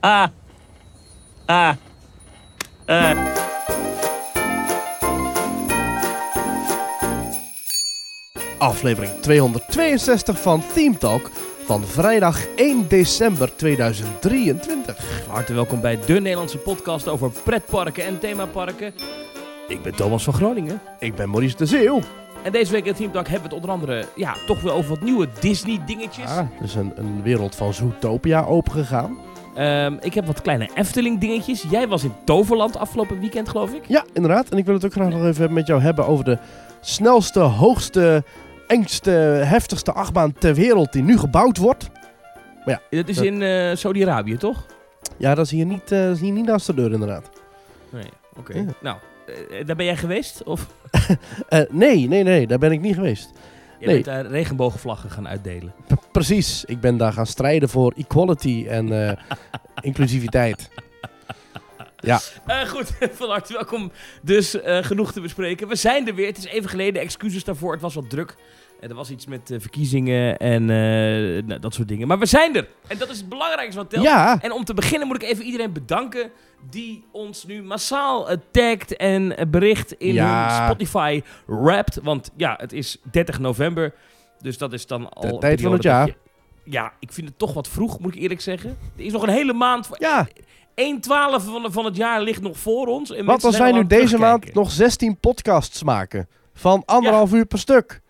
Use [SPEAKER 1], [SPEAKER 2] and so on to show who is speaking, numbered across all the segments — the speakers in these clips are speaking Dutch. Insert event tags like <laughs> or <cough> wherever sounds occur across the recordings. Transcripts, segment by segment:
[SPEAKER 1] Ah. Ah. Eh.
[SPEAKER 2] Aflevering 262 van Theme Talk van vrijdag 1 december 2023.
[SPEAKER 1] Hartelijk welkom bij de Nederlandse podcast over pretparken en themaparken. Ik ben Thomas van Groningen.
[SPEAKER 2] Ik ben Maurice de Zeeuw.
[SPEAKER 1] En deze week in Team Talk hebben we het onder andere ja, toch wel over wat nieuwe Disney dingetjes.
[SPEAKER 2] Ah, er is een, een wereld van Zootopia opengegaan.
[SPEAKER 1] Ehm, ik heb wat kleine Efteling dingetjes. Jij was in Toverland afgelopen weekend geloof ik.
[SPEAKER 2] Ja, inderdaad. En ik wil het ook graag nog even met jou hebben over de snelste, hoogste, engste, heftigste achtbaan ter wereld die nu gebouwd wordt.
[SPEAKER 1] Dat is
[SPEAKER 2] Dat-
[SPEAKER 1] in eh, Saudi-Arabië toch?
[SPEAKER 2] Ja, dat is hier niet, eh, dat is hier niet naast de deur inderdaad.
[SPEAKER 1] Nee, oké.
[SPEAKER 2] Ja.
[SPEAKER 1] Nou, eh, daar ben jij geweest? Of <laughs>
[SPEAKER 2] nee, nee, nee, daar ben ik niet geweest.
[SPEAKER 1] Je
[SPEAKER 2] Nee.
[SPEAKER 1] bent daar regenbogenvlaggen gaan uitdelen?
[SPEAKER 2] P- precies, ik ben daar gaan strijden voor equality en eh, <laughs> inclusiviteit.
[SPEAKER 1] Eh, goed, <laughs> van harte welkom. Dus eh, genoeg te bespreken. We zijn er weer. Het is even geleden. Excuses daarvoor. Het was wat druk. En er was iets met eh, verkiezingen en eh, nou, dat soort dingen. Maar we zijn er. En dat is het belangrijkste wat telt.
[SPEAKER 2] Ja,
[SPEAKER 1] En om te beginnen moet ik even iedereen bedanken die ons nu massaal eh, tagt en bericht in
[SPEAKER 2] Ja.
[SPEAKER 1] hun Spotify Wrapped. Want ja, het is 30 november. Dus dat is dan al.
[SPEAKER 2] De tijd van het jaar.
[SPEAKER 1] je- ja, ik vind het toch wat vroeg, moet ik eerlijk zeggen. Er is nog een hele maand. voor-
[SPEAKER 2] ja.
[SPEAKER 1] 1 twaalfde van, van het jaar ligt nog voor ons. En
[SPEAKER 2] Wat
[SPEAKER 1] mensen
[SPEAKER 2] als wij nu deze maand nog 16 podcasts maken van anderhalf uur per stuk?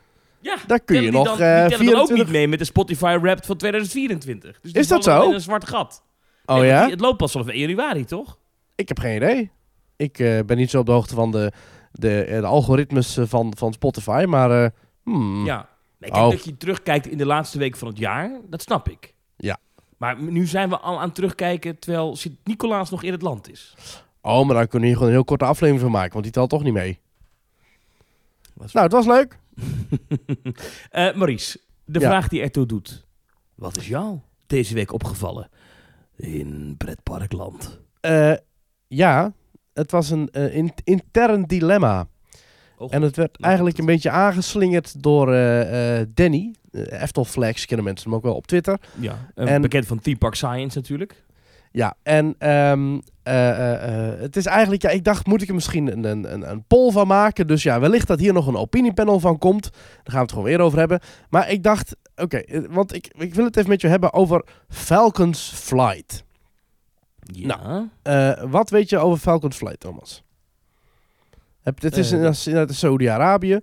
[SPEAKER 1] Ja,
[SPEAKER 2] Daar kun je nog
[SPEAKER 1] dan, dan ook
[SPEAKER 2] 24...
[SPEAKER 1] niet mee met de Spotify Wrapped van 2024. Dus
[SPEAKER 2] Is dat zo?
[SPEAKER 1] in een zwart gat.
[SPEAKER 2] Oh
[SPEAKER 1] Nee,
[SPEAKER 2] ja?
[SPEAKER 1] die- Het loopt pas vanaf 1 januari, toch?
[SPEAKER 2] Ik heb geen idee. Ik eh, ben niet zo op de hoogte van de, de, eh, de algoritmes van, van Spotify, maar... hmm.
[SPEAKER 1] Ja. Nee, kijk,
[SPEAKER 2] Oh.
[SPEAKER 1] dat je terugkijkt in de laatste week van het jaar, dat snap ik.
[SPEAKER 2] Ja.
[SPEAKER 1] Maar nu zijn we al aan het terugkijken terwijl Sint-Nicolaas nog in het land is.
[SPEAKER 2] Oh, maar dan kunnen we hier gewoon een heel korte aflevering van maken, want die telt toch niet mee.
[SPEAKER 1] Was-
[SPEAKER 2] Nou, het was leuk. <laughs>
[SPEAKER 1] Eh, Maurice, de
[SPEAKER 2] Ja.
[SPEAKER 1] vraag die ertoe doet. Wat is jou deze week opgevallen in pretparkland?
[SPEAKER 2] Eh, ja, het was een eh, in- intern dilemma.
[SPEAKER 1] Oh,
[SPEAKER 2] En het werd
[SPEAKER 1] Nou,
[SPEAKER 2] eigenlijk een beetje aangeslingerd door eh, eh, Danny. Uh, Eftel Flex kennen mensen hem ook wel op Twitter.
[SPEAKER 1] Ja,
[SPEAKER 2] En-
[SPEAKER 1] bekend van Theme Park Science natuurlijk.
[SPEAKER 2] Ja, en ehm, eh, eh, eh, het is eigenlijk, ja, ik dacht, moet ik er misschien een, een, een, een poll van maken? Dus ja, wellicht dat hier nog een opiniepanel van komt. Daar gaan we het gewoon weer over hebben. Maar ik dacht, oké, want ik, ik wil het even met je hebben over Falcons Flight.
[SPEAKER 1] Ja.
[SPEAKER 2] Eh, wat weet je over Falcons Flight, Thomas? Heb, dit is in, in, Saudi-Arabië.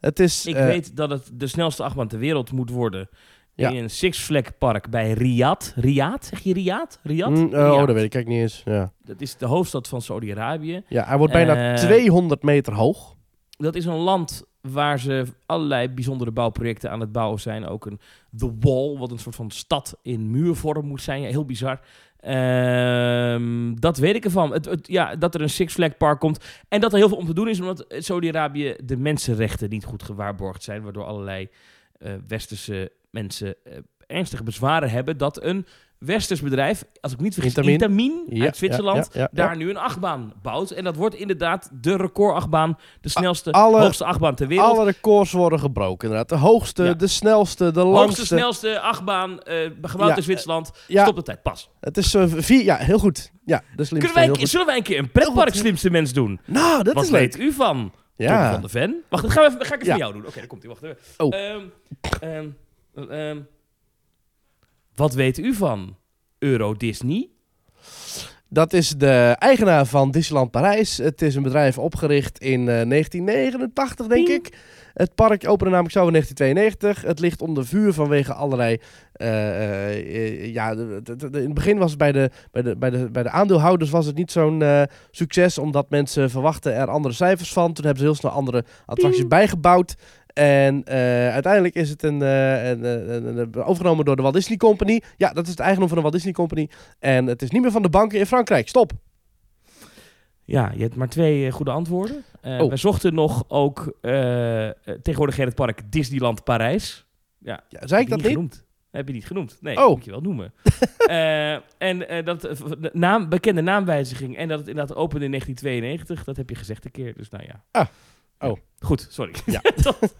[SPEAKER 2] Het is...
[SPEAKER 1] Ik weet dat het de snelste achtbaan ter wereld moet worden.
[SPEAKER 2] Ja.
[SPEAKER 1] In een Six Flag park bij Riyadh. Riyadh? Zeg je Riyadh? Riyadh?
[SPEAKER 2] mm, oh,
[SPEAKER 1] Riyadh.
[SPEAKER 2] dat weet ik eigenlijk niet eens. Ja,
[SPEAKER 1] Dat is de hoofdstad van Saudi-Arabië.
[SPEAKER 2] ja hij wordt bijna
[SPEAKER 1] Eh,
[SPEAKER 2] 200 meter hoog.
[SPEAKER 1] Dat is een land waar ze allerlei bijzondere bouwprojecten aan het bouwen zijn. Ook een The Wall, wat een soort van stad in muurvorm moet zijn. Ja, heel bizar. Ehm, dat weet ik ervan. Het, het- ja, dat er een Six Flag Park komt. En dat er heel veel om te doen is, omdat Saudi-Arabië de mensenrechten niet goed gewaarborgd zijn. Waardoor allerlei eh, westerse mensen eh, ernstige bezwaren hebben dat een westers bedrijf, als ik niet vergis,
[SPEAKER 2] Intamin.
[SPEAKER 1] Intamin,
[SPEAKER 2] Ja,
[SPEAKER 1] uit Zwitserland,
[SPEAKER 2] ja, ja, ja,
[SPEAKER 1] daar nu een achtbaan bouwt. En dat wordt inderdaad de recordachtbaan, de snelste,
[SPEAKER 2] alle-
[SPEAKER 1] hoogste achtbaan ter wereld.
[SPEAKER 2] Alle records worden gebroken, inderdaad. De hoogste, de snelste, de
[SPEAKER 1] hoogste,
[SPEAKER 2] langste.
[SPEAKER 1] snelste achtbaan, eh gebouwd in Zwitserland.
[SPEAKER 2] Ja,
[SPEAKER 1] Stop de tijd, pas.
[SPEAKER 2] het is eh, vier... Ja, heel goed. Ja, de slimste.
[SPEAKER 1] Kunnen wij,
[SPEAKER 2] goed.
[SPEAKER 1] zullen wij een keer een pretpark slimste mens doen?
[SPEAKER 2] Nou, dat
[SPEAKER 1] Wat
[SPEAKER 2] is leuk.
[SPEAKER 1] weet u van? Tom
[SPEAKER 2] Ja.
[SPEAKER 1] van de Ven. Wacht, dat gaan we even, ga ik
[SPEAKER 2] Ja.
[SPEAKER 1] van jou doen. Oké, daar komt hij. Wacht even.
[SPEAKER 2] Oh.
[SPEAKER 1] Ehm, ehm, ehm, wat weet u van Euro Disney?
[SPEAKER 2] Dat is de eigenaar van Disneyland Parijs. Het is een bedrijf opgericht in eh, 1989, denk
[SPEAKER 1] Ping.
[SPEAKER 2] ik. Het park opende namelijk zo in 1992. Het ligt onder vuur vanwege allerlei... eh, eh, eh, ja, de- de- de- in het begin was het bij de, bij de, bij de, bij de aandeelhouders was het niet zo'n eh, succes... omdat mensen verwachten er andere cijfers van. Toen hebben ze heel snel andere attracties
[SPEAKER 1] Ping.
[SPEAKER 2] bijgebouwd. En eh, uiteindelijk is het een, eh, een, een- een- een- overgenomen door de Walt Disney Company. Ja, dat is het eigendom van de Walt Disney Company. En het is niet meer van de banken in Frankrijk. Stop.
[SPEAKER 1] Ja, je hebt maar twee eh, goede antwoorden.
[SPEAKER 2] Oh.
[SPEAKER 1] We zochten nog ook... tegenwoordig het park Disneyland Parijs. Ja,
[SPEAKER 2] Ja, zei ik dat niet?
[SPEAKER 1] Genoemd. Heb je niet genoemd? Nee,
[SPEAKER 2] Oh.
[SPEAKER 1] moet je wel noemen. <laughs> En dat de naam, bekende naamwijziging en dat het inderdaad opende in 1992, dat heb je gezegd een keer. Dus nou ja.
[SPEAKER 2] Ah. Oh.
[SPEAKER 1] Goed, sorry.
[SPEAKER 2] Ja.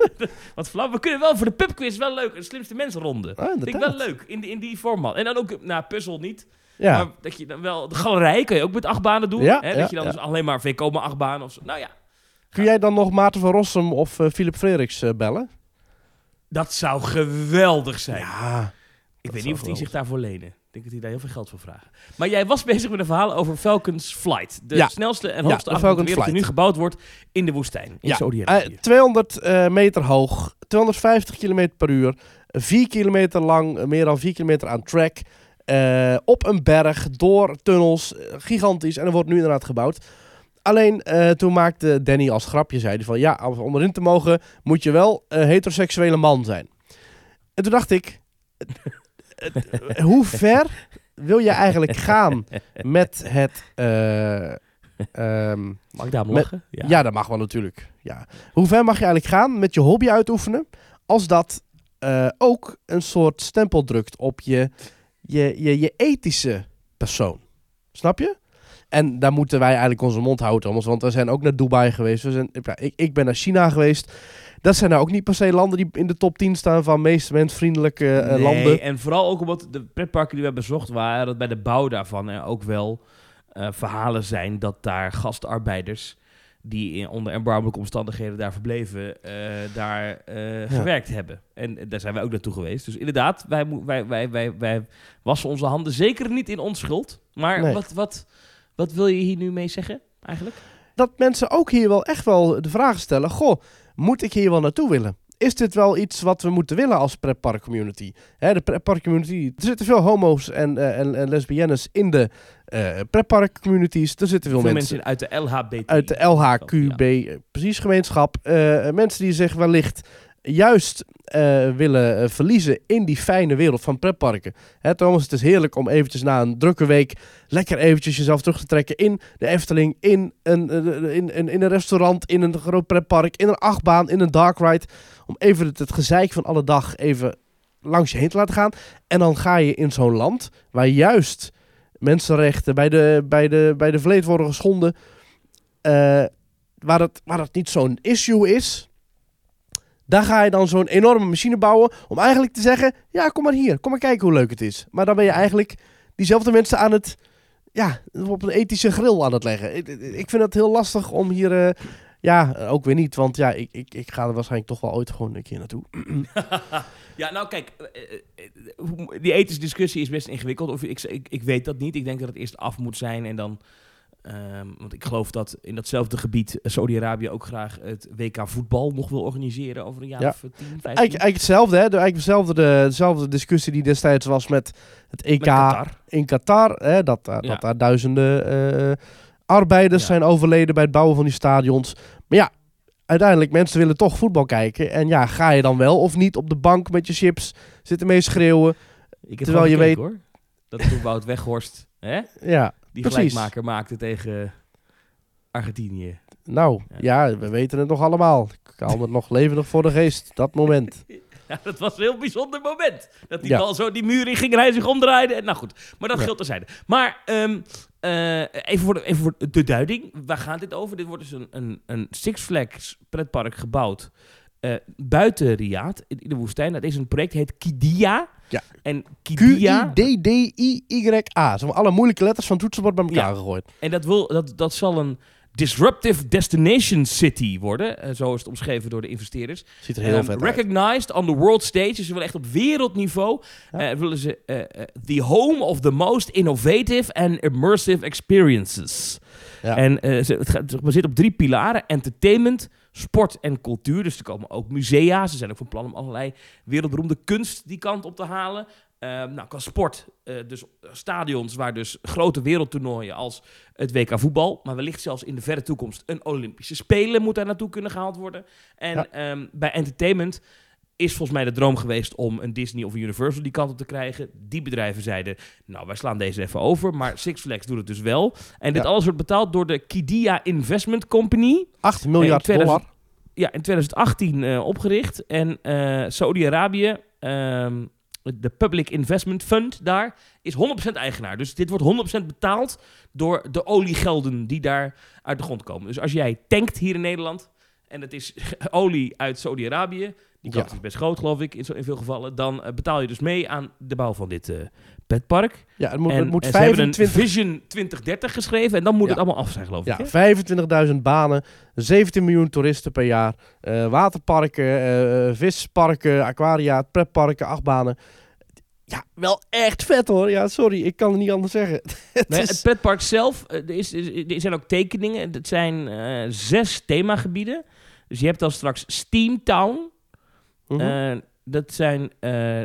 [SPEAKER 2] <laughs>
[SPEAKER 1] Wat flauw. We kunnen wel voor de pubquiz wel leuk. Een slimste mensenronde.
[SPEAKER 2] Ah,
[SPEAKER 1] Vind ik wel leuk. In, die- in die format. En dan ook, nou, puzzel niet.
[SPEAKER 2] Ja.
[SPEAKER 1] Maar dat je dan wel... De galerij kan je ook met achtbanen doen.
[SPEAKER 2] Ja,
[SPEAKER 1] hè? dat je dan dus alleen maar VK maar achtbanen of zo. Nou ja,
[SPEAKER 2] Kun jij dan nog Maarten van Rossum of eh, Philip Frederiks eh, bellen?
[SPEAKER 1] dat zou geweldig zijn.
[SPEAKER 2] Ja.
[SPEAKER 1] ik weet niet of die zich daarvoor lenen. Ik denk dat hij daar heel veel geld voor vraagt. Maar jij was bezig met een verhaal over Falcons Flight. De
[SPEAKER 2] Ja.
[SPEAKER 1] snelste en
[SPEAKER 2] Ja,
[SPEAKER 1] hoogste wereld die nu gebouwd wordt in de woestijn. In
[SPEAKER 2] Ja,
[SPEAKER 1] Saudi-Arabië.
[SPEAKER 2] Eh, 200 eh, meter hoog, 250 km per uur, 4 kilometer lang, meer dan 4 kilometer aan track. eh, op een berg, door tunnels, gigantisch. En er wordt nu inderdaad gebouwd. Alleen toen maakte Danny als grapje, zei hij van ja, om erin te mogen moet je wel een heteroseksuele man zijn. En toen dacht ik, hoe ver wil je eigenlijk gaan met het... eh, ehm,
[SPEAKER 1] Mag ik daar lachen?
[SPEAKER 2] ja. dat mag wel natuurlijk. Ja. Hoe ver mag je eigenlijk gaan met je hobby uitoefenen als dat eh, ook een soort stempel drukt op je, je, je, je ethische persoon? Snap je? En daar moeten wij eigenlijk onze mond houden, Thomas, want we zijn ook naar Dubai geweest. We zijn, ja, ik, ik ben naar China geweest. Dat zijn nou ook niet per se landen die in de top 10 staan van meest mensvriendelijke eh,
[SPEAKER 1] Nee,
[SPEAKER 2] landen.
[SPEAKER 1] En vooral ook omdat de pretparken die we bezocht waren, dat bij de bouw daarvan er ook wel eh, verhalen zijn dat daar gastarbeiders die in, onder erbarmelijke omstandigheden daar verbleven, eh, daar gewerkt hebben. En daar zijn wij ook naartoe geweest. Dus inderdaad, wij, wij, wij, wij, wij wassen onze handen zeker niet in onschuld. Maar
[SPEAKER 2] Nee.
[SPEAKER 1] wat, wat, wat wil je hier nu mee zeggen eigenlijk?
[SPEAKER 2] dat mensen ook hier wel echt wel de vraag stellen: Goh, moet ik hier wel naartoe willen? Is dit wel iets wat we moeten willen als pretpark community? Hè, de pretpark community. Er zitten veel homo's en, eh, en, en lesbiennes in de pretpark communities. Er zitten veel,
[SPEAKER 1] Veel
[SPEAKER 2] mensen,
[SPEAKER 1] mensen uit de LHBT.
[SPEAKER 2] uit de LHQB, eh, precies gemeenschap. mensen die zich wellicht juist eh, willen eh, verliezen in die fijne wereld van pretparken. Hè, Thomas, het is heerlijk om eventjes na een drukke week lekker eventjes jezelf terug te trekken in de Efteling, in een, eh, in, in, in een restaurant, in een groot pretpark, in een achtbaan, in een dark ride. Om even het, het gezeik van alle dag even langs je heen te laten gaan. En dan ga je in zo'n land waar juist mensenrechten bij de, bij de, bij de vleet worden geschonden. waar, het, waar het niet zo'n issue is. Daar ga je dan zo'n enorme machine bouwen om eigenlijk te zeggen... Ja, kom maar hier, kom maar kijken hoe leuk het is. Maar dan ben je eigenlijk diezelfde mensen aan het... Ja, op een ethische grill aan het leggen. Ik, vind het heel lastig om hier... eh, ja, ook weer niet, want ja, ik, ik, ik ga er waarschijnlijk toch wel ooit gewoon een keer naartoe. <laughs>
[SPEAKER 1] Ja, nou kijk, eh, eh, die ethische discussie is best ingewikkeld. Of ik, ik, ik weet dat niet. Ik denk dat het eerst af moet zijn en dan... ehm, want ik geloof dat in datzelfde gebied eh, Saudi-Arabië ook graag het WK voetbal nog wil organiseren over een jaar
[SPEAKER 2] Ja.
[SPEAKER 1] of eh, 10, 15.
[SPEAKER 2] Eigenlijk, eigenlijk hetzelfde, hè? De, eigenlijk dezelfde, de, dezelfde discussie die destijds was met het EK
[SPEAKER 1] Met Qatar.
[SPEAKER 2] in Qatar. Hè? Dat, daar-
[SPEAKER 1] Ja.
[SPEAKER 2] dat daar duizenden eh, arbeiders
[SPEAKER 1] Ja.
[SPEAKER 2] zijn overleden bij het bouwen van die stadions. Maar ja, uiteindelijk, mensen willen toch voetbal kijken. En ja, ga je dan wel of niet op de bank met je chips zitten mee schreeuwen?
[SPEAKER 1] Ik heb
[SPEAKER 2] Terwijl je
[SPEAKER 1] gekeken, hoor. Dat toen Wout Weghorst hè,
[SPEAKER 2] Ja,
[SPEAKER 1] die
[SPEAKER 2] Precies.
[SPEAKER 1] gelijkmaker maakte tegen Argentinië.
[SPEAKER 2] nou,
[SPEAKER 1] Ja.
[SPEAKER 2] ja. we weten het nog allemaal. Ik haal het nog levendig voor de geest, dat moment. <laughs>
[SPEAKER 1] Ja, dat was een heel bijzonder moment. Dat die
[SPEAKER 2] Ja.
[SPEAKER 1] bal zo die muur in ging en hij zich omdraaide. En, nou goed, maar dat geldt terzijde. Maar ehm, eh, even, voor de, even voor de duiding. Waar gaat dit over? Dit wordt dus een, een, een Six Flags pretpark gebouwd eh, buiten Riyadh, in, de woestijn. Dat is een project, heet Kidia.
[SPEAKER 2] Ja.
[SPEAKER 1] En Kidia,
[SPEAKER 2] Q-I-D-D-I-Y-A. Maar alle moeilijke letters van toetsenbord bij elkaar
[SPEAKER 1] Ja.
[SPEAKER 2] gegooid.
[SPEAKER 1] en dat, wil, dat, dat zal een disruptive destination city worden. Eh, zo is het omschreven door de investeerders.
[SPEAKER 2] Ziet er heel vet uit.
[SPEAKER 1] recognized on the world stage. Dus ze willen echt op wereldniveau.
[SPEAKER 2] Ja.
[SPEAKER 1] eh, willen ze the home of the most innovative and immersive experiences.
[SPEAKER 2] Ja.
[SPEAKER 1] En ze, het gaat het is gebaseerd op drie pilaren: entertainment, sport en cultuur. Dus er komen ook musea. Ze zijn ook van plan om allerlei wereldberoemde kunst die kant op te halen. Ehm, nou, qua sport, eh, dus stadions waar dus grote wereldtoernooien als het WK voetbal, maar wellicht zelfs in de verre toekomst een Olympische Spelen moet daar naartoe kunnen gehaald worden. En
[SPEAKER 2] Ja.
[SPEAKER 1] ehm, bij entertainment is volgens mij de droom geweest om een Disney of een Universal die kant op te krijgen. Die bedrijven zeiden, nou wij slaan deze even over, maar Six Flags doet het dus wel. En dit
[SPEAKER 2] Ja.
[SPEAKER 1] alles wordt betaald door de Kidia Investment Company.
[SPEAKER 2] 8 miljard
[SPEAKER 1] 2000
[SPEAKER 2] dollar.
[SPEAKER 1] Ja, in 2018 eh, opgericht. En eh Saudi-Arabië, ehm, de Public Investment Fund daar, is 100% eigenaar. Dus dit wordt 100% betaald door de oliegelden die daar uit de grond komen. Dus als jij tankt hier in Nederland en het is <laughs> olie uit Saudi-Arabië, die kans
[SPEAKER 2] Ja.
[SPEAKER 1] is best groot geloof ik in, zo, in veel gevallen, dan eh, betaal je dus mee aan de bouw van dit eh, petpark.
[SPEAKER 2] Ja, het moet,
[SPEAKER 1] en,
[SPEAKER 2] het moet
[SPEAKER 1] en ze hebben een
[SPEAKER 2] 25,
[SPEAKER 1] Vision 2030 geschreven en dan moet
[SPEAKER 2] Ja.
[SPEAKER 1] het allemaal af zijn, geloof ik.
[SPEAKER 2] ja, 25.000 banen, 17 miljoen toeristen per jaar, eh, waterparken, visparken, aquaria, pretparken, achtbanen. Ja, wel echt vet hoor. Ja, sorry, ik kan het niet anders zeggen. <laughs> het
[SPEAKER 1] Nee,
[SPEAKER 2] is-
[SPEAKER 1] het pretpark zelf, er, is, er zijn ook tekeningen. Het zijn zes themagebieden. Dus je hebt dan straks Steamtown.
[SPEAKER 2] Mhm.
[SPEAKER 1] Eh, dat zijn eh,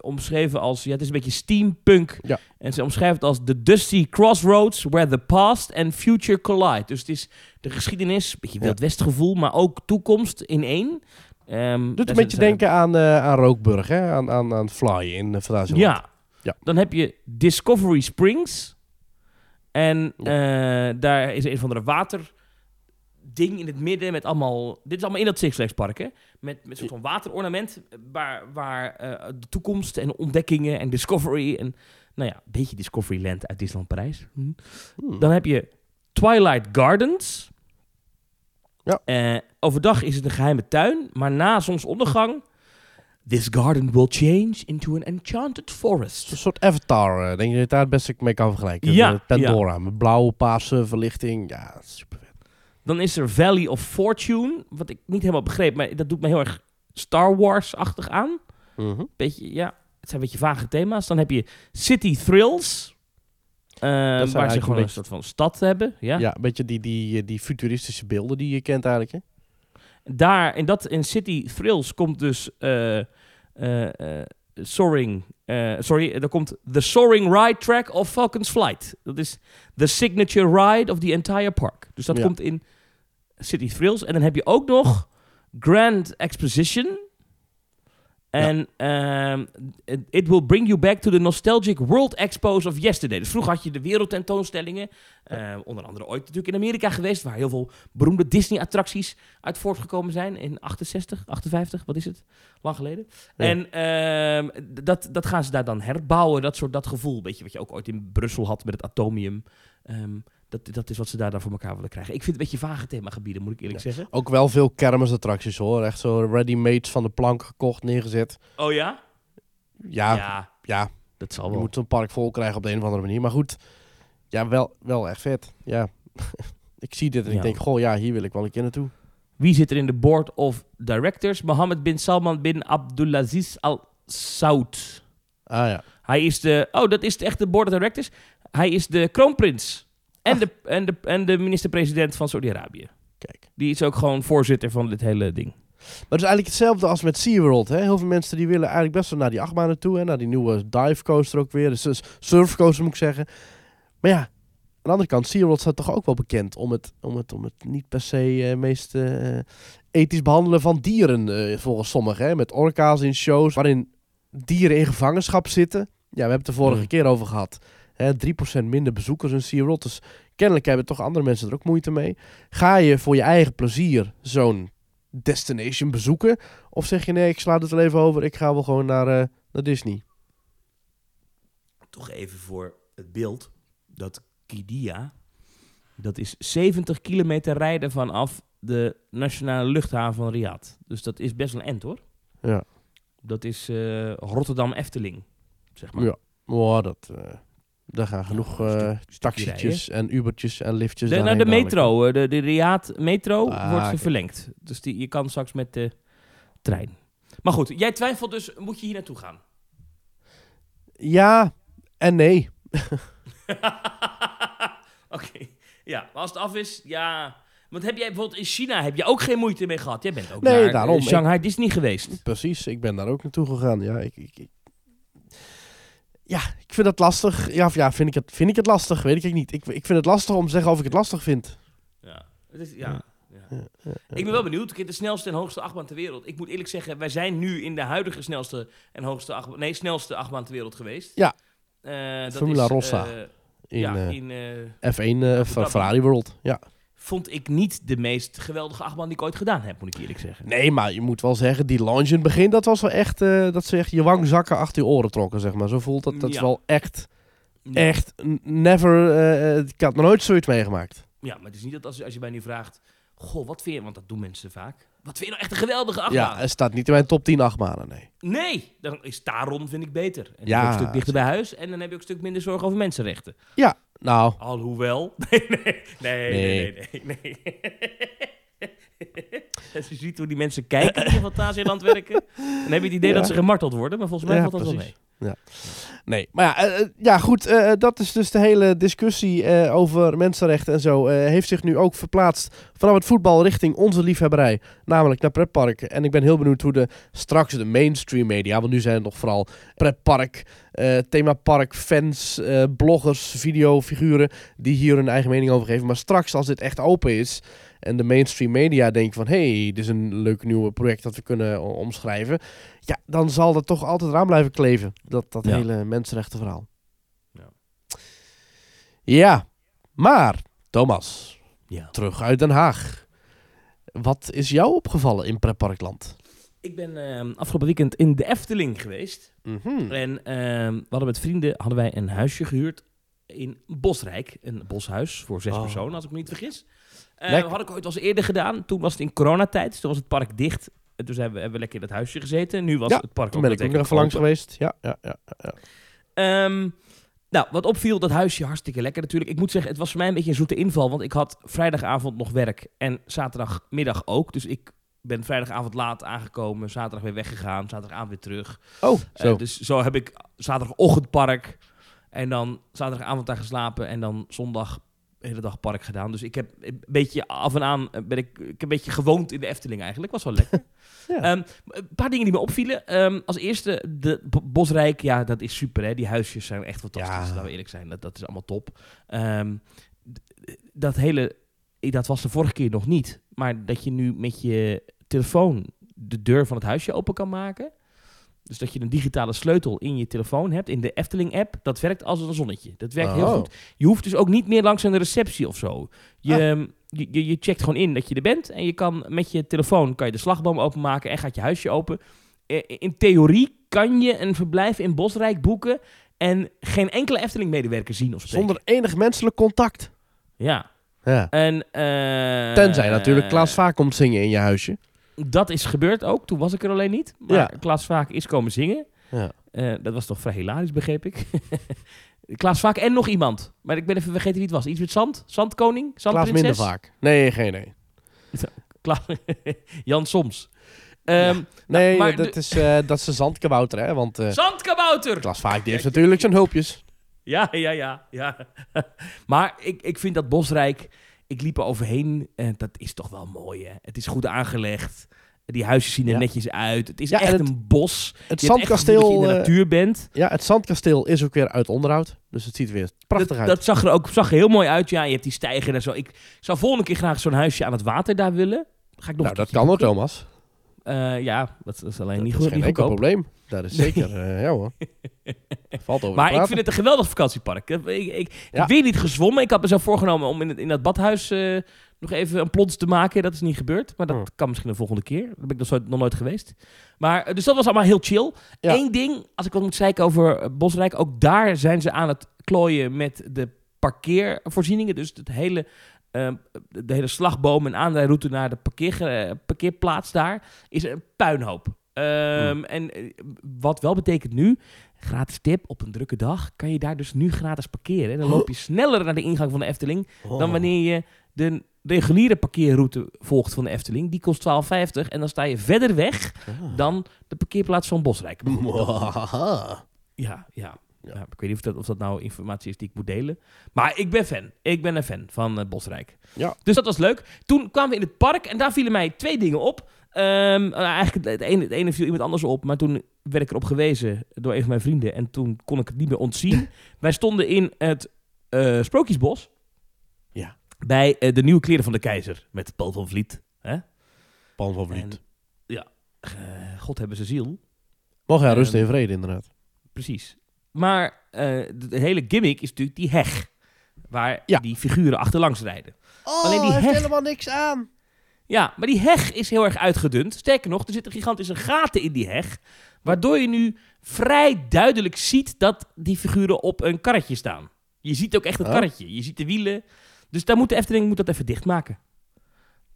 [SPEAKER 1] omschreven als... Ja, het is een beetje steampunk.
[SPEAKER 2] Ja.
[SPEAKER 1] En ze omschrijven het als the dusty crossroads where the past and future collide. Dus het is de geschiedenis, een beetje. Wild West gevoel, maar ook toekomst in één. Ehm,
[SPEAKER 2] Doet een beetje
[SPEAKER 1] zijn-
[SPEAKER 2] denken aan, eh, aan Rookburg, hè? Aan, aan, aan Fly in uh.
[SPEAKER 1] Ja.
[SPEAKER 2] Ja.
[SPEAKER 1] Dan heb je Discovery Springs. En daar is een van de water ding in het midden met allemaal... Dit is allemaal in dat Six Flags park, hè? Met, met een soort van waterornament waar, waar eh, de toekomst en ontdekkingen en discovery en... Nou ja, een beetje Discoveryland uit Disneyland Parijs. Hm.
[SPEAKER 2] Hmm.
[SPEAKER 1] Dan heb je Twilight Gardens.
[SPEAKER 2] Ja.
[SPEAKER 1] Eh, overdag is het een geheime tuin, maar na zonsondergang... This garden will change into an enchanted forest.
[SPEAKER 2] Een soort avatar, eh, denk je dat je daar het beste mee kan vergelijken?
[SPEAKER 1] Ja,
[SPEAKER 2] Met Pandora, met blauwe, paarse verlichting. Ja, super.
[SPEAKER 1] Dan is er Valley of Fortune, wat ik niet helemaal begreep, maar dat doet me heel erg Star Wars-achtig aan.
[SPEAKER 2] Mhm.
[SPEAKER 1] Beetje, ja, het zijn een beetje vage thema's. Dan heb je City Thrills, eh, waar ze gewoon een
[SPEAKER 2] beetje-
[SPEAKER 1] soort van stad hebben. Ja.
[SPEAKER 2] Ja, een beetje die, die, eh, die futuristische beelden die je kent eigenlijk. Hè?
[SPEAKER 1] Daar, in, dat, in City Thrills komt dus eh, Soaring, eh, sorry, er komt The Soaring Ride Track of Falcon's Flight. Dat is the signature ride of the entire park. Dus dat
[SPEAKER 2] Ja.
[SPEAKER 1] komt in City Thrills. En dan heb je ook nog Grand Exposition. En ehm, it- it will bring you back to the nostalgic World Expos of yesterday. Dus vroeger had je de wereldtentoonstellingen. eh, onder andere ooit natuurlijk in Amerika geweest. Waar heel veel beroemde Disney-attracties uit voortgekomen zijn. In 68, 58, wat is het? Lang geleden.
[SPEAKER 2] Ja.
[SPEAKER 1] En ehm, dat, dat gaan ze daar dan herbouwen. Dat soort dat gevoel. Weet je, wat je ook ooit in Brussel had met het atomium. Ehm, dat, dat is wat ze daar dan voor elkaar willen krijgen. Ik vind het een beetje vage themagebieden, moet ik eerlijk zeggen.
[SPEAKER 2] Ook wel veel kermisattracties hoor. Echt zo ready-made van de plank gekocht, neergezet.
[SPEAKER 1] Oh ja?
[SPEAKER 2] Ja, ja.
[SPEAKER 1] Ja, dat zal
[SPEAKER 2] je
[SPEAKER 1] wel.
[SPEAKER 2] moet zo'n park vol krijgen op de een of andere manier. Maar goed, ja, wel, wel echt vet. Ja. <laughs> ik zie dit en
[SPEAKER 1] Ja.
[SPEAKER 2] ik denk, goh, ja, hier wil ik wel een keer naartoe.
[SPEAKER 1] Wie zit er in de board of directors? Mohammed bin Salman bin Abdulaziz Al Saud.
[SPEAKER 2] Ah ja.
[SPEAKER 1] Hij is de... Oh, dat is echt de board of directors. Hij is de kroonprins. En de, en de, en de minister-president van Saudi-Arabië.
[SPEAKER 2] Kijk.
[SPEAKER 1] Die is ook gewoon voorzitter van dit hele ding.
[SPEAKER 2] Maar het is eigenlijk hetzelfde als met SeaWorld. Hè? Heel veel mensen die willen eigenlijk best wel naar die achtbanen toe. Hè? Naar die nieuwe dive coaster ook weer. Dus dus surfcoaster moet ik zeggen. Maar ja, aan de andere kant, SeaWorld staat toch ook wel bekend om het, om het, om het niet per se eh, meest eh, ethisch behandelen van dieren. eh, volgens sommigen. Hè? Met orka's in shows waarin dieren in gevangenschap zitten. Ja, we hebben het de vorige
[SPEAKER 1] Hmm.
[SPEAKER 2] keer over gehad. Hè? 3% minder bezoekers in SeaWorld. Dus kennelijk hebben toch andere mensen er ook moeite mee. Ga je voor je eigen plezier zo'n destination bezoeken? Of zeg je nee, ik sla het er even over. Ik ga wel gewoon naar, eh, naar Disney.
[SPEAKER 1] Toch even voor het beeld. Dat Kidia, dat is 70 kilometer rijden vanaf de nationale luchthaven van Riyadh. Dus dat is best wel een end hoor.
[SPEAKER 2] Ja.
[SPEAKER 1] Dat is eh, Rotterdam Efteling, zeg maar.
[SPEAKER 2] Ja. Oh, dat, eh, daar gaan genoeg eh taxietjes en Ubertjes en liftjes.
[SPEAKER 1] De, nou,
[SPEAKER 2] daarheen
[SPEAKER 1] de
[SPEAKER 2] dadelijk.
[SPEAKER 1] metro, eh, de, de Riyadh metro
[SPEAKER 2] Ah,
[SPEAKER 1] wordt verlengd. Dus die, je kan straks met de trein. Maar goed, jij twijfelt dus, moet je hier naartoe gaan?
[SPEAKER 2] Ja en nee. <laughs>
[SPEAKER 1] Oké, ja. Maar als het af is, ja... Want heb jij bijvoorbeeld in China heb je ook geen moeite mee gehad? Jij bent ook
[SPEAKER 2] Nee,
[SPEAKER 1] naar eh,
[SPEAKER 2] daarom.
[SPEAKER 1] Shanghai Disney geweest.
[SPEAKER 2] Precies, ik ben daar ook naartoe gegaan. Ja, ik, ik, ik- ja, ik vind het lastig. Ja, of ja vind, ik het, vind ik het lastig? Weet ik niet. Ik, ik vind het lastig om te zeggen of ik het lastig vind.
[SPEAKER 1] Ja. Het is, ja.
[SPEAKER 2] Ja.
[SPEAKER 1] ja.
[SPEAKER 2] Ja, ja,
[SPEAKER 1] Ik ben wel benieuwd. De snelste en hoogste achtbaan ter wereld. Ik moet eerlijk zeggen, wij zijn nu in de huidige snelste en hoogste achtbaan... Nee, snelste achtbaan ter wereld geweest.
[SPEAKER 2] Ja.
[SPEAKER 1] Eh, dat
[SPEAKER 2] Formula
[SPEAKER 1] is,
[SPEAKER 2] Rossa.
[SPEAKER 1] eh,
[SPEAKER 2] In
[SPEAKER 1] ja,
[SPEAKER 2] eh,
[SPEAKER 1] in... eh,
[SPEAKER 2] F1 eh,
[SPEAKER 1] Dhabi.
[SPEAKER 2] Ferrari World. Ja.
[SPEAKER 1] Vond ik niet de meest geweldige achtbaan die ik ooit gedaan heb, moet ik eerlijk zeggen.
[SPEAKER 2] Nee, maar je moet wel zeggen, die launch in het begin, dat was wel echt, eh, dat ze echt je wangzakken achter je oren trokken, zeg maar. Zo voelt dat, dat is wel echt,
[SPEAKER 1] Ja.
[SPEAKER 2] echt, never, eh, eh, ik had nog nooit zoiets meegemaakt.
[SPEAKER 1] Ja, maar het is niet dat als, als je mij nu vraagt... Goh, wat vind je... Want dat doen mensen vaak. Wat vind je nou echt een geweldige achtbaan?
[SPEAKER 2] Ja, het staat niet in mijn top 10 achtbanen, nee.
[SPEAKER 1] Nee, dan is Taron vind ik beter. En
[SPEAKER 2] Ja,
[SPEAKER 1] een stuk dichter bij huis en dan heb je ook een stuk minder zorgen over mensenrechten.
[SPEAKER 2] Ja, nou,
[SPEAKER 1] Alhoewel. <laughs> Nee, nee, nee,
[SPEAKER 2] Nee.
[SPEAKER 1] nee, nee. nee, <laughs> Als je ziet hoe die mensen kijken die in <laughs> Fantasieland werken, dan heb je het idee
[SPEAKER 2] Ja.
[SPEAKER 1] dat ze gemarteld worden, maar volgens mij
[SPEAKER 2] Ja,
[SPEAKER 1] valt dat
[SPEAKER 2] precies.
[SPEAKER 1] wel mee.
[SPEAKER 2] Nee. Maar ja, eh, eh, ja goed, eh, dat is dus de hele discussie over mensenrechten en zo. heeft zich nu ook verplaatst vanaf het voetbal richting onze liefhebberij, namelijk naar pretparken. En ik ben heel benieuwd hoe de straks de mainstream media, want nu zijn het nog vooral pretpark, themapark, fans, bloggers, videofiguren die hier hun eigen mening over geven. Maar straks als dit echt open is en de mainstream media denken van hé, hey, dit is een leuk nieuw project dat we kunnen omschrijven. Ja, dan zal dat toch altijd eraan blijven kleven. Dat, dat
[SPEAKER 1] Ja.
[SPEAKER 2] hele mensenrechtenverhaal.
[SPEAKER 1] Ja.
[SPEAKER 2] Ja, maar Thomas,
[SPEAKER 1] Ja.
[SPEAKER 2] terug uit Den Haag. Wat is jou opgevallen in Pretparkland?
[SPEAKER 1] Ik ben ehm, afgelopen weekend in de Efteling geweest.
[SPEAKER 2] Mhm.
[SPEAKER 1] En ehm, we hadden met vrienden hadden wij een huisje gehuurd in Bosrijk. Een boshuis voor zes
[SPEAKER 2] Oh.
[SPEAKER 1] personen, als ik me niet vergis.
[SPEAKER 2] Lekker.
[SPEAKER 1] had ik ooit wel eens eerder gedaan. Toen was het in coronatijd, dus toen was het park dicht. En toen zijn we, hebben we lekker in dat huisje gezeten. Nu was
[SPEAKER 2] Ja,
[SPEAKER 1] het park
[SPEAKER 2] Toen ben ik ook nog even langs geweest. Ja, ja, ja. ja.
[SPEAKER 1] Ehm, nou, wat opviel, dat huisje hartstikke lekker natuurlijk. Ik moet zeggen, het was voor mij een beetje een zoete inval. Want ik had vrijdagavond nog werk en zaterdagmiddag ook. Dus ik ben vrijdagavond laat aangekomen, zaterdag weer weggegaan, zaterdagavond weer terug.
[SPEAKER 2] Oh,
[SPEAKER 1] Eh,
[SPEAKER 2] zo.
[SPEAKER 1] dus zo heb ik zaterdagochtend park en dan zaterdagavond daar geslapen en dan zondag hele dag park gedaan. Dus ik heb een beetje af en aan eh, ben ik, ik heb een beetje gewoond in de Efteling eigenlijk. Was wel lekker. <laughs>
[SPEAKER 2] Ja.
[SPEAKER 1] Ehm, een paar dingen die me opvielen. Ehm, als eerste, de Bosrijk, ja, dat is super hè. Die huisjes zijn echt fantastisch,
[SPEAKER 2] Ja.
[SPEAKER 1] laten we eerlijk zijn. Dat, dat is allemaal top. Ehm, dat hele, dat was de vorige keer nog niet. Maar dat je nu met je telefoon de deur van het huisje open kan maken. Dus dat je een digitale sleutel in je telefoon hebt, in de Efteling-app. Dat werkt als een zonnetje. Dat werkt heel
[SPEAKER 2] Oh.
[SPEAKER 1] goed. Je hoeft dus ook niet meer langs een receptie of zo. Je,
[SPEAKER 2] Ah.
[SPEAKER 1] ehm, je, je, je checkt gewoon in dat je er bent. En je kan met je telefoon kan je de slagboom openmaken en gaat je huisje open. In theorie kan je een verblijf in Bosrijk boeken en geen enkele Efteling-medewerker zien of spreken.
[SPEAKER 2] Zonder enig menselijk contact.
[SPEAKER 1] Ja.
[SPEAKER 2] Ja.
[SPEAKER 1] En, eh,
[SPEAKER 2] Tenzij natuurlijk Klaas Vaak komt zingen in je huisje.
[SPEAKER 1] Dat is gebeurd ook. Toen was ik er alleen niet. Maar
[SPEAKER 2] Ja.
[SPEAKER 1] Klaas Vaak is komen zingen.
[SPEAKER 2] Ja.
[SPEAKER 1] Eh, dat was toch vrij hilarisch, begreep ik. <laughs> Klaas Vaak en nog iemand. Maar ik ben even vergeten wie het was. Iets met zand? Zandkoning?
[SPEAKER 2] Klaas
[SPEAKER 1] Zandprinses?
[SPEAKER 2] minder vaak. Nee, geen nee. <laughs>
[SPEAKER 1] Kla- <laughs> Jan Soms. Ehm,
[SPEAKER 2] Nee,
[SPEAKER 1] maar
[SPEAKER 2] dat,
[SPEAKER 1] de-
[SPEAKER 2] is, eh, dat is een zandkabouter, hè. Want eh
[SPEAKER 1] Zandkabouter!
[SPEAKER 2] Klaas Vaak die heeft natuurlijk zijn hulpjes.
[SPEAKER 1] Ja, ja, ja. ja. maar ik, ik vind dat Bosrijk... Ik liep er overheen. En dat is toch wel mooi, hè? Het is goed aangelegd. Die huisjes zien er
[SPEAKER 2] Ja.
[SPEAKER 1] netjes uit. Het is
[SPEAKER 2] Ja,
[SPEAKER 1] echt
[SPEAKER 2] het-
[SPEAKER 1] een bos.
[SPEAKER 2] Het
[SPEAKER 1] Je
[SPEAKER 2] zandkasteel,
[SPEAKER 1] in de
[SPEAKER 2] eh,
[SPEAKER 1] natuur bent.
[SPEAKER 2] ja, het zandkasteel is ook weer uit onderhoud. Dus het ziet er weer prachtig
[SPEAKER 1] dat,
[SPEAKER 2] uit.
[SPEAKER 1] dat zag er ook zag er heel mooi uit. Ja, je hebt die stijger en zo. Ik zou volgende keer graag zo'n huisje aan het water daar willen. Ga ik nog
[SPEAKER 2] nou, dat kan hoor. Thomas.
[SPEAKER 1] Eh, ja, dat is alleen
[SPEAKER 2] Dat
[SPEAKER 1] niet
[SPEAKER 2] is
[SPEAKER 1] goed.
[SPEAKER 2] geen
[SPEAKER 1] Niet
[SPEAKER 2] enkel probleem. Dat is zeker, <laughs> eh, ja hoor. Valt over
[SPEAKER 1] Maar ik vind het een geweldig vakantiepark. Ik, ik, ik
[SPEAKER 2] Ja.
[SPEAKER 1] heb weer niet gezwommen. Ik had mezelf voorgenomen om in, het, in dat badhuis eh, nog even een plons te maken. Dat is niet gebeurd. Maar dat
[SPEAKER 2] Oh.
[SPEAKER 1] kan misschien de volgende keer. Daar ben ik nog, nooit geweest. Maar, eh, dus dat was allemaal heel chill.
[SPEAKER 2] Ja.
[SPEAKER 1] Eén ding, als ik wat moet zeiken over eh, Bosrijk. Ook daar zijn ze aan het klooien met de parkeervoorzieningen. Dus het hele, eh, de hele slagboom en aanrijroute naar de parkeer, eh, parkeerplaats daar is een puinhoop. Ehm,
[SPEAKER 2] Hmm.
[SPEAKER 1] En eh, wat wel betekent nu, gratis tip, op een drukke dag kan je daar dus nu gratis parkeren. Dan loop je sneller naar de ingang van de Efteling dan
[SPEAKER 2] Oh.
[SPEAKER 1] wanneer je de reguliere parkeerroute volgt van de Efteling. Die kost 12,50 en dan sta je verder weg
[SPEAKER 2] Ah.
[SPEAKER 1] dan de parkeerplaats van Bosrijk. Ja. Ja.
[SPEAKER 2] ja.
[SPEAKER 1] Ik weet niet of dat, of dat nou informatie is die ik moet delen. Maar ik ben fan. Ik ben een fan van eh, Bosrijk.
[SPEAKER 2] Ja.
[SPEAKER 1] Dus dat was leuk. Toen kwamen we in het park en daar vielen mij twee dingen op. Eh, eigenlijk het ene, het ene viel iemand anders op, maar toen werd ik erop gewezen door een van mijn vrienden en toen kon ik het niet meer ontzien. <laughs> Wij stonden in het eh, Sprookjesbos.
[SPEAKER 2] Ja.
[SPEAKER 1] Bij eh, de nieuwe kleren van de keizer met Paul van Vliet. Hè?
[SPEAKER 2] Paul van Vliet.
[SPEAKER 1] En, ja, eh, God hebben ze ziel.
[SPEAKER 2] Mogen hij rusten
[SPEAKER 1] Ehm,
[SPEAKER 2] in vrede, inderdaad.
[SPEAKER 1] Precies. Maar de, de hele gimmick is natuurlijk die heg. Waar
[SPEAKER 2] Ja.
[SPEAKER 1] die figuren achterlangs rijden.
[SPEAKER 2] Oh,
[SPEAKER 1] Alleen die heg-
[SPEAKER 2] helemaal niks aan.
[SPEAKER 1] Ja, maar die heg is heel erg uitgedund. Sterker nog, er zitten gigantische gaten in die heg. Waardoor je nu vrij duidelijk ziet dat die figuren op een karretje staan. Je ziet ook echt het
[SPEAKER 2] Oh.
[SPEAKER 1] karretje. Je ziet de wielen. Dus daar moet de Efteling moet dat even dichtmaken.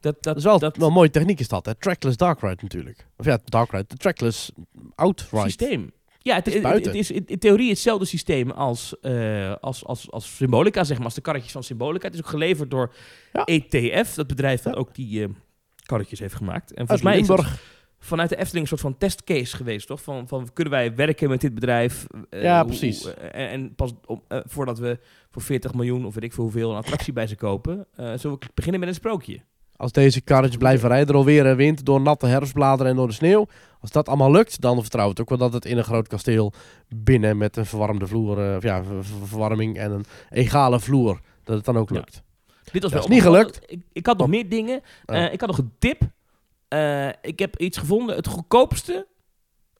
[SPEAKER 1] Dat, dat,
[SPEAKER 2] Dat is wel,
[SPEAKER 1] dat
[SPEAKER 2] wel een mooie techniek is dat, hè? Trackless dark ride natuurlijk. Of ja, dark ride, de trackless outright.
[SPEAKER 1] systeem. Ja, het,
[SPEAKER 2] is
[SPEAKER 1] het- het-
[SPEAKER 2] buiten.
[SPEAKER 1] het is in theorie hetzelfde systeem als, eh, als, als, als Symbolica, zeg maar, als de karretjes van Symbolica. Het is ook geleverd door
[SPEAKER 2] Ja.
[SPEAKER 1] ETF, dat bedrijf dat
[SPEAKER 2] Ja.
[SPEAKER 1] ook die eh, karretjes heeft gemaakt. En volgens mij is
[SPEAKER 2] Limburg.
[SPEAKER 1] vanuit de Efteling een soort van testcase geweest, toch? Van, van kunnen wij werken met dit bedrijf? Eh,
[SPEAKER 2] Ja,
[SPEAKER 1] hoe-
[SPEAKER 2] precies.
[SPEAKER 1] eh, en, en pas om, eh, voordat we voor 40 miljoen of weet ik veel hoeveel een attractie bij ze kopen, eh, zullen we beginnen met een sprookje.
[SPEAKER 2] Als deze karretjes blijven rijden alweer en wind door natte herfstbladeren en door de sneeuw. Als dat allemaal lukt, dan vertrouw ik ook wel dat het in een groot kasteel binnen met een verwarmde vloer, of ja, ver- ver- verwarming en een egale vloer, dat het dan ook
[SPEAKER 1] Ja. Dit was wel
[SPEAKER 2] is niet gelukt.
[SPEAKER 1] Ik, ik had nog
[SPEAKER 2] Oh.
[SPEAKER 1] meer dingen.
[SPEAKER 2] Oh.
[SPEAKER 1] Eh, ik had nog een tip. Eh, ik heb iets gevonden. Het goedkoopste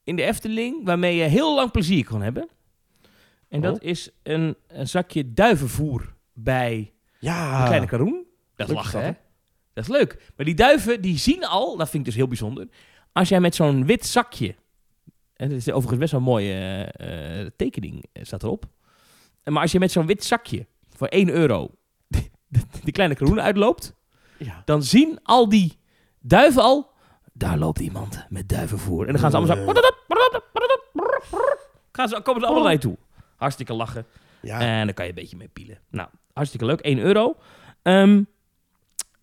[SPEAKER 1] in de Efteling waarmee je heel lang plezier kan hebben. En dat
[SPEAKER 2] Oh.
[SPEAKER 1] is een, een zakje duivenvoer bij
[SPEAKER 2] Ja,
[SPEAKER 1] de Kleine Karoen. Dat is lachen, hè? Dat is leuk. Maar die duiven, die zien al, dat vind ik dus heel bijzonder. Als jij met zo'n wit zakje, en het is overigens best wel een mooie eh, tekening, staat erop. Maar als je met zo'n wit zakje voor 1 euro <laughs> die kleine Karoen uitloopt,
[SPEAKER 2] ja.
[SPEAKER 1] dan zien al die duiven al, daar loopt iemand met duivenvoer. En dan gaan ze allemaal zo... Gaan ze, komen ze allemaal naar je toe. Hartstikke lachen.
[SPEAKER 2] ja.
[SPEAKER 1] En dan kan je een beetje mee pielen. Nou, hartstikke leuk. 1 euro. Ehm,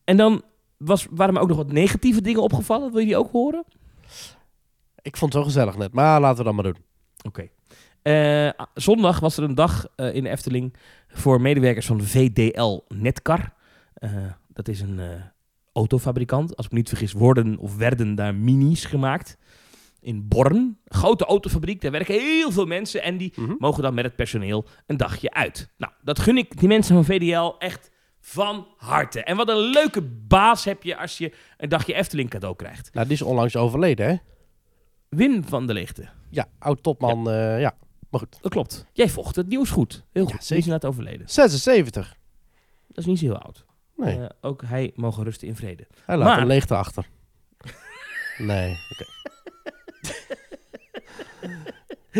[SPEAKER 1] en dan was, waren me ook nog wat negatieve dingen opgevallen. Wil je die ook horen?
[SPEAKER 2] ik vond het zo gezellig net, maar laten we dat maar doen.
[SPEAKER 1] Oké. Eh, zondag was er een dag eh, in de Efteling voor medewerkers van VDL Netcar. Eh, dat is een autofabrikant. Als ik me niet vergis, worden of werden daar minis gemaakt. In Born. Grote autofabriek. Daar werken heel veel mensen. En die
[SPEAKER 2] Mhm.
[SPEAKER 1] mogen dan met het personeel een dagje uit. Nou, dat gun ik die mensen van VDL echt van harte. En wat een leuke baas heb je als je een dagje Efteling cadeau krijgt.
[SPEAKER 2] Nou, die is onlangs overleden, hè?
[SPEAKER 1] Wim van de Leegte.
[SPEAKER 2] Ja, oud-topman, ja. ja. Maar goed,
[SPEAKER 1] Dat klopt. Jij vocht het nieuws goed. Heel
[SPEAKER 2] Ja,
[SPEAKER 1] goed.
[SPEAKER 2] zeker.
[SPEAKER 1] Zeker. net overleden.
[SPEAKER 2] 76.
[SPEAKER 1] Dat is niet zo heel oud.
[SPEAKER 2] Nee,
[SPEAKER 1] Eh, ook hij mogen rusten in vrede.
[SPEAKER 2] hij laat
[SPEAKER 1] maar-
[SPEAKER 2] een leegte achter. <laughs> Nee, oké.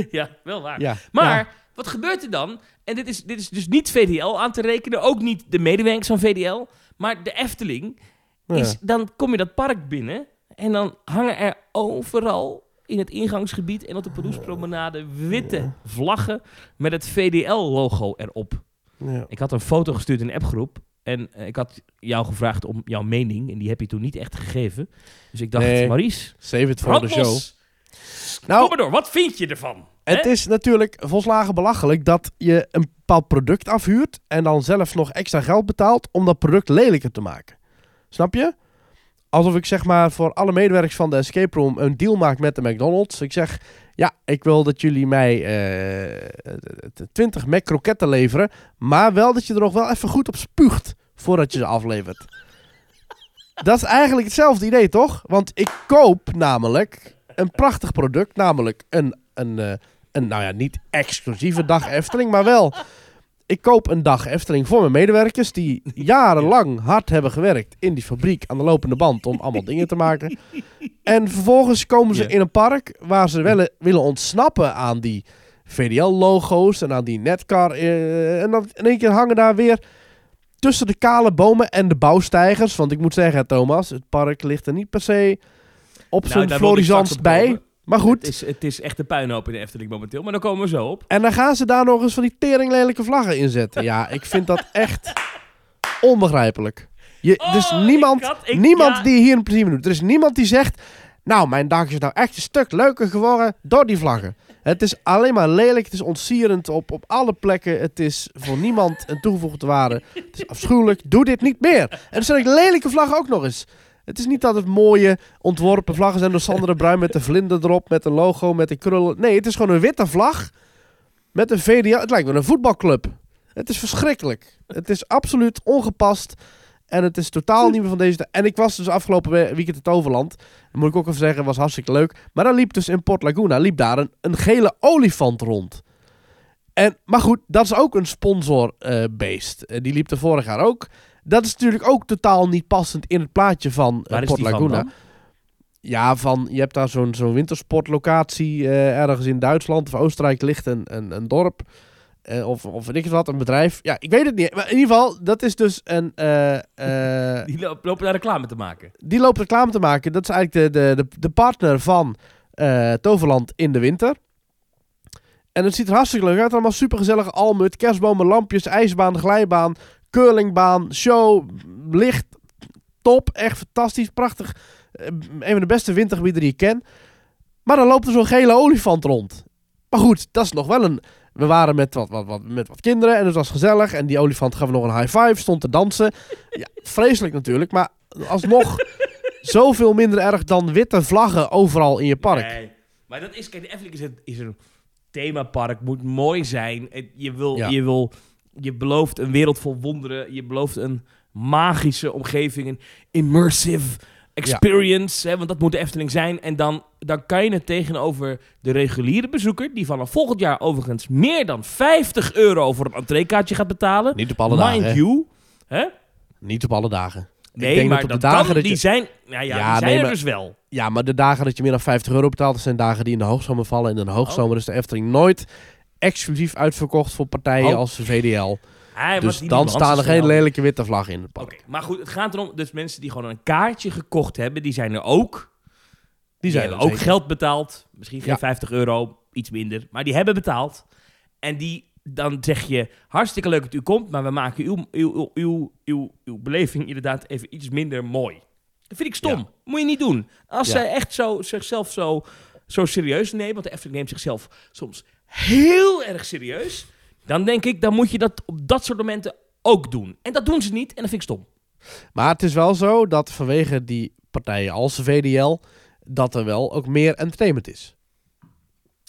[SPEAKER 2] <laughs>
[SPEAKER 1] ja, wel waar.
[SPEAKER 2] Ja.
[SPEAKER 1] Maar
[SPEAKER 2] ja.
[SPEAKER 1] wat gebeurt er dan? En dit is, dit is dus niet VDL aan te rekenen. Ook niet de medewerkers van VDL. Maar de Efteling.
[SPEAKER 2] Ja.
[SPEAKER 1] Is, dan kom je dat park binnen. En dan hangen er overal in het ingangsgebied en op de Paroespromenade witte vlaggen met het VDL-logo erop.
[SPEAKER 2] Ja.
[SPEAKER 1] Ik had een foto gestuurd in een appgroep. En eh, ik had jou gevraagd om jouw mening. En die heb je toen niet echt gegeven. Dus ik dacht,
[SPEAKER 2] Nee.
[SPEAKER 1] Maurice,
[SPEAKER 2] Save it voor de show. Nou-
[SPEAKER 1] Kom maar door, wat vind je ervan?
[SPEAKER 2] Het is natuurlijk volslagen belachelijk dat je een bepaald product afhuurt en dan zelf nog extra geld betaalt om dat product lelijker te maken. Snap je? Alsof ik zeg maar voor alle medewerkers van de escape room een deal maak met de McDonald's. Ik zeg, ja, ik wil dat jullie mij eh 20 Mac kroketten leveren, maar wel dat je er nog wel even goed op spuugt voordat je ze aflevert. <laughs> Dat is eigenlijk hetzelfde idee, toch? Want ik koop namelijk een prachtig product, namelijk een, een, eh, een nou ja, niet exclusieve dag Efteling, maar wel... Ik koop een dag Efteling voor mijn medewerkers die <laughs> jarenlang hard hebben gewerkt in die fabriek aan de lopende band om allemaal dingen te maken. En vervolgens komen ze in een park waar ze willen, willen ontsnappen aan die VDL-logo's en aan die Netcar. eh, en dan in één keer hangen daar weer tussen de kale bomen en de bouwstijgers. Want ik moet zeggen, Thomas, het park ligt er niet per se op
[SPEAKER 1] Nou,
[SPEAKER 2] zijn
[SPEAKER 1] op
[SPEAKER 2] bij. Maar goed,
[SPEAKER 1] Het is, het is echt een puinhoop in de Efteling momenteel. Maar daar komen we zo op.
[SPEAKER 2] en dan gaan ze daar nog eens van die teringlelijke vlaggen inzetten. Ja, ik vind dat echt onbegrijpelijk. Je, dus
[SPEAKER 1] Oh,
[SPEAKER 2] niemand,
[SPEAKER 1] ik had- ik-
[SPEAKER 2] niemand
[SPEAKER 1] ja.
[SPEAKER 2] die hier een plezier doet. Er is niemand die zegt... Nou, mijn dag is nou echt een stuk leuker geworden door die vlaggen. Het is alleen maar lelijk. Het is ontsierend op, op alle plekken. Het is voor niemand een toegevoegde waarde. Het is afschuwelijk. Doe dit niet meer. En er zijn ook lelijke vlaggen ook nog eens. Het is niet dat het mooie ontworpen vlaggen zijn door Sander de Bruin met de vlinder erop, met een logo, met de krullen. Nee, het is gewoon een witte vlag met een VDA. Het lijkt wel een voetbalclub. Het is verschrikkelijk. Het is absoluut ongepast. En het is totaal niet meer van deze. En ik was dus afgelopen we- weekend in Toverland. Moet ik ook even zeggen, was hartstikke leuk. Maar dan liep dus in Port Laguna liep daar een, een gele olifant rond. En, maar goed, dat is ook een sponsorbeest. Eh die liep er vorig jaar ook. Dat is natuurlijk ook totaal niet passend in het plaatje van
[SPEAKER 1] is
[SPEAKER 2] Port
[SPEAKER 1] van
[SPEAKER 2] Laguna. Ja, van, je hebt daar zo'n zo'n wintersportlocatie eh, ergens in Duitsland of Oostenrijk ligt een, een, een dorp. eh, of, of weet ik wat, een bedrijf. Ja, ik weet het niet. Maar in ieder geval, dat is dus een... <laughs>
[SPEAKER 1] Die lo- lopen daar reclame te maken.
[SPEAKER 2] die loopt reclame te maken. Dat is eigenlijk de, de, de, de partner van Toverland in de winter. En het ziet er hartstikke leuk uit. Allemaal supergezellige almut, kerstbomen, lampjes, ijsbaan, glijbaan, curlingbaan, show, licht, top. Echt fantastisch, prachtig. Eh, een van de beste wintergebieden die ik ken. Maar dan loopt er zo'n gele olifant rond. Maar goed, dat is nog wel een... We waren met wat, wat, wat, met wat kinderen en het was gezellig. En die olifant gaf nog een high five, stond te dansen. Ja, vreselijk natuurlijk, maar alsnog <laughs> zoveel minder erg dan witte vlaggen overal in je park.
[SPEAKER 1] Nee. Maar dat is, kijk, de Efteling is, het, is een themapark, moet mooi zijn. Je, wil,
[SPEAKER 2] Ja.
[SPEAKER 1] je, wil, je belooft een wereld vol wonderen. Je belooft een magische omgeving, een immersive experience. Hè, want dat moet de Efteling zijn. En dan, dan kan je het tegenover de reguliere bezoeker, die vanaf volgend jaar overigens meer dan 50 euro voor een entreekaartje gaat betalen.
[SPEAKER 2] Niet op alle
[SPEAKER 1] Mind
[SPEAKER 2] dagen. hè?
[SPEAKER 1] you. Hè?
[SPEAKER 2] Niet op alle dagen.
[SPEAKER 1] Nee, maar
[SPEAKER 2] dat de dagen
[SPEAKER 1] kan,
[SPEAKER 2] dat
[SPEAKER 1] die zijn, nou ja,
[SPEAKER 2] Ja,
[SPEAKER 1] die zijn
[SPEAKER 2] nee,
[SPEAKER 1] er
[SPEAKER 2] maar-
[SPEAKER 1] dus wel.
[SPEAKER 2] Ja, maar de dagen dat je meer dan 50 euro betaalt, dat zijn dagen die in de hoogzomer vallen. En in de hoogzomer is de Efteling nooit exclusief uitverkocht voor partijen
[SPEAKER 1] Oh.
[SPEAKER 2] als de VDL.
[SPEAKER 1] Hij
[SPEAKER 2] Dus dan staan er geen lelijke witte vlag in het park.
[SPEAKER 1] Maar goed, het gaat erom, dus mensen die gewoon een kaartje gekocht hebben, die zijn er ook. Die,
[SPEAKER 2] zijn
[SPEAKER 1] hebben ook
[SPEAKER 2] zeker.
[SPEAKER 1] geld betaald. Misschien geen
[SPEAKER 2] Ja.
[SPEAKER 1] 50 euro, iets minder. Maar die hebben betaald. En die, dan zeg je, hartstikke leuk dat u komt, maar we maken uw, uw, uw, uw, uw, uw beleving inderdaad even iets minder mooi. Dat vind ik stom.
[SPEAKER 2] Ja.
[SPEAKER 1] Moet je niet doen. Als
[SPEAKER 2] Ja.
[SPEAKER 1] zij echt zo, zichzelf zo, zo serieus nemen, want de Efteling neemt zichzelf soms heel erg serieus, dan denk ik, dan moet je dat op dat soort momenten ook doen. En dat doen ze niet en dat vind ik stom.
[SPEAKER 2] Maar het is wel zo dat vanwege die partijen als de VDL, dat er wel ook meer entertainment is.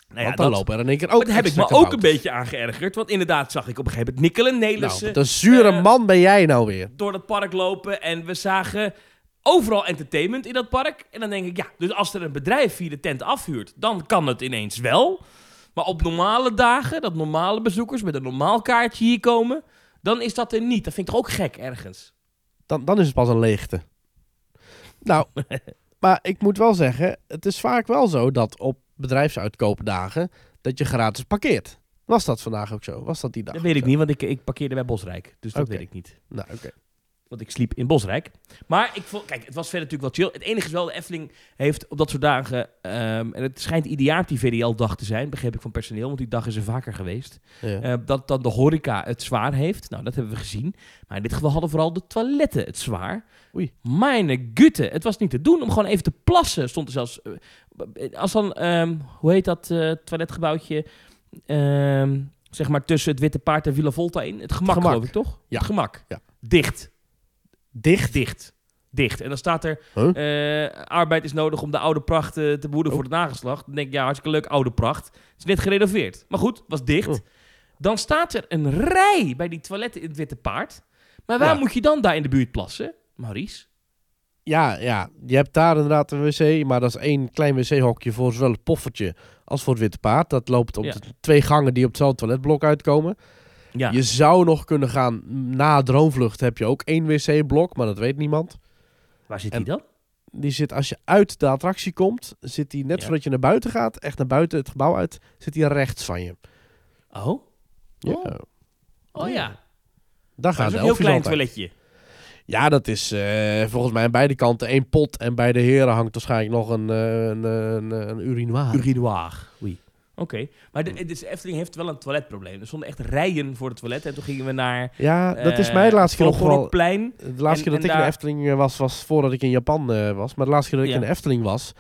[SPEAKER 1] Nou
[SPEAKER 2] Want dan
[SPEAKER 1] dat-
[SPEAKER 2] lopen er in één keer ook
[SPEAKER 1] daar heb ik me ook een beetje aan geërgerd. Want inderdaad zag ik op een gegeven moment Nikkelen Nelissen
[SPEAKER 2] Nou, een zure
[SPEAKER 1] eh,
[SPEAKER 2] man ben jij nou weer.
[SPEAKER 1] door dat park lopen. En we zagen overal entertainment in dat park. En dan denk ik, ja, dus als er een bedrijf hier de tent afhuurt, dan kan het ineens wel. Maar op normale dagen, dat normale bezoekers met een normaal kaartje hier komen, dan is dat er niet. Dat vind ik toch ook gek ergens.
[SPEAKER 2] Dan, dan is het pas een leegte. Nou, <laughs> maar ik moet wel zeggen, het is vaak wel zo dat op bedrijfsuitkoopdagen dat je gratis parkeert. Was dat vandaag ook zo? Was dat die dag?
[SPEAKER 1] Dat weet ik
[SPEAKER 2] zo?
[SPEAKER 1] niet, want ik, ik parkeerde bij Bosrijk. Dus dat weet ik niet.
[SPEAKER 2] Nou, oké.
[SPEAKER 1] Want ik sliep in Bosrijk. Maar ik vond, kijk, het was verder natuurlijk wel chill. Het enige is wel, de Efteling heeft op dat soort dagen... ehm, en het schijnt ieder jaar die VDL-dag te zijn, begreep ik van personeel, want die dag is er vaker geweest.
[SPEAKER 2] Ja.
[SPEAKER 1] eh, dat dan de horeca het zwaar heeft. Nou, dat hebben we gezien. Maar in dit geval hadden vooral de toiletten het zwaar.
[SPEAKER 2] Oei.
[SPEAKER 1] Mijn gutte, het was niet te doen om gewoon even te plassen. Stond er zelfs... eh, als dan, ehm, hoe heet dat eh, toiletgebouwtje... Ehm, zeg maar tussen het Witte Paard en Villa Volta in. Het gemak,
[SPEAKER 2] Gemak.
[SPEAKER 1] geloof ik, toch?
[SPEAKER 2] Ja.
[SPEAKER 1] Het gemak.
[SPEAKER 2] Ja.
[SPEAKER 1] Dicht.
[SPEAKER 2] Dicht?
[SPEAKER 1] Dicht. Dicht. En dan staat er...
[SPEAKER 2] Huh?
[SPEAKER 1] eh, arbeid is nodig om de oude pracht eh, te behoeden
[SPEAKER 2] Oh.
[SPEAKER 1] voor het nageslacht. Dan denk ik, ja, hartstikke leuk, oude pracht. Het is net gerenoveerd. Maar goed, was dicht.
[SPEAKER 2] Oh.
[SPEAKER 1] Dan staat er een rij bij die toiletten in het Witte Paard. Maar waar
[SPEAKER 2] Ja.
[SPEAKER 1] moet je dan daar in de buurt plassen, Maurice?
[SPEAKER 2] Ja, ja, je hebt daar inderdaad een wc, maar dat is één klein wc-hokje voor zowel het poffertje als voor het witte paard. Dat loopt op
[SPEAKER 1] Ja.
[SPEAKER 2] de twee gangen die op hetzelfde toiletblok uitkomen.
[SPEAKER 1] Ja.
[SPEAKER 2] Je zou nog kunnen gaan, na Droomvlucht heb je ook één wc-blok, maar dat weet niemand.
[SPEAKER 1] Waar zit
[SPEAKER 2] En-
[SPEAKER 1] die dan?
[SPEAKER 2] Die zit, als je uit de attractie komt, zit die net
[SPEAKER 1] Ja.
[SPEAKER 2] voordat je naar buiten gaat, echt naar buiten het gebouw uit, zit die rechts van je.
[SPEAKER 1] Oh?
[SPEAKER 2] Ja.
[SPEAKER 1] Oh. Oh ja.
[SPEAKER 2] Daar
[SPEAKER 1] Dat
[SPEAKER 2] gaan
[SPEAKER 1] is
[SPEAKER 2] de
[SPEAKER 1] een heel klein
[SPEAKER 2] altijd.
[SPEAKER 1] toiletje.
[SPEAKER 2] Ja, dat is eh, volgens mij aan beide kanten één pot. En bij de heren hangt waarschijnlijk nog een, eh, een, een, een urinoir.
[SPEAKER 1] Urinoir. Oei. Oké. Maar de, de Efteling heeft wel een toiletprobleem. Er stonden echt rijen voor het toilet. En toen gingen we naar...
[SPEAKER 2] Ja, dat is
[SPEAKER 1] eh,
[SPEAKER 2] mij de laatste keer opgevallen.
[SPEAKER 1] Vogelrokplein.
[SPEAKER 2] De laatste
[SPEAKER 1] En-
[SPEAKER 2] keer dat ik in de Efteling eh, was, was voordat ik in Japan eh, was. Maar de laatste keer dat ik
[SPEAKER 1] Ja.
[SPEAKER 2] in de Efteling was,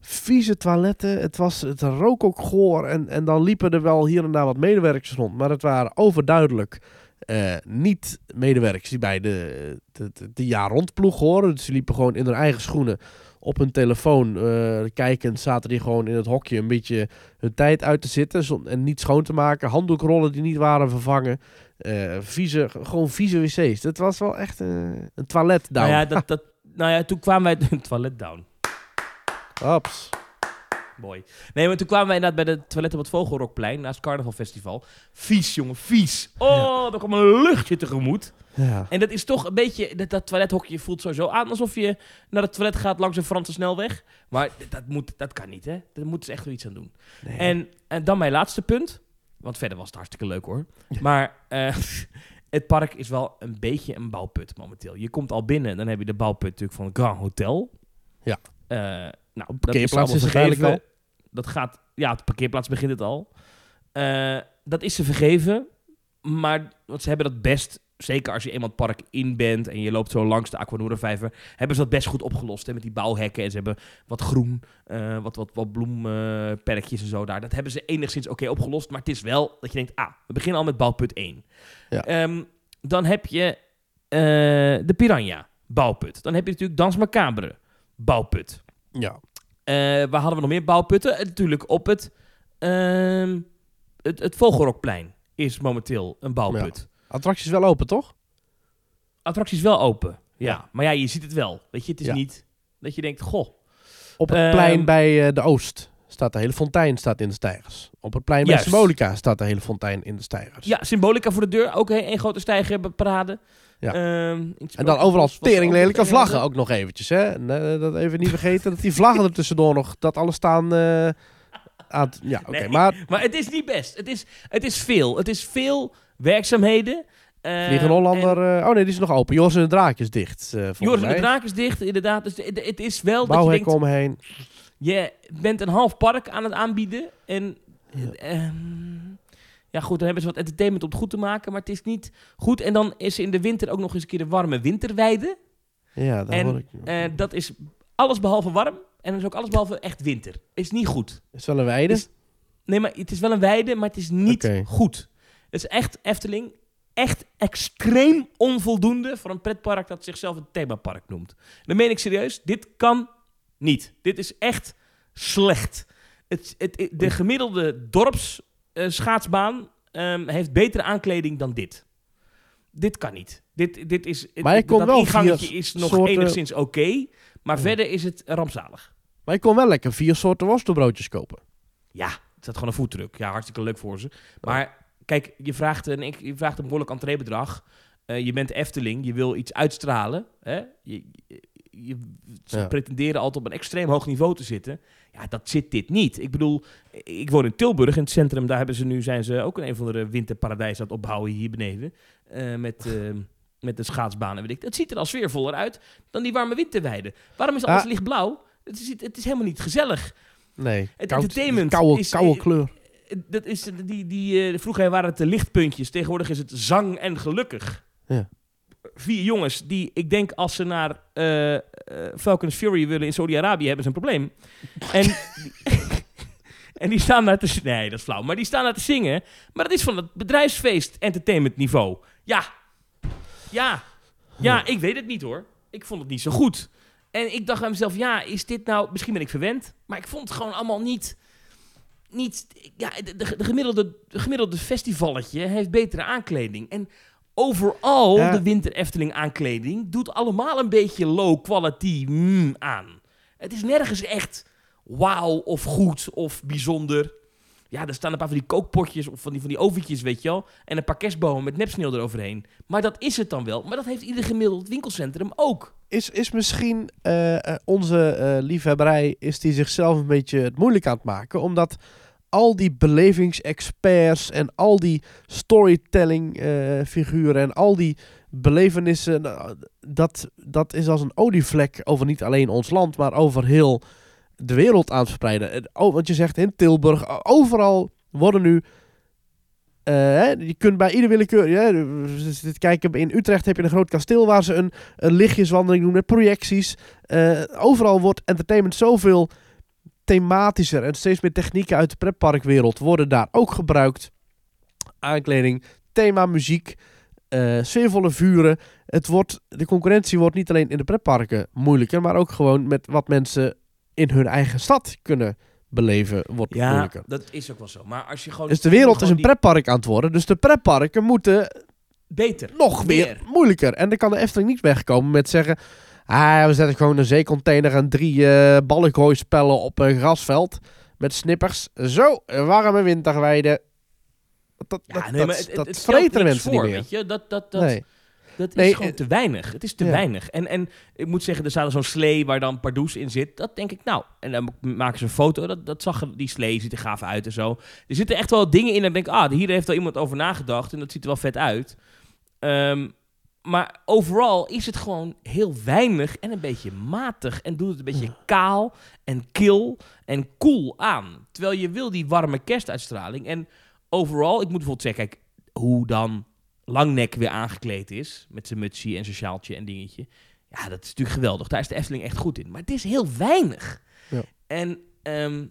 [SPEAKER 2] vieze toiletten. Het, was, het rook ook goor. En, en dan liepen er wel hier en daar wat medewerkers rond. Maar het waren overduidelijk eh, niet medewerkers die bij de, de, de, de jaar rondploeg horen. Dus die liepen gewoon in hun eigen schoenen op hun telefoon eh kijkend. Zaten die gewoon in het hokje een beetje hun tijd uit te zitten. En niet schoon te maken. Handdoekrollen die niet waren vervangen. Eh, vieze, gewoon vieze wc's. Dat was wel echt een toilet down.
[SPEAKER 1] Nou ja, dat, dat, nou ja, toen kwamen wij... <laughs> Een toilet down.
[SPEAKER 2] Ops.
[SPEAKER 1] Mooi. Nee, maar toen kwamen wij inderdaad bij de toilet op het Vogelrokplein, naast het carnavalfestival. Vies, jongen, vies. Oh, daar kwam een luchtje tegemoet.
[SPEAKER 2] Ja.
[SPEAKER 1] En dat is toch een beetje, dat, dat toilethokje voelt sowieso aan alsof je naar het toilet gaat langs een Franse snelweg. Maar dat, moet, dat kan niet, hè. Daar moeten ze echt wel iets aan doen.
[SPEAKER 2] Nee.
[SPEAKER 1] En, en dan mijn laatste punt. Want verder was het hartstikke leuk hoor. Maar eh, <laughs> het park is wel een beetje een bouwput momenteel. Je komt al binnen, dan heb je de bouwput natuurlijk van het Grand Hotel.
[SPEAKER 2] Ja.
[SPEAKER 1] Eh, nou, dat
[SPEAKER 2] parkeerplaats is eigenlijk
[SPEAKER 1] vergeven. Dat gaat, ja, de parkeerplaats begint het al. Eh, dat is ze vergeven. Maar want ze hebben dat best, zeker als je eenmaal het park in bent en je loopt zo langs de Aquanura vijver, hebben ze dat best goed opgelost hè, met die bouwhekken. En ze hebben wat groen, eh, wat, wat, wat bloemperkjes en zo daar. Dat hebben ze enigszins oké opgelost. Maar het is wel dat je denkt, ah, we beginnen al met bouwput 1.
[SPEAKER 2] Ja.
[SPEAKER 1] Ehm, dan heb je eh, de Piranha, bouwput. Dan heb je natuurlijk Dans Macabre, bouwput.
[SPEAKER 2] Ja.
[SPEAKER 1] Eh, waar hadden we nog meer bouwputten? Eh, natuurlijk op het, ehm, het, het Vogelrokplein is momenteel een bouwput.
[SPEAKER 2] Attracties wel open, toch?
[SPEAKER 1] Attracties wel open, ja.
[SPEAKER 2] Ja.
[SPEAKER 1] Maar ja, je ziet het wel. Weet je, het is
[SPEAKER 2] Ja.
[SPEAKER 1] niet dat je denkt, goh.
[SPEAKER 2] Op het
[SPEAKER 1] Ehm,
[SPEAKER 2] plein bij eh, de Oost staat de hele fontein staat in de stijgers. Op het plein bij
[SPEAKER 1] Juist.
[SPEAKER 2] Symbolica staat de hele fontein in de stijgers.
[SPEAKER 1] Ja, symbolica voor de deur, ook een één grote stijgerparade.
[SPEAKER 2] Ja.
[SPEAKER 1] Ehm,
[SPEAKER 2] En dan overal
[SPEAKER 1] was er ook
[SPEAKER 2] tering lelijke
[SPEAKER 1] nog een
[SPEAKER 2] vlaggen ook nog eventjes. Hè? En, eh, dat even niet vergeten dat die vlaggen er tussendoor nog, dat alles staan aan het- Ja, oké.
[SPEAKER 1] Nee,
[SPEAKER 2] Maar
[SPEAKER 1] Maar het is niet best. Het is, het is veel. Het is veel werkzaamheden. Eh,
[SPEAKER 2] Vliegen Hollander... oh nee, die is nog open. Joris en de Draak is dicht, volgens
[SPEAKER 1] Joris en de. Draak is dicht, inderdaad. Dus het, het is wel dat je denkt,
[SPEAKER 2] omheen.
[SPEAKER 1] je bent een half park aan het aanbieden. En
[SPEAKER 2] Ja.
[SPEAKER 1] ehm, ja goed, dan hebben ze wat entertainment om het goed te maken. Maar het is niet goed. En dan is in de winter ook nog eens een keer de warme winterweide.
[SPEAKER 2] Ja, daar
[SPEAKER 1] En,
[SPEAKER 2] hoor ik.
[SPEAKER 1] Eh, dat is alles behalve warm. En dat is ook alles behalve echt winter. Is niet goed.
[SPEAKER 2] is wel een weide.
[SPEAKER 1] is- Nee, maar het is wel een weide, maar het is niet goed. Het is echt, Efteling, echt extreem onvoldoende voor een pretpark dat zichzelf een themapark noemt. Dan meen ik serieus, dit kan niet. Dit is echt slecht. Het, het, het- de gemiddelde dorpsschaatsbaan ehm, heeft betere aankleding dan dit. Dit kan niet. Dit, dit is,
[SPEAKER 2] Maar
[SPEAKER 1] dat
[SPEAKER 2] kon wel
[SPEAKER 1] ingangetje is nog
[SPEAKER 2] soorten-
[SPEAKER 1] enigszins oké, maar
[SPEAKER 2] Ja.
[SPEAKER 1] verder is het rampzalig.
[SPEAKER 2] Maar je kon wel lekker vier soorten worstelbroodjes kopen.
[SPEAKER 1] Ja, het staat gewoon een voetdruk. Ja, hartstikke leuk voor ze. Maar kijk, je vraagt een, ik- je vraagt een behoorlijk entreebedrag. Eh je bent Efteling, je wil iets uitstralen. Hè? Je, je, je- ze
[SPEAKER 2] Ja.
[SPEAKER 1] pretenderen altijd op een extreem hoog niveau te zitten. Ja, dat zit dit niet. Ik bedoel, ik woon in Tilburg, in het centrum. Daar hebben ze nu, zijn ze ook een, een van de winterparadijs aan het opbouwen hier beneden. Eh, met, eh, met de schaatsbanen. Weet ik. Het ziet er al sfeervoller uit dan die warme winterweide. Waarom is alles
[SPEAKER 2] Ah.
[SPEAKER 1] lichtblauw? Het is, het is helemaal niet gezellig.
[SPEAKER 2] Nee.
[SPEAKER 1] Het
[SPEAKER 2] koud-
[SPEAKER 1] entertainment
[SPEAKER 2] Koude,
[SPEAKER 1] is-
[SPEAKER 2] koude kleur.
[SPEAKER 1] Eh, Dat is, die, die, vroeger waren het de lichtpuntjes. Tegenwoordig is het zang en gelukkig.
[SPEAKER 2] Ja.
[SPEAKER 1] Vier jongens die, ik denk als ze naar eh, Falcon's Fury willen in Saudi-Arabië, hebben ze een probleem. <laughs> En, die, <laughs> en die staan daar te... Nee, dat is flauw. Maar die staan daar te zingen. Maar dat is van het bedrijfsfeest entertainment niveau. Ja. Ja. Ja, ik weet het niet hoor. Ik vond het niet zo goed. En ik dacht aan mezelf, ja, is dit nou... Misschien ben ik verwend, maar ik vond het gewoon allemaal niet... Niet... Ja, de gemiddelde, de gemiddelde festivalletje heeft betere aankleding. En overal,
[SPEAKER 2] Ja.
[SPEAKER 1] de Winter Efteling aankleding... doet allemaal een beetje low quality mm, aan. Het is nergens echt wauw of goed of bijzonder. Ja, er staan een paar van die kookpotjes of van die, van die oventjes, weet je wel. En een paar kerstbomen met nepsneeuw eroverheen. Maar dat is het dan wel. Maar dat heeft ieder gemiddeld winkelcentrum ook.
[SPEAKER 2] Is, is misschien eh, eh, onze eh, liefhebberij, is die zichzelf een beetje het moeilijk aan het maken? Omdat al die belevingsexperts en al die storytelling eh, en al die belevenissen, nou, dat, dat is als een olievlek over niet alleen ons land, maar over heel de wereld aan het Oh, want je zegt in Tilburg, overal worden nu eh, hè, je kunt bij ieder willekeur. Kijken, in Utrecht heb je een groot kasteel waar ze een, een lichtjeswandeling doen met projecties. Eh, overal wordt entertainment zoveel thematischer en steeds meer technieken uit de pretparkwereld worden daar ook gebruikt. Aankleding, thema, muziek, eh, sfeervolle vuren. Het wordt, de concurrentie wordt niet alleen in de pretparken moeilijker, maar ook gewoon met wat mensen in hun eigen stad kunnen beleven wordt moeilijker.
[SPEAKER 1] dat is ook wel zo. Maar als je gewoon...
[SPEAKER 2] Dus de wereld is een
[SPEAKER 1] die-
[SPEAKER 2] pretpark aan het worden. Dus de pretparken moeten
[SPEAKER 1] Beter.
[SPEAKER 2] nog weer
[SPEAKER 1] Meer.
[SPEAKER 2] moeilijker. En dan kan de Efteling niet wegkomen met zeggen... Ah, we zetten gewoon een zeecontainer en drie balkgooispellen op een grasveld. Met snippers. Zo, een warme winterweide. Dat,
[SPEAKER 1] Ja,
[SPEAKER 2] dat,
[SPEAKER 1] nee, maar
[SPEAKER 2] dat,
[SPEAKER 1] het, het,
[SPEAKER 2] dat
[SPEAKER 1] het stelt
[SPEAKER 2] vreten mensen
[SPEAKER 1] voor,
[SPEAKER 2] niet meer.
[SPEAKER 1] Weet je? Dat, dat, dat,
[SPEAKER 2] nee.
[SPEAKER 1] Dat is
[SPEAKER 2] Nee,
[SPEAKER 1] gewoon
[SPEAKER 2] eh,
[SPEAKER 1] te weinig. Het is te
[SPEAKER 2] ja.
[SPEAKER 1] weinig. En, en ik moet zeggen, er staat zo'n slee waar dan Pardoes in zit. Dat denk ik, nou. En dan maken ze een foto. Dat, dat zag die slee ziet er gaaf uit en zo. Er zitten echt wel dingen in. En ik denk, ah, hier heeft wel iemand over nagedacht. En dat ziet er wel vet uit. Ehm, maar overal is het gewoon heel weinig en een beetje matig. En doet het een beetje kaal en kil en koel aan. Terwijl je wil die warme kerstuitstraling. En overal, ik moet bijvoorbeeld zeggen, kijk, hoe dan Langnek weer aangekleed is. Met zijn mutsie en zijn sjaaltje en dingetje. Ja, dat is natuurlijk geweldig. Daar is de Efteling echt goed in. Maar het is heel weinig.
[SPEAKER 2] Ja.
[SPEAKER 1] En ehm,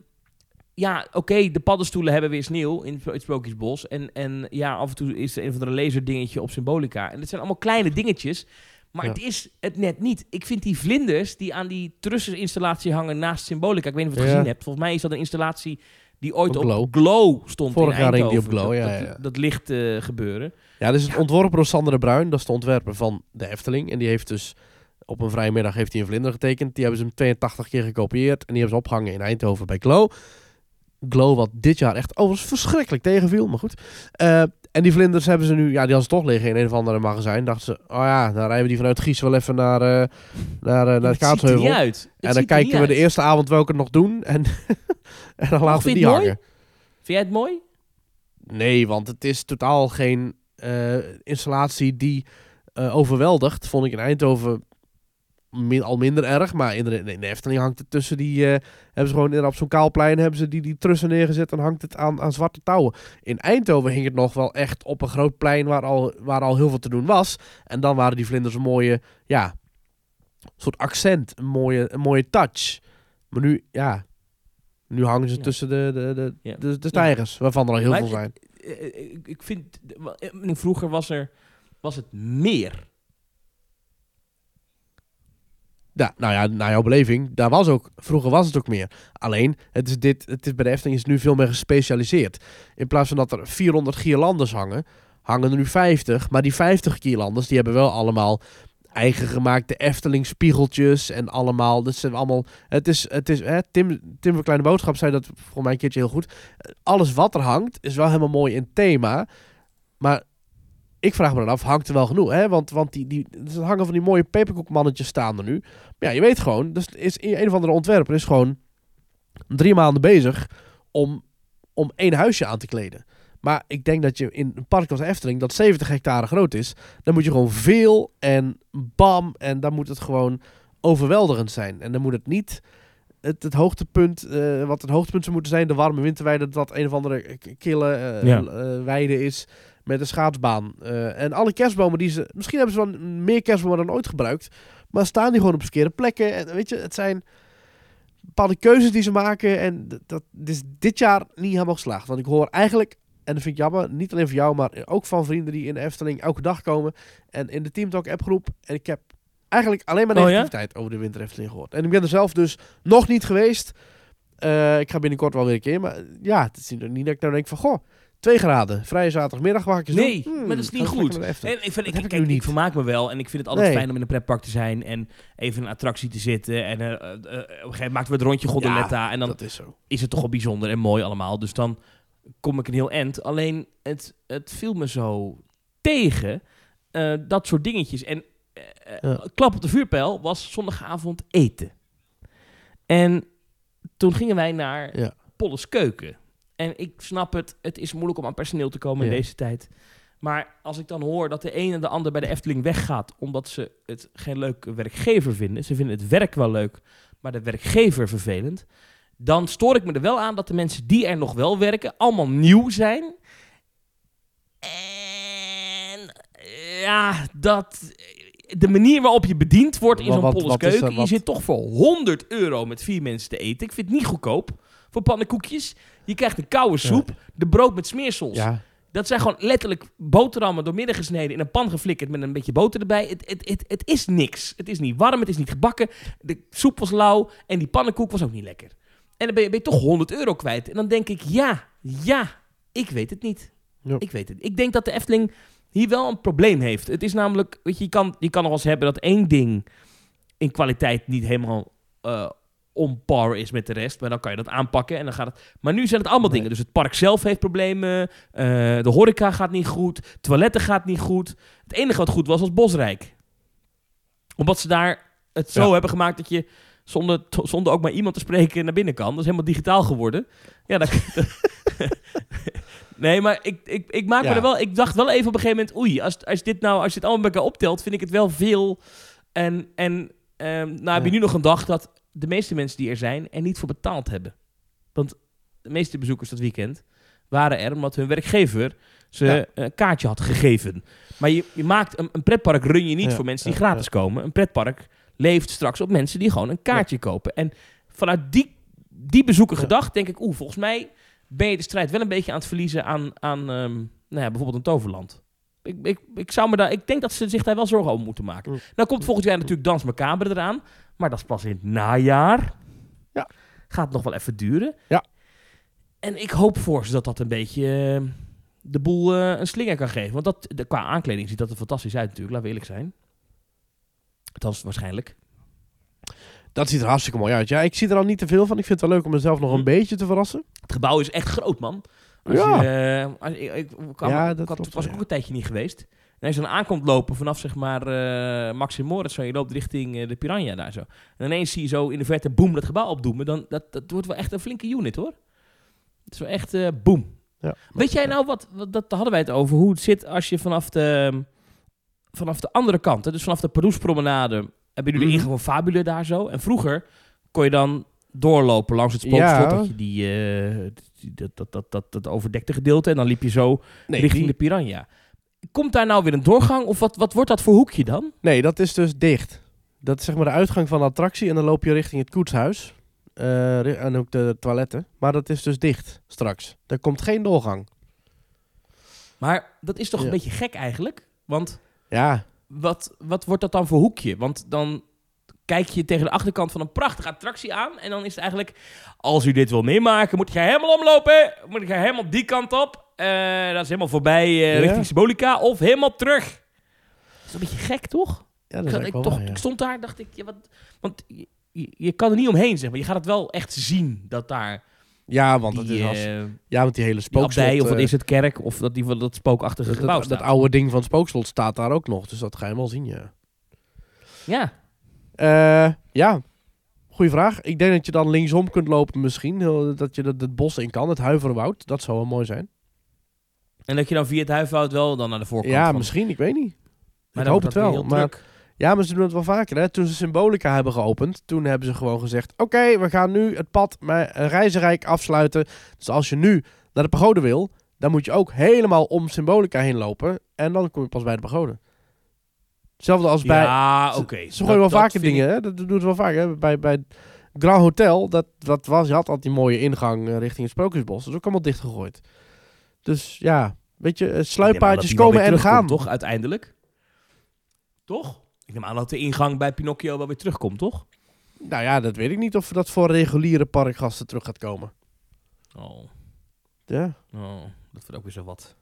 [SPEAKER 1] ja, oké, de paddenstoelen hebben weer sneeuw in het Sprookjesbos. En, en ja, af en toe is er een of andere laserdingetje op Symbolica. En het zijn allemaal kleine dingetjes. Maar
[SPEAKER 2] Ja.
[SPEAKER 1] het is het net niet. Ik vind die vlinders die aan die trusseninstallatie hangen naast Symbolica. Ik weet niet of je het
[SPEAKER 2] Ja.
[SPEAKER 1] gezien hebt. Volgens mij is dat een installatie die ooit
[SPEAKER 2] Op
[SPEAKER 1] op
[SPEAKER 2] Glow.
[SPEAKER 1] Stond
[SPEAKER 2] Vorig
[SPEAKER 1] in
[SPEAKER 2] jaar hing die
[SPEAKER 1] Eindhoven.
[SPEAKER 2] op Glow,
[SPEAKER 1] dat,
[SPEAKER 2] ja,
[SPEAKER 1] dat,
[SPEAKER 2] ja, ja.
[SPEAKER 1] dat licht eh, gebeuren.
[SPEAKER 2] Ja, is het ontworpen door Sander de Bruin. Dat is de ontwerper van de Efteling. En die heeft dus op een vrije middag heeft hij een vlinder getekend. Die hebben ze hem 82 keer gekopieerd. En die hebben ze opgehangen in Eindhoven bij Glow. Glow wat dit jaar echt overigens verschrikkelijk tegenviel. Maar goed. Eh, en die vlinders hebben ze nu... Ja, die hadden ze toch liggen in een of andere magazijn. Dachten ze, oh ja, dan rijden we die vanuit Gies wel even naar, eh, naar, eh, naar het
[SPEAKER 1] het ziet er
[SPEAKER 2] Kaatsheuvel.
[SPEAKER 1] niet uit. Het
[SPEAKER 2] En dan kijken we de eerste avond welke nog doen. En, <laughs> en dan laten we die
[SPEAKER 1] mooi?
[SPEAKER 2] hangen.
[SPEAKER 1] Vind jij het mooi?
[SPEAKER 2] Nee, want het is totaal geen installatie die overweldigt. Vond ik in Eindhoven min- al minder erg. Maar in de, in de Efteling hangt het tussen die... eh, hebben ze gewoon inderdaad op zo'n kaalplein hebben ze die, die trussen neergezet en hangt het aan, aan zwarte touwen. In Eindhoven hing het nog wel echt op een groot plein waar al, waar al heel veel te doen was. En dan waren die vlinders een mooie, ja, soort accent. Een mooie, een mooie touch. Maar nu, ja... Nu hangen ze
[SPEAKER 1] Ja.
[SPEAKER 2] tussen de, de, de,
[SPEAKER 1] Ja.
[SPEAKER 2] de, de stijgers, waarvan er al heel
[SPEAKER 1] Maar
[SPEAKER 2] veel zijn.
[SPEAKER 1] Eh, eh, ik, ik vind... wel, eh, Vroeger was er... Was het meer.
[SPEAKER 2] Ja, nou ja, naar jouw beleving, daar was ook, vroeger was het ook meer. Alleen, het is, dit, het is bij de Efteling is nu veel meer gespecialiseerd. In plaats van dat er 400 gierlandes hangen, hangen er nu 50. Maar die 50 gierlandes, die hebben wel allemaal eigen gemaakte Efteling spiegeltjes en allemaal, dat zijn allemaal, het is, het is, hè, Tim, Tim van Kleine Boodschap zei dat voor mij een keertje heel goed. Alles wat er hangt, is wel helemaal mooi in thema, maar ik vraag me dan af, hangt er wel genoeg? Hè? Want, want die, die, er hangen van die mooie peperkoekmannetjes staan er nu. Maar ja, je weet gewoon, dus is een of andere ontwerper is gewoon drie maanden bezig om, om één huisje aan te kleden. Maar ik denk dat je in een park als Efteling, dat 70 hectare groot is, dan moet je gewoon veel en bam, en dan moet het gewoon overweldigend zijn. En dan moet het niet het, het hoogtepunt, eh, wat het hoogtepunt zou moeten zijn, de warme winterweide, dat een of andere kille
[SPEAKER 1] Ja.
[SPEAKER 2] eh, weide is met een schaatsbaan. Eh, en alle kerstbomen die ze, misschien hebben ze wel meer kerstbomen dan ooit gebruikt, maar staan die gewoon op verkeerde plekken. En weet je, het zijn bepaalde keuzes die ze maken en dat is dit jaar niet helemaal geslaagd. Want ik hoor eigenlijk, en dat vind ik jammer, niet alleen voor jou, maar ook van vrienden die in de Efteling elke dag komen en in de Teamtalk appgroep. En ik heb eigenlijk alleen maar
[SPEAKER 1] Oh ja?
[SPEAKER 2] negativiteit over de Winter Efteling gehoord. En ik ben er zelf dus nog niet geweest. Eh, ik ga binnenkort wel weer een keer, maar ja, het is niet niet dat ik nou denk van, goh, 2 graden, vrije zaterdagmiddag, mag ik eens
[SPEAKER 1] Nee?
[SPEAKER 2] Hmm,
[SPEAKER 1] maar dat is niet
[SPEAKER 2] eens lekker
[SPEAKER 1] goed. En ik, vind, ik, kijk, ik
[SPEAKER 2] niet.
[SPEAKER 1] vermaak me wel. En ik vind het altijd
[SPEAKER 2] Nee.
[SPEAKER 1] fijn om in een pretpark te zijn. En even in een attractie te zitten. En eh, op een gegeven moment maakten we het rondje Gondoletta. en dan
[SPEAKER 2] is
[SPEAKER 1] het toch wel bijzonder en mooi allemaal. Dus dan kom ik een heel eind. Alleen het, het viel me zo tegen. dat soort dingetjes. En
[SPEAKER 2] Ja.
[SPEAKER 1] klap op de vuurpijl was zondagavond eten. En toen gingen wij naar
[SPEAKER 2] Ja.
[SPEAKER 1] Polles Keuken. En ik snap het, het is moeilijk om aan personeel te komen in deze tijd. Maar als ik dan hoor dat de een en de ander bij de Efteling weggaat... omdat ze het geen leuke werkgever vinden. Ze vinden het werk wel leuk, maar de werkgever vervelend. Dan stoor ik me er wel aan dat de mensen die er nog wel werken... allemaal nieuw zijn. En ja, dat... De manier waarop je bediend wordt in zo'n Polles Keuken... je zit toch voor 100 euro met vier mensen te eten. Ik vind het niet goedkoop voor pannenkoekjes. Je krijgt een koude soep, de brood met smeersels.
[SPEAKER 2] Ja,
[SPEAKER 1] Dat zijn gewoon letterlijk boterhammen doormidden gesneden, in een pan geflikkerd met een beetje boter erbij. Het, het, het, het is niks. Het is niet warm, het is niet gebakken. De soep was lauw en die pannenkoek was ook niet lekker. En dan ben je, ben je toch 100 euro kwijt. En dan denk ik, ja, ja, ik weet het niet.
[SPEAKER 2] Ja.
[SPEAKER 1] Ik weet het. Ik denk dat de Efteling hier wel een probleem heeft. Het is namelijk, weet je, je kan, je kan nog wel eens hebben dat één ding in kwaliteit niet helemaal eh, on par is met de rest. Maar dan kan je dat aanpakken en dan gaat het... Maar nu zijn het allemaal
[SPEAKER 2] Nee.
[SPEAKER 1] dingen. Dus het park zelf heeft problemen. eh, de horeca gaat niet goed. Toiletten gaat niet goed. Het enige wat goed was, was Bosrijk. Omdat ze daar het zo
[SPEAKER 2] Ja.
[SPEAKER 1] hebben gemaakt dat je zonder, zonder ook maar iemand te spreken naar binnen kan. Dat is helemaal digitaal geworden. Ja, dan, <laughs> nee, maar ik, ik, ik maak me er wel... Ik dacht wel even op een gegeven moment... Oei, als, als dit nou, als je dit allemaal bij elkaar optelt, vind ik het wel veel. En, en ehm, nou heb je
[SPEAKER 2] Ja.
[SPEAKER 1] nu nog een dag dat de meeste mensen die er zijn er niet voor betaald hebben. Want de meeste bezoekers dat weekend waren er omdat hun werkgever ze
[SPEAKER 2] Ja.
[SPEAKER 1] een kaartje had gegeven. Maar je, je maakt een, een pretpark run je niet
[SPEAKER 2] Ja,
[SPEAKER 1] voor mensen die
[SPEAKER 2] ja,
[SPEAKER 1] gratis komen. Een pretpark leeft straks op mensen die gewoon een kaartje kopen. En vanuit die, die bezoeker gedacht denk ik, oeh, volgens mij ben je de strijd wel een beetje aan het verliezen aan, aan ehm, nou ja, bijvoorbeeld een toverland. Ik, ik, ik, zou me daar, ik denk dat ze zich daar wel zorgen over moeten maken. Nou komt volgend jaar natuurlijk Dans Macabre eraan. Maar dat is pas in het najaar.
[SPEAKER 2] Ja.
[SPEAKER 1] Gaat nog wel even duren.
[SPEAKER 2] Ja.
[SPEAKER 1] En ik hoop voor ze dat dat een beetje eh, de boel eh, een slinger kan geven. Want dat, de, qua aankleding ziet dat er fantastisch uit natuurlijk. Laten we eerlijk zijn. Althans, waarschijnlijk.
[SPEAKER 2] Dat ziet er hartstikke mooi uit. Ja, ik zie er al niet te veel van. Ik vind het wel leuk om mezelf nog een
[SPEAKER 1] Hm.
[SPEAKER 2] beetje te verrassen.
[SPEAKER 1] Het gebouw is echt groot, man. Als
[SPEAKER 2] Ja.
[SPEAKER 1] Je, eh, als, ik, ik, kwam-
[SPEAKER 2] Ja,
[SPEAKER 1] ik
[SPEAKER 2] dat
[SPEAKER 1] had,
[SPEAKER 2] klopt
[SPEAKER 1] was ook een tijdje niet geweest. En als je dan aankomt lopen vanaf zeg maar uh, Maxim Moritz, je loopt richting eh, de Piranha daar zo. En ineens zie je zo in de verte boem dat gebouw opdoemen. Dan, dat, dat wordt wel echt een flinke unit hoor. Het is wel echt eh boem.
[SPEAKER 2] Ja.
[SPEAKER 1] Weet jij nou wat, wat, dat hadden wij het over, hoe het zit als je vanaf de, vanaf de andere kant, hè, dus vanaf de Paroespromenade, heb je nu de
[SPEAKER 2] Mhm.
[SPEAKER 1] ingang van Fabule daar zo. En vroeger kon je dan doorlopen langs het spookslot,
[SPEAKER 2] Ja.
[SPEAKER 1] dat je die, eh, die- dat, dat, dat, dat, dat overdekte gedeelte en dan liep je zo
[SPEAKER 2] Nee,
[SPEAKER 1] richting
[SPEAKER 2] die-
[SPEAKER 1] de Piranha. Komt daar nou weer een doorgang of wat, wat wordt dat voor hoekje dan?
[SPEAKER 2] nee, dat is dus dicht. Dat is zeg maar de uitgang van de attractie. En dan loop je richting het koetshuis. Eh, en ook de toiletten. Maar dat is dus dicht straks. Er komt geen doorgang.
[SPEAKER 1] Maar dat is toch
[SPEAKER 2] Ja.
[SPEAKER 1] een beetje gek eigenlijk? Want
[SPEAKER 2] Ja,
[SPEAKER 1] wat, wat wordt dat dan voor hoekje? Want dan kijk je tegen de achterkant van een prachtige attractie aan. En dan is het eigenlijk, als u dit wil meemaken, moet je helemaal omlopen. Moet je helemaal die kant op. Eh, dat is helemaal voorbij eh,
[SPEAKER 2] Ja.
[SPEAKER 1] richting Symbolica. Of helemaal terug. Dat is een beetje gek, toch?
[SPEAKER 2] ja dat is
[SPEAKER 1] ik, toch,
[SPEAKER 2] waar, ja.
[SPEAKER 1] ik stond daar, dacht ik, ja, wat, want je, je, je kan er niet omheen, zeg maar. Je gaat het wel echt zien dat daar
[SPEAKER 2] Ja, want,
[SPEAKER 1] die,
[SPEAKER 2] dat is als,
[SPEAKER 1] eh,
[SPEAKER 2] ja, want die hele
[SPEAKER 1] die
[SPEAKER 2] spookslot...
[SPEAKER 1] abdij, of wat is het, kerk, of dat, die, dat spookachtige
[SPEAKER 2] dat,
[SPEAKER 1] gebouw
[SPEAKER 2] dat, oude ding van het spookslot staat daar ook nog. Dus dat ga je wel zien, ja.
[SPEAKER 1] Ja,
[SPEAKER 2] Eh, ja, goeie vraag. Ik denk dat je dan linksom kunt lopen misschien. Dat je dat, het bos in kan, het huiverwoud. Dat zou wel mooi zijn.
[SPEAKER 1] en dat je dan via het Huifhout wel dan naar de voorkant
[SPEAKER 2] Ja,
[SPEAKER 1] van-
[SPEAKER 2] misschien. Ik weet niet.
[SPEAKER 1] Maar
[SPEAKER 2] ik hoop het wel. Maar,
[SPEAKER 1] druk.
[SPEAKER 2] ja, maar ze doen het wel vaker. Hè? Toen ze Symbolica hebben geopend, toen hebben ze gewoon gezegd... Oké, we gaan nu het pad met Reizenrijk afsluiten. Dus als je nu naar de pagode wil... dan moet je ook helemaal om Symbolica heen lopen. En dan kom je pas bij de pagode. Hetzelfde als bij...
[SPEAKER 1] Ja,
[SPEAKER 2] ze-
[SPEAKER 1] oké.
[SPEAKER 2] Ze
[SPEAKER 1] Dat-
[SPEAKER 2] gooien wel
[SPEAKER 1] dat
[SPEAKER 2] vaker dingen, hè? Dat doen ze wel vaak, hè? Bij, bij Grand Hotel, dat, dat was, je had altijd die mooie ingang eh, richting het Sprookjesbos. Dat is ook allemaal dichtgegooid. Dus ja, weet je, eh,
[SPEAKER 1] dat wel
[SPEAKER 2] komen en gaan.
[SPEAKER 1] toch, uiteindelijk? Toch? Ik neem aan dat de ingang bij Pinocchio wel weer terugkomt, toch?
[SPEAKER 2] Nou ja, dat weet ik niet of dat voor reguliere parkgasten terug gaat komen.
[SPEAKER 1] Oh,
[SPEAKER 2] Ja.
[SPEAKER 1] oh dat wordt ook weer zo wat.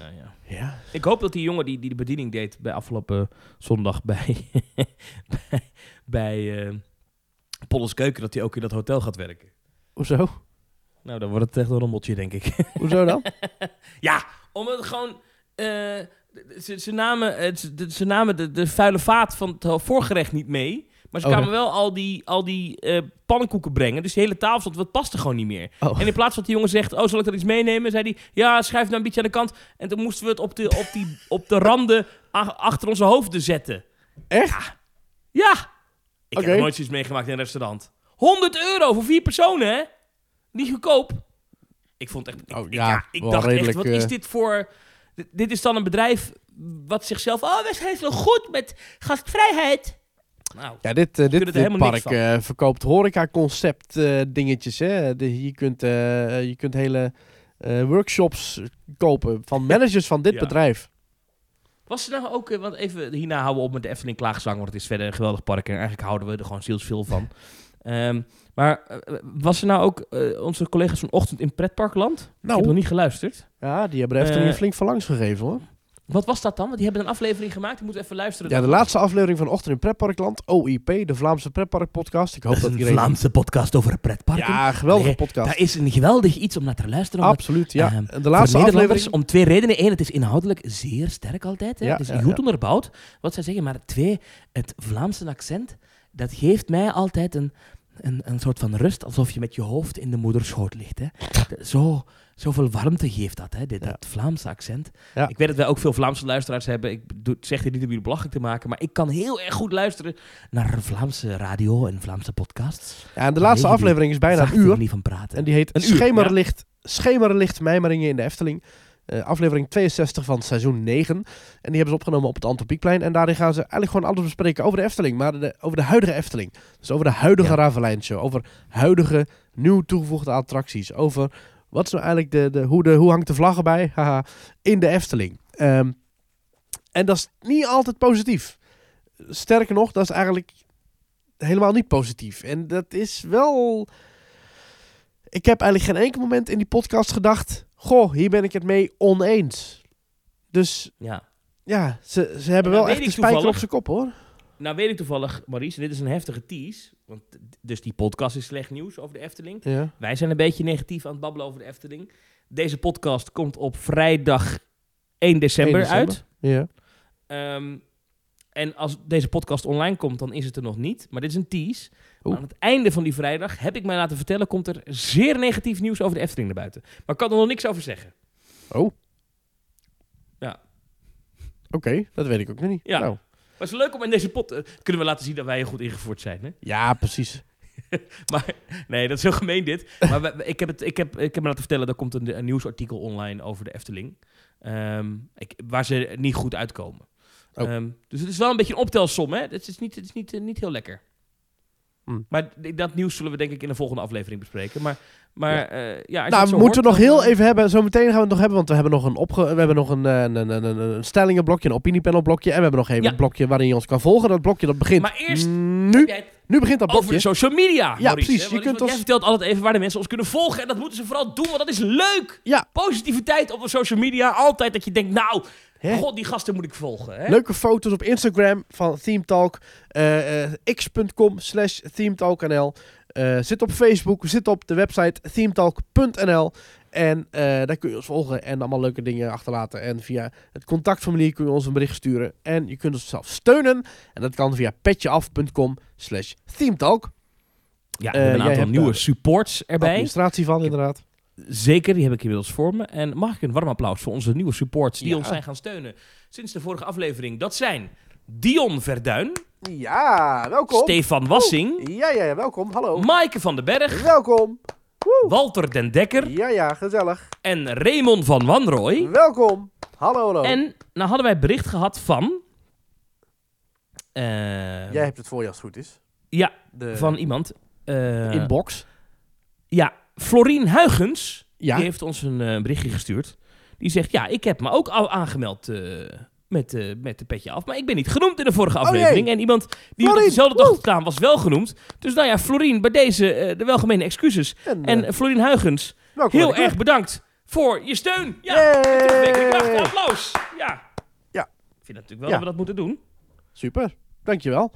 [SPEAKER 1] Ja, ja.
[SPEAKER 2] Ja.
[SPEAKER 1] Ik hoop dat die jongen die, die de bediening deed bij afgelopen zondag <laughs> bij, bij, bij eh, Polles Keuken, dat hij ook in dat hotel gaat werken.
[SPEAKER 2] Hoezo?
[SPEAKER 1] Nou, dan wordt het echt een rommeltje, denk ik. <laughs>
[SPEAKER 2] Hoezo dan?
[SPEAKER 1] ja, omdat het gewoon... eh, ze, ze namen, eh, ze, de- ze namen de, de vuile vaat van het voorgerecht niet mee. Maar ze
[SPEAKER 2] Oh,
[SPEAKER 1] kwamen wel al die, al die eh, pannenkoeken brengen. Dus de hele tafel stond, wat paste gewoon niet meer.
[SPEAKER 2] Oh.
[SPEAKER 1] En in plaats van dat die jongen zegt, oh, zal ik er iets meenemen? Zei hij, ja, schuif nou een beetje aan de kant. En toen moesten we het op de, op die, op de randen achter onze hoofden zetten.
[SPEAKER 2] Echt?
[SPEAKER 1] Ja! Ik heb nooit zoiets meegemaakt in een restaurant. 100 euro voor vier personen, hè? Niet goedkoop. Ik vond echt... Ik,
[SPEAKER 2] Oh,
[SPEAKER 1] ik-
[SPEAKER 2] ja,
[SPEAKER 1] ik
[SPEAKER 2] wel
[SPEAKER 1] dacht echt, wat
[SPEAKER 2] eh,
[SPEAKER 1] is dit voor... Dit, is dan een bedrijf wat zichzelf... Oh, wij zijn zo goed met gastvrijheid. Nou,
[SPEAKER 2] Ja, dit, eh, dit, park eh, verkoopt horeca-concept eh, dingetjes. Hè? De, je, kunt, je kunt hele workshops kopen van <laughs> managers van dit
[SPEAKER 1] Ja.
[SPEAKER 2] bedrijf.
[SPEAKER 1] was er nou ook... Want even, hierna houden we op met de Efteling klaagzang, want het is verder een geweldig park. En eigenlijk houden we er gewoon zielsveel van. <laughs> Ehm, maar was er nou ook onze collega's vanochtend in Pretparkland? Ik heb nog
[SPEAKER 2] Nou,
[SPEAKER 1] niet geluisterd.
[SPEAKER 2] ja, die hebben er Efteling flink van langs gegeven hoor.
[SPEAKER 1] Wat was dat dan? Want die hebben een aflevering gemaakt. Die moeten we even luisteren.
[SPEAKER 2] Ja, de laatste aflevering van Ochtend in Pretparkland, OIP, de Vlaamse Pretpark podcast. Ik hoop
[SPEAKER 1] Dat
[SPEAKER 2] dat,
[SPEAKER 1] is een
[SPEAKER 2] iedereen...
[SPEAKER 1] Vlaamse podcast over pretparken.
[SPEAKER 2] Ja, geweldige
[SPEAKER 1] Nee,
[SPEAKER 2] podcast.
[SPEAKER 1] Dat is een geweldig iets om naar te luisteren. omdat,
[SPEAKER 2] Absoluut, ja.
[SPEAKER 1] ehm,
[SPEAKER 2] de laatste aflevering...
[SPEAKER 1] om twee redenen. Eén, het is inhoudelijk zeer sterk altijd. Hè?
[SPEAKER 2] Ja,
[SPEAKER 1] het is
[SPEAKER 2] ja,
[SPEAKER 1] goed
[SPEAKER 2] ja.
[SPEAKER 1] onderbouwd, wat zij zeggen. Maar twee, het Vlaamse accent, dat geeft mij altijd een, een, een soort van rust. Alsof je met je hoofd in de moederschoot ligt. Hè? <laughs> Zo, zoveel warmte geeft dat, hè? Dit,
[SPEAKER 2] Ja.
[SPEAKER 1] dat Vlaamse accent.
[SPEAKER 2] Ja.
[SPEAKER 1] Ik weet dat wij ook veel Vlaamse luisteraars hebben. Ik zeg dit niet om jullie belachelijk te maken. Maar ik kan heel erg goed luisteren naar Vlaamse radio en Vlaamse podcasts.
[SPEAKER 2] Ja, en de laatste aflevering is bijna een uur.
[SPEAKER 1] manier van praten.
[SPEAKER 2] En die heet
[SPEAKER 1] Een
[SPEAKER 2] Schemerlicht, Schemerlicht Mijmeringen in de Efteling. Eh, aflevering 62 van seizoen 9. En die hebben ze opgenomen op het Antropiekplein. En daarin gaan ze eigenlijk gewoon alles bespreken over de Efteling. Maar de, over de huidige Efteling. Dus over de huidige
[SPEAKER 1] Ja.
[SPEAKER 2] Over huidige nieuw toegevoegde attracties. Over wat is nou eigenlijk de, de, hoe, de, hoe hangt de vlag erbij? <laughs> Haha, in de Efteling. Ehm, en dat is niet altijd positief. Sterker nog, dat is eigenlijk helemaal niet positief. En dat is wel... Ik heb eigenlijk geen enkel moment in die podcast gedacht... Goh, hier ben ik het mee oneens. Dus
[SPEAKER 1] Ja.
[SPEAKER 2] ja, ze, ze hebben
[SPEAKER 1] En
[SPEAKER 2] wel echt de
[SPEAKER 1] ik
[SPEAKER 2] spijker op zijn kop, hoor.
[SPEAKER 1] Nou weet ik toevallig, Maurice, dit is een heftige tease. Want, dus die podcast is slecht nieuws over de Efteling.
[SPEAKER 2] Ja.
[SPEAKER 1] Wij zijn een beetje negatief aan het babbelen over de Efteling. Deze podcast komt op vrijdag 1 december,
[SPEAKER 2] 1 december.
[SPEAKER 1] uit.
[SPEAKER 2] Ja.
[SPEAKER 1] Ehm, en als deze podcast online komt, dan is het er nog niet. Maar dit is een tease. Aan het einde van die vrijdag, heb ik mij laten vertellen, komt er zeer negatief nieuws over de Efteling naar buiten. Maar ik kan er nog niks over zeggen.
[SPEAKER 2] Oh.
[SPEAKER 1] Ja.
[SPEAKER 2] Oké, dat weet ik ook nog niet.
[SPEAKER 1] Ja.
[SPEAKER 2] Nou.
[SPEAKER 1] Maar het is leuk om in deze pot... eh, kunnen we laten zien dat wij goed ingevoerd zijn, hè? <laughs>
[SPEAKER 2] ja, precies.
[SPEAKER 1] Maar nee, dat is heel gemeen dit. Maar we- ik, heb het, ik, heb, ik heb me laten vertellen, er komt een, een nieuwsartikel online over de Efteling. Ehm, ik, waar ze niet goed uitkomen.
[SPEAKER 2] Oh.
[SPEAKER 1] Ehm, dus het is wel een beetje een optelsom, hè? Het is niet, het is niet, eh, niet heel lekker.
[SPEAKER 2] Hm.
[SPEAKER 1] Maar dat nieuws zullen we denk ik in de volgende aflevering bespreken. Maar, maar
[SPEAKER 2] Ja.
[SPEAKER 1] ja, ja
[SPEAKER 2] Nou, we moeten
[SPEAKER 1] hoort,
[SPEAKER 2] nog heel
[SPEAKER 1] eh,
[SPEAKER 2] even hebben. Zometeen gaan we het nog hebben, want we hebben nog een, opge we hebben nog een, eh, een, een, een, een, een stellingenblokje, een opiniepanelblokje. En we hebben nog even
[SPEAKER 1] Ja.
[SPEAKER 2] een blokje waarin je ons kan volgen. Dat blokje dat begint
[SPEAKER 1] Maar eerst
[SPEAKER 2] nu.
[SPEAKER 1] het
[SPEAKER 2] Nu begint dat
[SPEAKER 1] over
[SPEAKER 2] blokje.
[SPEAKER 1] de social media.
[SPEAKER 2] Ja,
[SPEAKER 1] Maurice,
[SPEAKER 2] precies.
[SPEAKER 1] hè?
[SPEAKER 2] Je kunt ons-
[SPEAKER 1] Jij vertelt altijd even waar de mensen ons kunnen volgen. En dat moeten ze vooral doen, want dat is leuk.
[SPEAKER 2] Ja.
[SPEAKER 1] Positiviteit op de social media. Altijd dat je denkt, nou,
[SPEAKER 2] Hè?
[SPEAKER 1] god, die gasten moet ik volgen. Hè?
[SPEAKER 2] Leuke foto's op Instagram van Themetalk. eh eh, x.com slash themetalknl. Eh zit op Facebook, zit op de website themetalk.nl. En daar kun je ons volgen en allemaal leuke dingen achterlaten. En via het contactformulier kun je ons een bericht sturen. En je kunt ons zelf steunen. En dat kan via petjeaf.com slash themetalk.
[SPEAKER 1] Ja, we hebben een aantal nieuwe supports erbij.
[SPEAKER 2] Administratie van, inderdaad.
[SPEAKER 1] Zeker, die heb ik inmiddels voor me. En mag ik een warm applaus voor onze nieuwe supports die
[SPEAKER 2] Ja.
[SPEAKER 1] ons zijn gaan steunen sinds de vorige aflevering. Dat zijn Dion Verduin,
[SPEAKER 2] Ja, welkom.
[SPEAKER 1] Stefan Wassing,
[SPEAKER 2] Ja, ja, ja, welkom. Hallo.
[SPEAKER 1] Maaike van den Berg,
[SPEAKER 2] Welkom.
[SPEAKER 1] Walter den Dekker
[SPEAKER 2] Ja, ja, gezellig.
[SPEAKER 1] en Raymond van Wanrooy.
[SPEAKER 2] Welkom. Hallo, hallo.
[SPEAKER 1] En nou hadden wij bericht gehad van... eh,
[SPEAKER 2] Jij hebt het voor je als het goed is.
[SPEAKER 1] Ja,
[SPEAKER 2] De
[SPEAKER 1] van iemand. eh,
[SPEAKER 2] inbox.
[SPEAKER 1] Ja, Florien Huigens.
[SPEAKER 2] Ja.
[SPEAKER 1] Die heeft ons een eh, berichtje gestuurd. Die zegt, ja, ik heb me ook al aangemeld eh, met, eh, met de petje af. Maar ik ben niet genoemd in de vorige
[SPEAKER 2] Oh,
[SPEAKER 1] aflevering. En iemand die op dezelfde dag gedaan was wel genoemd. Dus nou ja, Florien, bij deze de welgemene excuses.
[SPEAKER 2] En,
[SPEAKER 1] En Florien Huigens,
[SPEAKER 2] welkom
[SPEAKER 1] heel erg bedankt voor je steun. Ja, kracht. Applaus. Ja.
[SPEAKER 2] Ja.
[SPEAKER 1] Ik vind natuurlijk wel
[SPEAKER 2] Ja.
[SPEAKER 1] dat we dat moeten doen.
[SPEAKER 2] Super, dankjewel.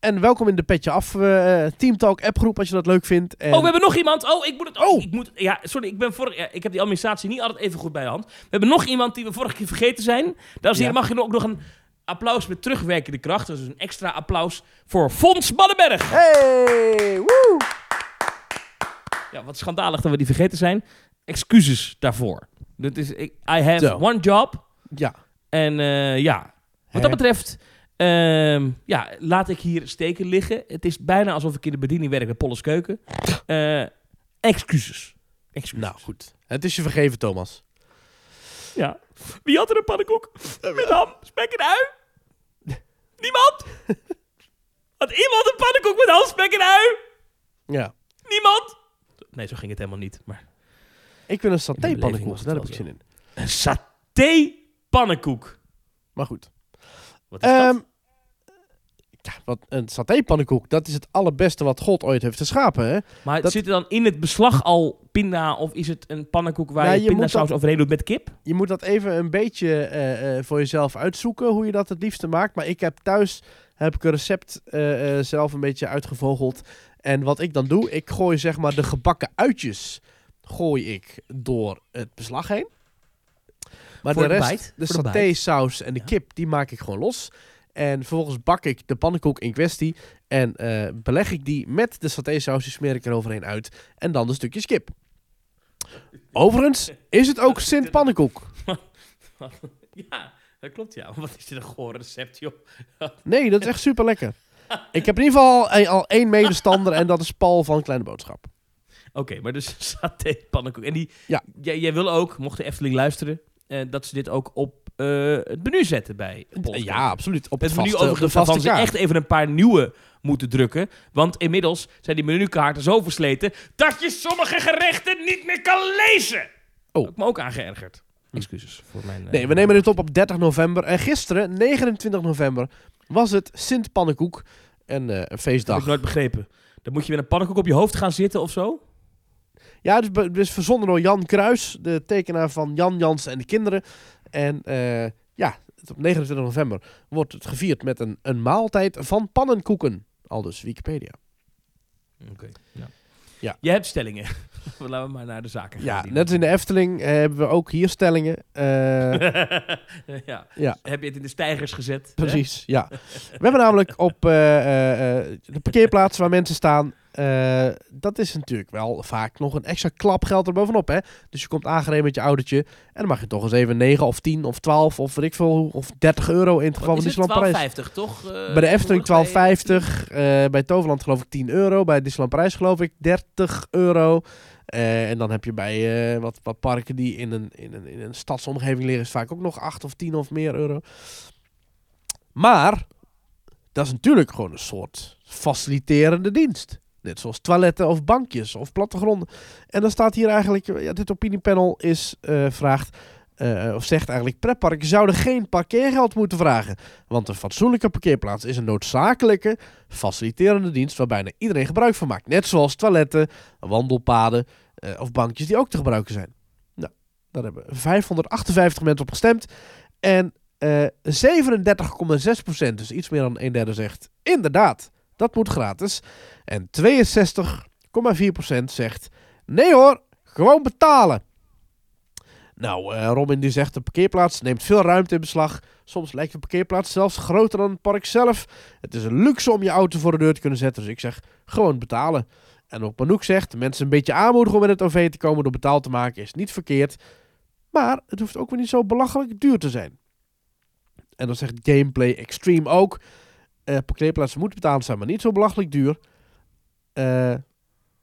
[SPEAKER 2] En welkom in de Petje Af eh Teamtalk appgroep als je dat leuk vindt. En
[SPEAKER 1] Oh, we hebben nog iemand. Oh, ik moet het. Oh,
[SPEAKER 2] Oh.
[SPEAKER 1] ik moet. Ja, sorry, ik ben vorig. Ja, ik heb die administratie niet altijd even goed bij de hand. We hebben nog iemand die we vorige keer vergeten zijn. Dames en heren,
[SPEAKER 2] Ja.
[SPEAKER 1] mag je ook nog een applaus met terugwerkende kracht. Dus een extra applaus voor Fons Baddenberg.
[SPEAKER 2] Hey, woe!
[SPEAKER 1] Ja, wat schandalig dat we die vergeten zijn. Excuses daarvoor. Dat is, I have
[SPEAKER 2] Zo.
[SPEAKER 1] one job.
[SPEAKER 2] Ja,
[SPEAKER 1] En eh, ja, wat dat betreft, ehm, ja, laat ik hier steken liggen. Het is bijna alsof ik in de bediening werk bij Polles Keuken. <laughs> Eh, excuses. Excuses.
[SPEAKER 2] nou goed. Het is je vergeven, Thomas.
[SPEAKER 1] Ja. Wie had er een pannenkoek met ham, spek en ui? Niemand? <laughs> Had iemand een pannenkoek met ham, spek en ui?
[SPEAKER 2] Ja.
[SPEAKER 1] Niemand? Nee, zo ging het helemaal niet. Maar
[SPEAKER 2] Ik wil een saté-pannenkoek, daar heb ik zin in.
[SPEAKER 1] een saté pannenkoek.
[SPEAKER 2] Maar goed.
[SPEAKER 1] Wat is
[SPEAKER 2] Ehm,
[SPEAKER 1] dat?
[SPEAKER 2] Ja, wat, een satépannenkoek, dat is het allerbeste wat God ooit heeft geschapen. Hè?
[SPEAKER 1] Maar
[SPEAKER 2] Dat-
[SPEAKER 1] zit er dan in het beslag al pinda of is het een pannenkoek waar
[SPEAKER 2] Ja,
[SPEAKER 1] je,
[SPEAKER 2] je
[SPEAKER 1] pindasaus
[SPEAKER 2] dat-
[SPEAKER 1] overheen doet met kip?
[SPEAKER 2] Je moet dat even een beetje eh, eh, voor jezelf uitzoeken, hoe je dat het liefste maakt. Maar ik heb thuis heb ik een recept eh, zelf een beetje uitgevogeld. En wat ik dan doe, ik gooi zeg maar de gebakken uitjes gooi ik door het beslag heen. Maar
[SPEAKER 1] Voor
[SPEAKER 2] de
[SPEAKER 1] de
[SPEAKER 2] rest, de
[SPEAKER 1] de
[SPEAKER 2] satésaus en de
[SPEAKER 1] Ja.
[SPEAKER 2] kip, die maak ik gewoon los. En vervolgens bak ik de pannenkoek in kwestie. En eh, beleg ik die met de satésaus, die smeer ik er overheen uit. En dan de stukjes kip. Overigens is het ook Sint pannenkoek. <laughs>
[SPEAKER 1] ja, dat klopt ja. Wat is dit een goor recept, joh? <laughs>
[SPEAKER 2] Nee, dat is echt super lekker. Ik heb in ieder geval al, al één medestander en dat is Paul van Kleine Boodschap.
[SPEAKER 1] Oké, maar dus <laughs> saté pannenkoek. En die,
[SPEAKER 2] Ja.
[SPEAKER 1] jij, jij wil ook, mocht de Efteling luisteren, eh, dat ze dit ook op eh, het menu zetten bij.
[SPEAKER 2] Ja, absoluut. Op het,
[SPEAKER 1] Het menu overigens waarvan ze echt even een paar nieuwe moeten drukken. Want inmiddels zijn die menukaarten zo versleten dat je sommige gerechten niet meer kan lezen.
[SPEAKER 2] Oh.
[SPEAKER 1] Heb ik me ook aangeërgerd. Excuses voor mijn... eh,
[SPEAKER 2] Nee, we nemen dit op op 30 november. En gisteren, 29 november, was het Sint Pannenkoek. En eh, een
[SPEAKER 1] Dat
[SPEAKER 2] feestdag.
[SPEAKER 1] heb ik nooit begrepen. Dan moet je met een pannenkoek op je hoofd gaan zitten of zo?
[SPEAKER 2] Ja, dus, dus verzonnen door Jan Kruis, de tekenaar van Jan Jans en de kinderen. En eh, ja, op 29 november wordt het gevierd met een, een maaltijd van pannenkoeken. Al dus Wikipedia.
[SPEAKER 1] Oké. Ja.
[SPEAKER 2] Ja.
[SPEAKER 1] Je hebt stellingen. <laughs> Laten we maar naar de zaken gaan.
[SPEAKER 2] Ja, net als in de Efteling eh, hebben we ook hier stellingen. Eh, <laughs>
[SPEAKER 1] ja.
[SPEAKER 2] Ja.
[SPEAKER 1] Heb je het in de stijgers gezet? hè?
[SPEAKER 2] Precies, ja. We hebben namelijk op eh, de parkeerplaats waar mensen staan. dat is natuurlijk wel vaak nog een extra klap geld erbovenop. Hè? Dus je komt aangereden met je autootje. En dan mag je toch eens even 9 of 10 of 12 of weet ik veel. Of 30 euro in het geval van? Disneyland Parijs.
[SPEAKER 1] 12,50 toch?
[SPEAKER 2] Bij de Efteling
[SPEAKER 1] tegenwoordig?
[SPEAKER 2] 12,50. eh bij Toverland geloof ik 10 euro. Bij Disneyland Parijs geloof ik 30 euro. Eh, en dan heb je bij eh, wat, wat parken die in een, in, een, in een stadsomgeving liggen... vaak ook nog 8 of 10 of meer euro. Maar dat is natuurlijk gewoon een soort faciliterende dienst. Net zoals toiletten of bankjes of plattegronden. En dan staat hier eigenlijk... Ja, dit opiniepanel is, eh, vraagt... eh, of zegt eigenlijk, pretparken zouden geen parkeergeld moeten vragen. Want een fatsoenlijke parkeerplaats is een noodzakelijke, faciliterende dienst waar bijna iedereen gebruik van maakt. Net zoals toiletten, wandelpaden eh, of bankjes die ook te gebruiken zijn. Nou, daar hebben 558 mensen op gestemd. En eh 37,6%, dus iets meer dan een derde, zegt inderdaad, dat moet gratis. En 62,4% zegt nee hoor, gewoon betalen. Nou, eh, Robin die zegt de parkeerplaats neemt veel ruimte in beslag. Soms lijkt de parkeerplaats zelfs groter dan het park zelf. Het is een luxe om je auto voor de deur te kunnen zetten. Dus ik zeg gewoon betalen. En ook Manouk zegt mensen een beetje aanmoedigen om met het OV te komen door betaald te maken is niet verkeerd. Maar het hoeft ook weer niet zo belachelijk duur te zijn. En dan zegt Gameplay Extreme ook. eh parkeerplaatsen moeten betaald zijn, maar niet zo belachelijk duur. Eh,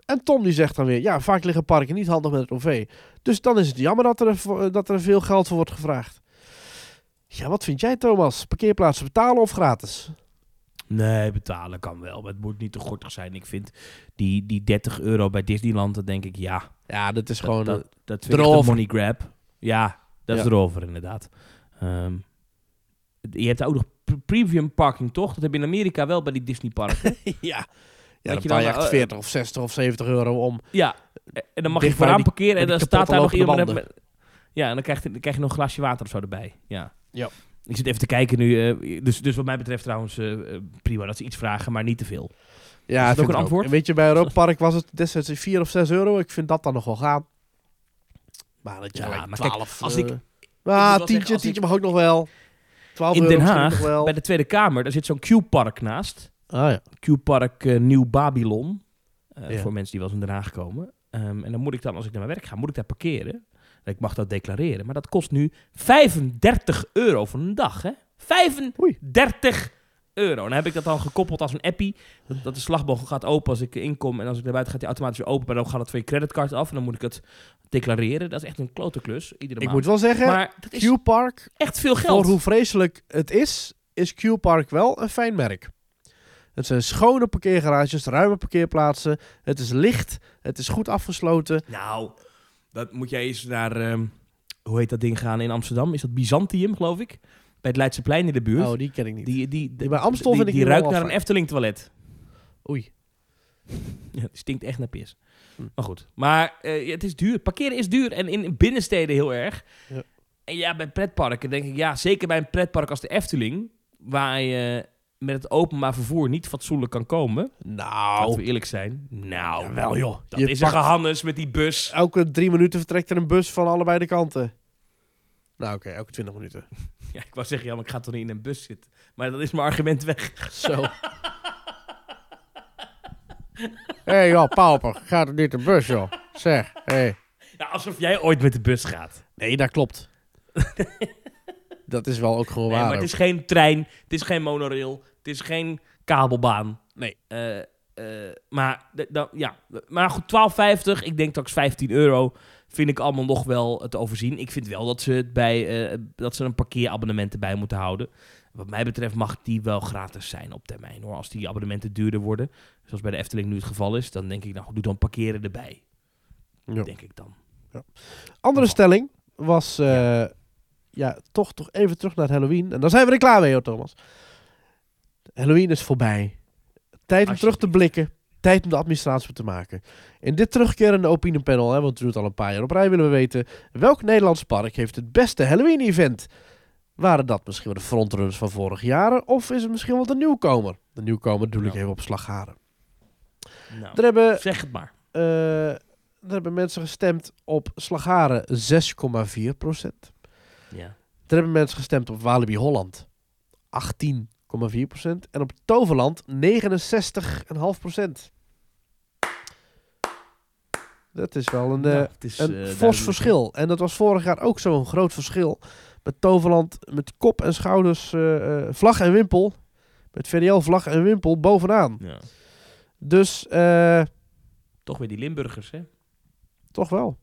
[SPEAKER 2] en Tom die zegt dan weer, ja, vaak liggen parken niet handig met het OV. Dus dan is het jammer dat er, voor- dat er veel geld voor wordt gevraagd. Ja, wat vind jij Thomas? Parkeerplaatsen betalen of gratis?
[SPEAKER 1] Nee, betalen kan wel. Maar het moet niet te gortig zijn. Ik vind die, die 30 euro bij Disneyland, dan denk ik ja.
[SPEAKER 2] Ja, dat is
[SPEAKER 1] Dat,
[SPEAKER 2] gewoon...
[SPEAKER 1] dat,
[SPEAKER 2] eh,
[SPEAKER 1] dat vind ik money grab. Ja, dat is
[SPEAKER 2] Ja.
[SPEAKER 1] erover inderdaad. Ehm, je hebt ook nog pre- premium parking, toch? Dat heb je in Amerika wel bij die Disney parken. <laughs>
[SPEAKER 2] ja. Ja,
[SPEAKER 1] Dat
[SPEAKER 2] dan
[SPEAKER 1] je
[SPEAKER 2] betaal je
[SPEAKER 1] dan,
[SPEAKER 2] echt
[SPEAKER 1] eh,
[SPEAKER 2] 40 of 60 of 70 euro om...
[SPEAKER 1] ja, en dan mag je vooraan
[SPEAKER 2] die-
[SPEAKER 1] parkeren en dan staat daar nog iemand... Met, ja, en dan krijg, je, dan krijg je nog een glasje water of zo erbij. Ja.
[SPEAKER 2] Ja.
[SPEAKER 1] Ik zit even te kijken nu. eh, dus, dus wat mij betreft trouwens eh, eh, prima dat ze iets vragen, maar niet te veel.
[SPEAKER 2] Ja, vind
[SPEAKER 1] ook een antwoord?
[SPEAKER 2] En weet je, bij Europa Park was het destijds 4 of 6 euro. Ik vind dat dan nog wel gaan. Maar dat
[SPEAKER 1] Ja, maar kijk,
[SPEAKER 2] 12...
[SPEAKER 1] als
[SPEAKER 2] eh,
[SPEAKER 1] ik-
[SPEAKER 2] ah,
[SPEAKER 1] moet wel
[SPEAKER 2] tientje,
[SPEAKER 1] zeggen, als
[SPEAKER 2] mag ook nog wel. 12
[SPEAKER 1] In Den Haag, bij de Tweede Kamer, daar zit zo'n Q-park naast.
[SPEAKER 2] Ah ja.
[SPEAKER 1] Q-park eh, Nieuw Babylon. Eh,
[SPEAKER 2] Ja.
[SPEAKER 1] Voor mensen die wel eens in Den Haag komen. Ehm, en dan moet ik dan, als ik naar mijn werk ga, moet ik daar parkeren. Ik mag dat declareren. Maar dat kost nu 35 euro voor een dag. Hè? 35 euro. En dan heb ik dat dan gekoppeld als een appie. Dat, dat de slagboog gaat open als ik inkom. En als ik naar buiten gaat die automatisch weer open. Maar dan gaat het van je creditcard af. En dan moet ik het declareren. Dat is echt een klote klus. Iedere
[SPEAKER 2] Ik
[SPEAKER 1] maand.
[SPEAKER 2] moet wel zeggen,
[SPEAKER 1] maar
[SPEAKER 2] Q-Park,
[SPEAKER 1] echt veel
[SPEAKER 2] voor
[SPEAKER 1] geld.
[SPEAKER 2] hoe vreselijk het is, is Q-Park wel een fijn merk. Het zijn schone parkeergarages, ruime parkeerplaatsen. Het is licht, het is goed afgesloten.
[SPEAKER 1] Nou, dat moet jij eens naar, ehm, hoe heet dat ding gaan in Amsterdam? Is dat Byzantium, geloof ik? Bij het Leidseplein in de buurt.
[SPEAKER 2] Oh, die ken ik niet.
[SPEAKER 1] die, die,
[SPEAKER 2] Die bij Amstel
[SPEAKER 1] die,
[SPEAKER 2] vind ik
[SPEAKER 1] die ruikt naar een. Efteling toilet.
[SPEAKER 2] Oei.
[SPEAKER 1] Ja, die stinkt echt naar pis.
[SPEAKER 2] Hm.
[SPEAKER 1] Maar goed. Maar eh, het is duur. Parkeren is duur. En in binnensteden heel erg.
[SPEAKER 2] Ja.
[SPEAKER 1] En ja, bij pretparken denk ik... Ja, zeker bij een pretpark als de Efteling... Waar je met het openbaar vervoer niet fatsoenlijk kan komen.
[SPEAKER 2] Nou,
[SPEAKER 1] Laten we eerlijk zijn. Nou,
[SPEAKER 2] Jawel, joh.
[SPEAKER 1] Dat
[SPEAKER 2] Je
[SPEAKER 1] is een gehannes met die bus.
[SPEAKER 2] elke drie minuten vertrekt er een bus van allebei de kanten. Nou, oké, elke twintig minuten. <laughs>
[SPEAKER 1] Ja, ik wou zeggen, ja, maar ik ga toch niet in een bus zitten. Maar dat is mijn argument weg.
[SPEAKER 2] Zo. Hé, hey, joh, pauper. Gaat er niet de bus, joh. Zeg, hé. Hey.
[SPEAKER 1] Ja, alsof jij ooit met de bus gaat.
[SPEAKER 2] Nee, dat klopt. <laughs> dat is wel ook gewoon
[SPEAKER 1] Nee,
[SPEAKER 2] waar.
[SPEAKER 1] maar het
[SPEAKER 2] ook.
[SPEAKER 1] is geen trein, het is geen monorail, het is geen kabelbaan.
[SPEAKER 2] Nee.
[SPEAKER 1] Eh, eh, maar, dan- ja. maar goed, 12,50, ik denk straks 15 euro, vind ik allemaal nog wel te overzien. Ik vind wel dat ze, het bij, eh, dat ze een parkeerabonnement erbij moeten houden. Wat mij betreft mag die wel gratis zijn op termijn. Hoor. Als die abonnementen duurder worden, zoals bij de Efteling nu het geval is, dan denk ik, nou, doe dan parkeren erbij.
[SPEAKER 2] Ja.
[SPEAKER 1] Denk ik dan.
[SPEAKER 2] Andere stelling was... ja. Toch, toch even terug naar Halloween. En dan zijn we er klaar mee, hoor, Thomas. Halloween is voorbij. Tijd om terug te blikken. Tijd om de administratie te maken. In dit terugkerende opiniepanel, hè, want we doen het al een paar jaar op rij, willen we weten... welk Nederlands park heeft het beste Halloween-event? Waren dat misschien wel de frontrunners van vorige jaren? Of is het misschien wel de nieuwkomer? De nieuwkomer doe ik
[SPEAKER 1] Ja.
[SPEAKER 2] even op Slagharen.
[SPEAKER 1] Nou,
[SPEAKER 2] Er hebben,
[SPEAKER 1] zeg het maar.
[SPEAKER 2] eh, er hebben mensen gestemd op Slagharen 6,4 procent.
[SPEAKER 1] Ja.
[SPEAKER 2] Er hebben mensen gestemd op Walibi Holland 18,4 procent. En op Toverland 69,5 procent. Dat is wel een, eh,
[SPEAKER 1] Nou, is,
[SPEAKER 2] een
[SPEAKER 1] eh,
[SPEAKER 2] fors verschil. En dat was vorig jaar ook zo'n groot verschil. Met Toverland met kop en schouders, eh, eh, vlag en wimpel. Met VDL vlag en wimpel bovenaan.
[SPEAKER 1] Ja.
[SPEAKER 2] Dus eh,
[SPEAKER 1] Toch weer die Limburgers, hè?
[SPEAKER 2] toch wel.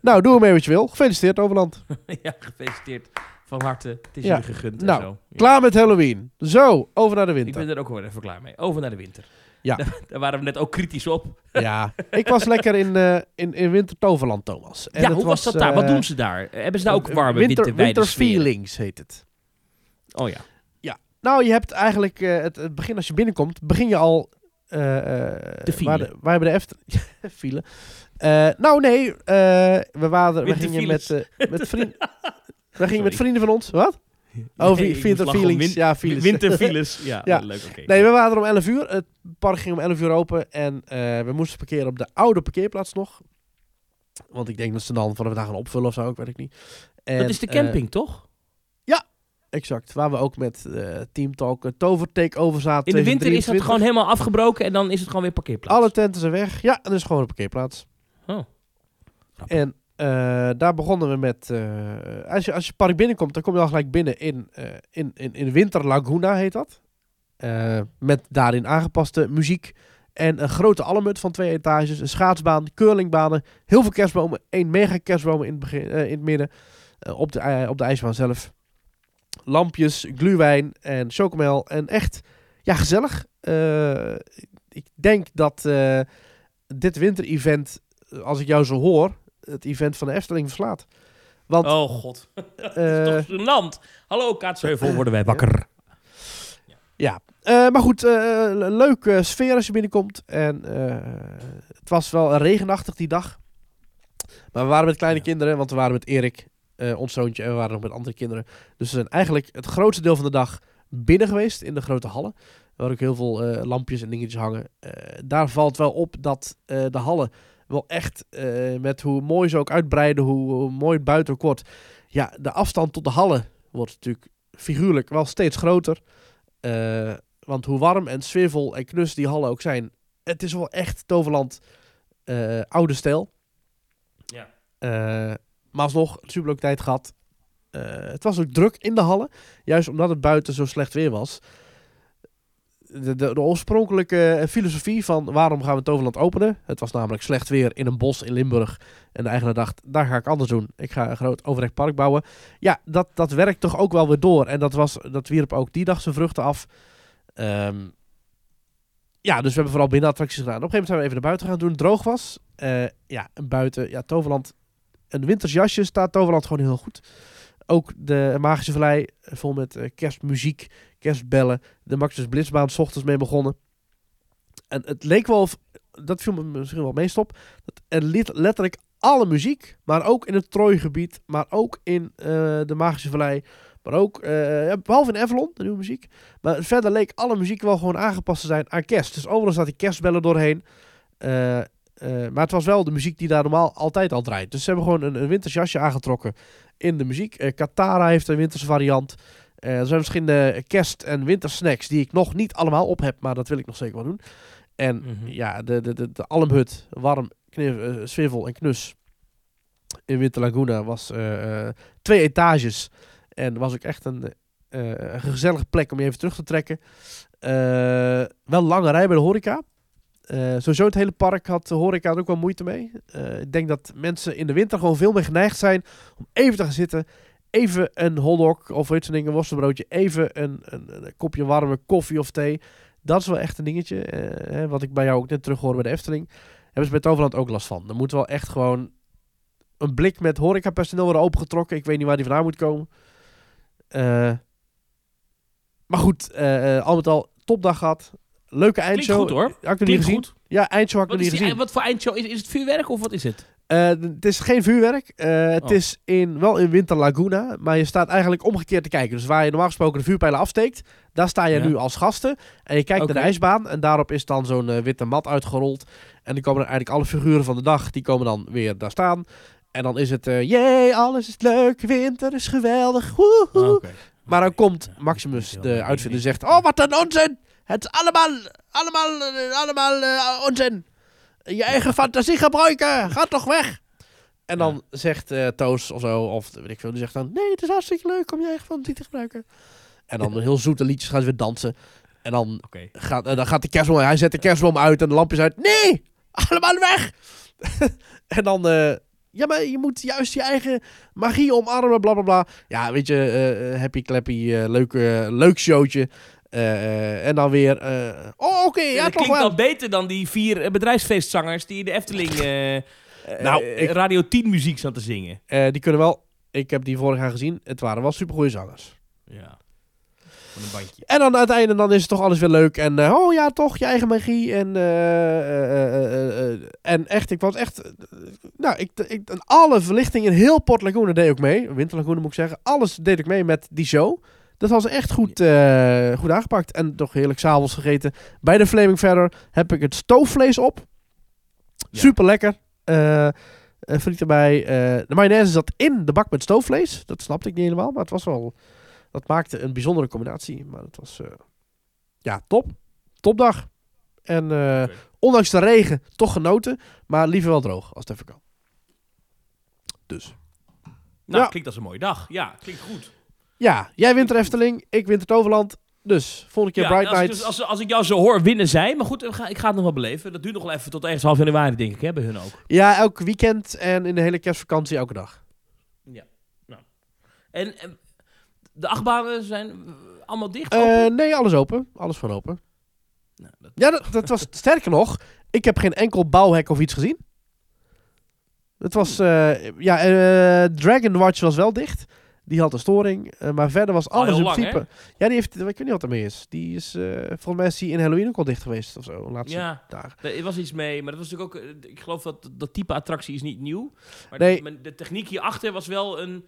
[SPEAKER 2] Nou, doe ermee wat je wil. Gefeliciteerd Overland. <laughs>
[SPEAKER 1] ja, gefeliciteerd. Van harte. Het is
[SPEAKER 2] Ja.
[SPEAKER 1] jullie gegund
[SPEAKER 2] Nou,
[SPEAKER 1] en zo. Ja.
[SPEAKER 2] Klaar met Halloween. Zo, over naar de
[SPEAKER 1] Ik
[SPEAKER 2] winter.
[SPEAKER 1] ben er ook wel even klaar mee. Over naar de winter.
[SPEAKER 2] Ja. <laughs>
[SPEAKER 1] Daar, waren we net ook kritisch op.
[SPEAKER 2] Ja, ik was lekker in, eh in, in Winter Toverland, Thomas. En
[SPEAKER 1] ja, hoe was, dat daar? Wat
[SPEAKER 2] eh,
[SPEAKER 1] doen ze daar? Hebben ze daar ook warme
[SPEAKER 2] winter, winter? Feelings heet het.
[SPEAKER 1] Oh ja.
[SPEAKER 2] Nou, je hebt eigenlijk eh, het, het begin als je binnenkomt, begin je al... eh eh,
[SPEAKER 1] Te
[SPEAKER 2] waar, de, waar hebben de Efteling... <laughs> file. Eh, nou, nee. eh, we, waren, we gingen met, eh, met <laughs> vrienden... We gingen met vrienden van ons. Wat? Oh,
[SPEAKER 1] Nee,
[SPEAKER 2] vi-
[SPEAKER 1] ik moest
[SPEAKER 2] winter <laughs> feelings. ja.
[SPEAKER 1] Winterfiles. Ja,
[SPEAKER 2] Ja.
[SPEAKER 1] leuk. Oké.
[SPEAKER 2] Nee, we waren er om 11 uur. Het park ging om 11 uur open. En we moesten parkeren op de oude parkeerplaats nog. Want ik denk dat ze dan vanaf daar gaan opvullen of zo, ik weet ik niet. En,
[SPEAKER 1] dat is de camping, toch?
[SPEAKER 2] exact. Waar we ook met Team Talk een tover takeover zaten.
[SPEAKER 1] In de winter is dat
[SPEAKER 2] 2023.
[SPEAKER 1] gewoon helemaal afgebroken en dan is het gewoon weer parkeerplaats.
[SPEAKER 2] Alle tenten zijn weg. Ja, en is gewoon een parkeerplaats.
[SPEAKER 1] Oh.
[SPEAKER 2] En eh, daar begonnen we met... eh, als, je, als je park binnenkomt, dan kom je al gelijk binnen in, eh, in, in, in Winter Laguna, heet dat. Met daarin aangepaste muziek. En een grote allemut van twee etages. Een schaatsbaan, curlingbanen. Heel veel kerstbomen. één mega kerstboom in het, begin, in het midden. op, de, op de ijsbaan zelf. Lampjes, gluwijn en chocomel. En echt, ja, gezellig. Ik denk dat dit winter-event, als ik jou zo hoor, het event van de Efteling verslaat. Want
[SPEAKER 1] Oh god. <laughs>
[SPEAKER 2] eh,
[SPEAKER 1] Toch gênant. Hallo Kaatsheuvel, worden wij wakker.
[SPEAKER 2] Ja, Eh, maar goed, eh, le- leuke sfeer als je binnenkomt. En eh, het was wel regenachtig die dag. Maar we waren met kleine
[SPEAKER 1] Ja.
[SPEAKER 2] kinderen, want we waren met Erik, eh, ons zoontje, en we waren nog met andere kinderen. Dus we zijn eigenlijk het grootste deel van de dag binnen geweest, in de grote hallen. Waar ook heel veel eh, lampjes en dingetjes hangen. Eh, daar valt wel op dat eh, de hallen wel echt, eh, met hoe mooi ze ook uitbreiden, hoe, hoe mooi het buiten ook wordt. Ja, de afstand tot de hallen wordt natuurlijk figuurlijk wel steeds groter. Eh, want hoe warm en sfeervol en knus die hallen ook zijn, het is wel echt Toverland eh, oude stijl.
[SPEAKER 1] Ja.
[SPEAKER 2] Maar alsnog, superleuke tijd gehad. Eh, het was ook druk in de hallen, juist omdat het buiten zo slecht weer was. De, de, oorspronkelijke filosofie van waarom gaan we Toverland openen. Het was namelijk slecht weer in een bos in Limburg. En de eigenaar dacht, daar ga ik anders doen. Ik ga een groot overrecht park bouwen. Ja, dat, dat werkt toch ook wel weer door. En dat, was, dat wierp ook die dag zijn vruchten af. Ehm, ja, dus we hebben vooral binnen attracties gedaan. Op een gegeven moment zijn we even naar buiten gaan het droog was. Eh, ja, en buiten, ja, Toverland. Een winters jasje staat Toverland gewoon heel goed. Ook de Magische Vallei, eh, vol met eh, kerstmuziek, kerstbellen. De Maximus Blitzbaan s ochtends mee begonnen. En het leek wel of, dat viel me misschien wel meest op, dat er letterlijk alle muziek, maar ook in het Trooigebied, maar ook in eh, de Magische Vallei, maar ook, eh, behalve in Avalon, de nieuwe muziek. Maar verder leek alle muziek wel gewoon aangepast te zijn aan kerst. Dus overal zat die kerstbellen doorheen. Eh, maar het was wel de muziek die daar normaal altijd al draait. Dus ze hebben gewoon een, een winters aangetrokken in de muziek. Katara heeft een winterse variant. Eh, er zijn verschillende kerst- en wintersnacks die ik nog niet allemaal op heb, maar dat wil ik nog zeker wel doen. En
[SPEAKER 1] Mhm.
[SPEAKER 2] ja, de, de, de, de Almhut, warm, knif, eh, swivel en knus in Winter Laguna was eh, eh, twee etages. En was ook echt een, eh, een gezellige plek om je even terug te trekken. Eh, wel lange rij bij de horeca. Eh, sowieso het hele park had de horeca er ook wel moeite mee. Eh, ik denk dat mensen in de winter gewoon veel meer geneigd zijn om even te gaan zitten. Even een hotdog of iets een worstenbroodje. Even een, een, een kopje warme koffie of thee. Dat is wel echt een dingetje. eh, wat ik bij jou ook net terug hoorde bij de Efteling. Hebben ze bij Toverland ook last van. Er moet wel echt gewoon een blik met horecapersoneel worden opengetrokken. Ik weet niet waar die vandaan moet komen. Eh, maar goed, eh, al met al topdag gehad. Leuke
[SPEAKER 1] Klinkt
[SPEAKER 2] eindshow.
[SPEAKER 1] goed hoor.
[SPEAKER 2] Had ik nog niet
[SPEAKER 1] Klinkt
[SPEAKER 2] gezien.
[SPEAKER 1] goed.
[SPEAKER 2] Ja, eindshow had ik
[SPEAKER 1] Wat,
[SPEAKER 2] nog
[SPEAKER 1] is
[SPEAKER 2] niet
[SPEAKER 1] die-
[SPEAKER 2] gezien.
[SPEAKER 1] wat voor eindshow? Is, is het vuurwerk of wat is het?
[SPEAKER 2] Eh, het is geen vuurwerk. Eh, het
[SPEAKER 1] Oh.
[SPEAKER 2] is in, wel in Winter Laguna. Maar je staat eigenlijk omgekeerd te kijken. Dus waar je normaal gesproken de vuurpijlen afsteekt. Daar sta je
[SPEAKER 1] Ja.
[SPEAKER 2] nu als gasten. En je kijkt naar de ijsbaan. En daarop is dan zo'n eh, witte mat uitgerold. En dan komen er eigenlijk alle figuren van de dag. Die komen dan weer daar staan. En dan is het... jee, alles is leuk. Winter is geweldig. Woehoe.
[SPEAKER 1] Ah.
[SPEAKER 2] Maar dan komt Maximus, de uitvinder, zegt... Oh, wat een onzin! Het is allemaal, allemaal, allemaal onzin. Je eigen fantasie gebruiken. Ga toch weg! En dan zegt eh Toos of zo, of weet ik veel, die zegt dan... Nee, het is hartstikke leuk om je eigen fantasie te gebruiken. En dan heel zoete liedjes gaan ze weer dansen. En dan gaat, eh, dan gaat de kerstboom... Hij zet de kerstboom uit en de lampjes uit. Nee! Allemaal weg! <laughs> en dan... eh, ja, maar je moet juist je eigen magie omarmen, bla bla bla. Ja, weet je, happy clappy, leuk, leuk showtje. Eh, eh, en dan weer... eh, oh, oké, ja,
[SPEAKER 1] dat klinkt
[SPEAKER 2] wel.
[SPEAKER 1] al beter dan die vier bedrijfsfeestzangers die in de Efteling
[SPEAKER 2] Nou, ik-
[SPEAKER 1] Radio 10 muziek zat te zingen.
[SPEAKER 2] Die kunnen wel... Ik heb die vorig jaar gezien. Het waren wel supergoeie zangers.
[SPEAKER 1] Ja. Van een bandje.
[SPEAKER 2] En dan uiteindelijk dan is het toch alles weer leuk. En oh ja, toch, je eigen magie. En, en echt, ik was echt... nou, ik, ik, alle verlichting in heel Port Laguna deed ook mee. Winter Laguna moet ik zeggen. Alles deed ik mee met die show. Dat was echt goed, eh, goed aangepakt. En toch heerlijk s'avonds gegeten. Bij de Flaming Verder heb ik het stoofvlees op.
[SPEAKER 1] Ja.
[SPEAKER 2] Super lekker. Eh, friet erbij. De mayonaise zat in de bak met stoofvlees. Dat snapte ik niet helemaal. Maar het was wel... Dat maakte een bijzondere combinatie. Maar het was... ja, top. Topdag. En ondanks de regen toch genoten. Maar liever wel droog als het even kan. Dus.
[SPEAKER 1] Nou,
[SPEAKER 2] Ja.
[SPEAKER 1] klinkt als een mooie dag. Ja, klinkt goed.
[SPEAKER 2] Ja, jij wint er Efteling. Ik wint het Toverland. Dus, volgende keer
[SPEAKER 1] Ja,
[SPEAKER 2] Bright
[SPEAKER 1] als,
[SPEAKER 2] Nights.
[SPEAKER 1] dus, als, als ik jou zo hoor, winnen zij. Maar goed, ik ga, ik ga het nog wel beleven. Dat duurt nog wel even tot ergens half januari, denk ik, hè, bij hun ook.
[SPEAKER 2] Ja, elk weekend en in de hele kerstvakantie elke dag.
[SPEAKER 1] En, en de achtbanen zijn allemaal dicht?
[SPEAKER 2] Eh, nee, alles open. Alles van open.
[SPEAKER 1] Nou, dat-
[SPEAKER 2] Ja, dat, dat was sterker nog. Ik heb geen enkel bouwhek of iets gezien. Het was, eh, ja, eh Dragon Watch was wel dicht. Die had een storing, eh, maar verder was
[SPEAKER 1] Al
[SPEAKER 2] alles in
[SPEAKER 1] lang,
[SPEAKER 2] principe. Ja, die heeft, ik weet niet wat ermee is. Die is, eh, volgens mij is die in Halloween ook al dicht geweest of zo, de laatste
[SPEAKER 1] ja,
[SPEAKER 2] dagen.
[SPEAKER 1] er was iets mee. Maar dat was natuurlijk ook... eh, Ik geloof dat dat type attractie is niet nieuw. Maar
[SPEAKER 2] Nee.
[SPEAKER 1] de, de techniek hierachter was wel een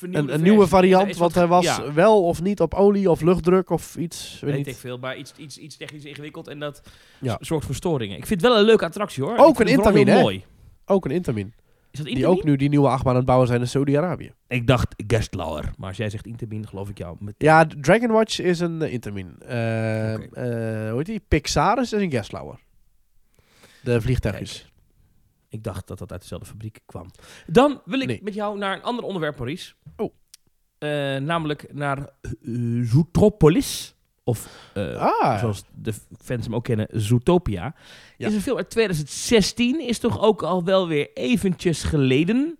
[SPEAKER 2] Een, een nieuwe variant, want hij was
[SPEAKER 1] ja.
[SPEAKER 2] wel of niet op olie of luchtdruk of iets. Weet
[SPEAKER 1] Weet
[SPEAKER 2] niet.
[SPEAKER 1] ik veel, maar iets, iets, iets technisch ingewikkeld en dat
[SPEAKER 2] Ja.
[SPEAKER 1] zorgt voor storingen. Ik vind het wel een leuke attractie hoor.
[SPEAKER 2] Ook
[SPEAKER 1] Ik
[SPEAKER 2] een
[SPEAKER 1] heel
[SPEAKER 2] hè?
[SPEAKER 1] mooi.
[SPEAKER 2] Ook een Intamin.
[SPEAKER 1] Is dat
[SPEAKER 2] Die ook nu die nieuwe achtbaan aan het bouwen zijn in Saudi-Arabië.
[SPEAKER 1] Ik dacht Gestlauer, maar als jij zegt Intamin, geloof ik jou.
[SPEAKER 2] Ja, Dragon Watch is een uh, Intamin. Eh, eh, hoe heet die? Pixaris is een Geslauer. De vliegtuigjes.
[SPEAKER 1] Ik dacht dat dat uit dezelfde fabriek kwam. Dan wil ik
[SPEAKER 2] Nee.
[SPEAKER 1] met jou naar een ander onderwerp, Maurice.
[SPEAKER 2] Oh.
[SPEAKER 1] Eh, namelijk naar Zootropolis. Of eh,
[SPEAKER 2] Ah,
[SPEAKER 1] zoals de fans hem ook kennen, Zootopia.
[SPEAKER 2] Ja.
[SPEAKER 1] Is een film uit 2016. Is toch ook al wel weer eventjes geleden.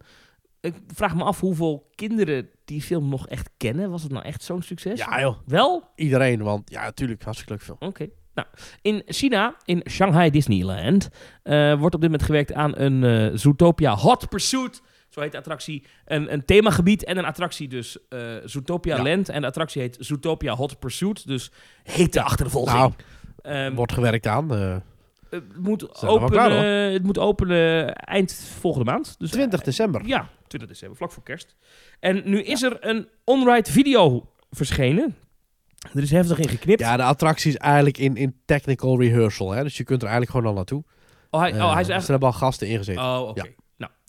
[SPEAKER 1] Ik vraag me af hoeveel kinderen die film nog echt kennen. Was het nou echt zo'n succes?
[SPEAKER 2] ja joh.
[SPEAKER 1] Wel?
[SPEAKER 2] Iedereen, want ja, natuurlijk, hartstikke leuk film.
[SPEAKER 1] Oké. Nou, in China, in Shanghai Disneyland, eh, wordt op dit moment gewerkt aan een eh, Zootopia Hot Pursuit Zo heet de attractie. Een, een themagebied en een attractie dus eh Zootopia
[SPEAKER 2] Ja.
[SPEAKER 1] Land. En de attractie heet Zootopia Hot Pursuit. Dus hete achtervolging.
[SPEAKER 2] Nou,
[SPEAKER 1] Ehm,
[SPEAKER 2] wordt gewerkt aan. eh,
[SPEAKER 1] het, moet openen,
[SPEAKER 2] klaar,
[SPEAKER 1] het moet openen eind volgende maand. Dus
[SPEAKER 2] 20 december.
[SPEAKER 1] ja, 20 december, vlak voor kerst. En nu is er een on-ride video verschenen. Er is heftig in geknipt.
[SPEAKER 2] Ja, de attractie is eigenlijk in, in technical rehearsal. Hè? Dus je kunt er eigenlijk gewoon al naartoe.
[SPEAKER 1] oh, hij,
[SPEAKER 2] Eh,
[SPEAKER 1] oh, hij is
[SPEAKER 2] Ze
[SPEAKER 1] eigenlijk...
[SPEAKER 2] hebben al gasten ingezeten.
[SPEAKER 1] Oh, oké.
[SPEAKER 2] Ja.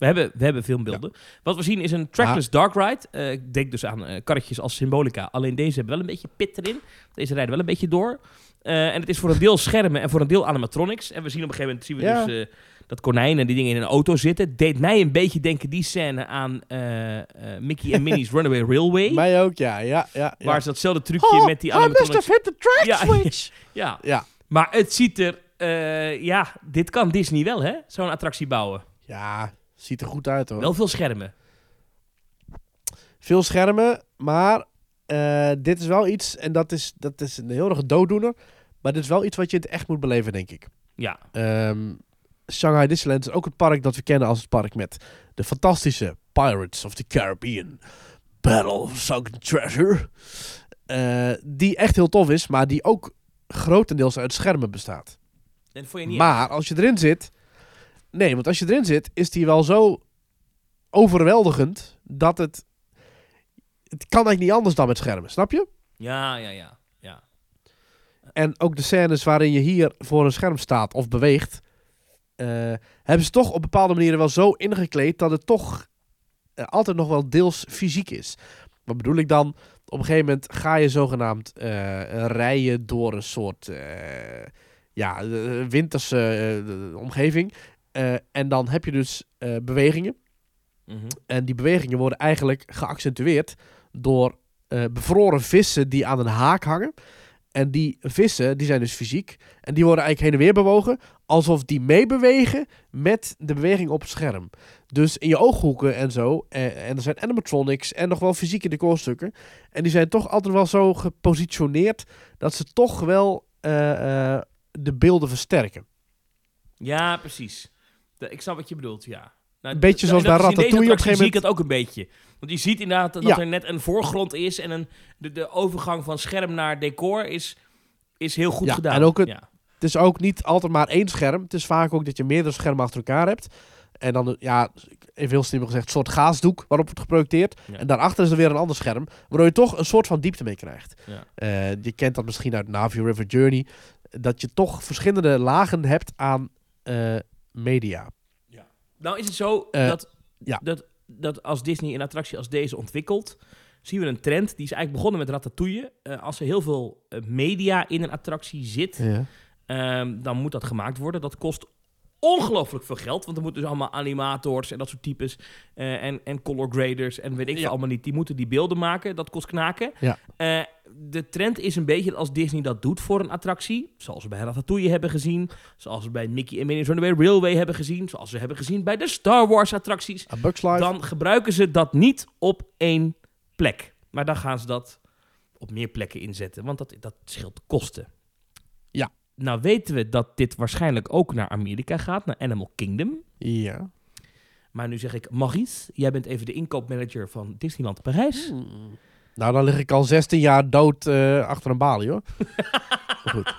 [SPEAKER 1] We hebben, we hebben filmbeelden. Wat we zien is een trackless dark ride. Eh, ik denk dus aan eh, karretjes als symbolica. Alleen deze hebben wel een beetje pit erin. Deze rijden wel een beetje door. Eh, en het is voor een deel schermen en voor een deel animatronics. En we zien op een gegeven moment zien we
[SPEAKER 2] Ja.
[SPEAKER 1] dus dat konijn en die dingen in een auto zitten. Deed mij een beetje denken die scène aan Mickey en Minnie's <laughs> Runaway Railway.
[SPEAKER 2] Mij ook, ja. ja, ja, ja.
[SPEAKER 1] Waar ze datzelfde trucje
[SPEAKER 2] Oh,
[SPEAKER 1] met die
[SPEAKER 2] I must
[SPEAKER 1] animatronics...
[SPEAKER 2] have hit the track
[SPEAKER 1] Ja, <laughs>
[SPEAKER 2] switch.
[SPEAKER 1] Ja,
[SPEAKER 2] ja.
[SPEAKER 1] maar het ziet er... ja, dit kan Disney wel, hè? Zo'n attractie bouwen.
[SPEAKER 2] ja, ziet er goed uit hoor.
[SPEAKER 1] Wel veel schermen.
[SPEAKER 2] Veel schermen, maar eh, dit is wel iets, en dat is, dat is een heel erg dooddoener, maar dit is wel iets wat je in het echt moet beleven, denk ik.
[SPEAKER 1] Ja,
[SPEAKER 2] Ehm, Shanghai Disneyland is ook het park dat we kennen als het park met de fantastische Pirates of the Caribbean. Battle of Sunken Treasure. Eh, die echt heel tof is, maar die ook grotendeels uit schermen bestaat.
[SPEAKER 1] en vond je niet
[SPEAKER 2] Maar als je erin zit... Nee, want als je erin zit, is die wel zo overweldigend dat het... Het kan eigenlijk niet anders dan met schermen, snap je?
[SPEAKER 1] Ja, ja, ja. ja.
[SPEAKER 2] En ook de scènes waarin je hier voor een scherm staat of beweegt, eh, hebben ze toch op bepaalde manieren wel zo ingekleed dat het toch eh, altijd nog wel deels fysiek is. Wat bedoel ik dan? Op een gegeven moment ga je zogenaamd eh, rijden door een soort ja, winterse omgeving. Eh, en dan heb je dus eh, bewegingen.
[SPEAKER 1] Mhm.
[SPEAKER 2] En die bewegingen worden eigenlijk geaccentueerd door eh, bevroren vissen die aan een haak hangen. En die vissen, die zijn dus fysiek. En die worden eigenlijk heen en weer bewogen. Alsof die meebewegen met de beweging op het scherm. Dus in je ooghoeken en zo. eh, en er zijn animatronics en nog wel fysieke decorstukken. En die zijn toch altijd wel zo gepositioneerd dat ze toch wel de beelden versterken.
[SPEAKER 1] Ja, precies. De- ik snap wat je bedoelt, ja. Nou,
[SPEAKER 2] Een beetje zoals bij Ratatouille op een gegeven
[SPEAKER 1] zie ik het ook een beetje. Want je ziet inderdaad dat
[SPEAKER 2] Ja.
[SPEAKER 1] er net een voorgrond is en een, de, de overgang van scherm naar decor is, is heel goed
[SPEAKER 2] Ja,
[SPEAKER 1] gedaan.
[SPEAKER 2] en ook het-
[SPEAKER 1] ja.
[SPEAKER 2] Het is ook niet altijd maar één scherm. Het is vaak ook dat je meerdere schermen achter elkaar hebt. En dan, ja, even heel simpel gezegd, een soort gaasdoek waarop wordt geprojecteerd.
[SPEAKER 1] Ja.
[SPEAKER 2] En daarachter is er weer een ander scherm, waardoor je toch een soort van diepte mee krijgt.
[SPEAKER 1] Ja.
[SPEAKER 2] Eh, je kent dat misschien uit Navi River Journey. Dat je toch verschillende lagen hebt aan eh, media.
[SPEAKER 1] Nou is het zo
[SPEAKER 2] Eh,
[SPEAKER 1] dat,
[SPEAKER 2] ja.
[SPEAKER 1] dat, dat als Disney een attractie als deze ontwikkelt, zien we een trend. Die is eigenlijk begonnen met Ratatouille. Eh, als er heel veel eh, media in een attractie zit,
[SPEAKER 2] Ja.
[SPEAKER 1] Ehm, dan moet dat gemaakt worden. Dat kost ongelooflijk veel geld. Want er moeten dus allemaal animators en dat soort types. eh, en, en color graders en weet ik
[SPEAKER 2] Ja.
[SPEAKER 1] veel allemaal niet. Die moeten die beelden maken. Dat kost knaken.
[SPEAKER 2] Ja.
[SPEAKER 1] Eh, de trend is een beetje dat als Disney dat doet voor een attractie. Zoals we bij Ratatouille hebben gezien. Zoals we bij Mickey en Minnie's Runaway Railway hebben gezien. Zoals we hebben gezien bij de Star Wars attracties. Dan gebruiken ze dat niet op één plek. Maar dan gaan ze dat op meer plekken inzetten. Want dat, dat scheelt kosten. Nou weten we dat dit waarschijnlijk ook naar Amerika gaat, naar Animal Kingdom.
[SPEAKER 2] Ja.
[SPEAKER 1] Maar nu zeg ik, Maurice, jij bent even de inkoopmanager van Disneyland Parijs.
[SPEAKER 2] Hmm. Nou, dan lig ik al 16 jaar dood eh, achter een balie, hoor. <laughs> Goed.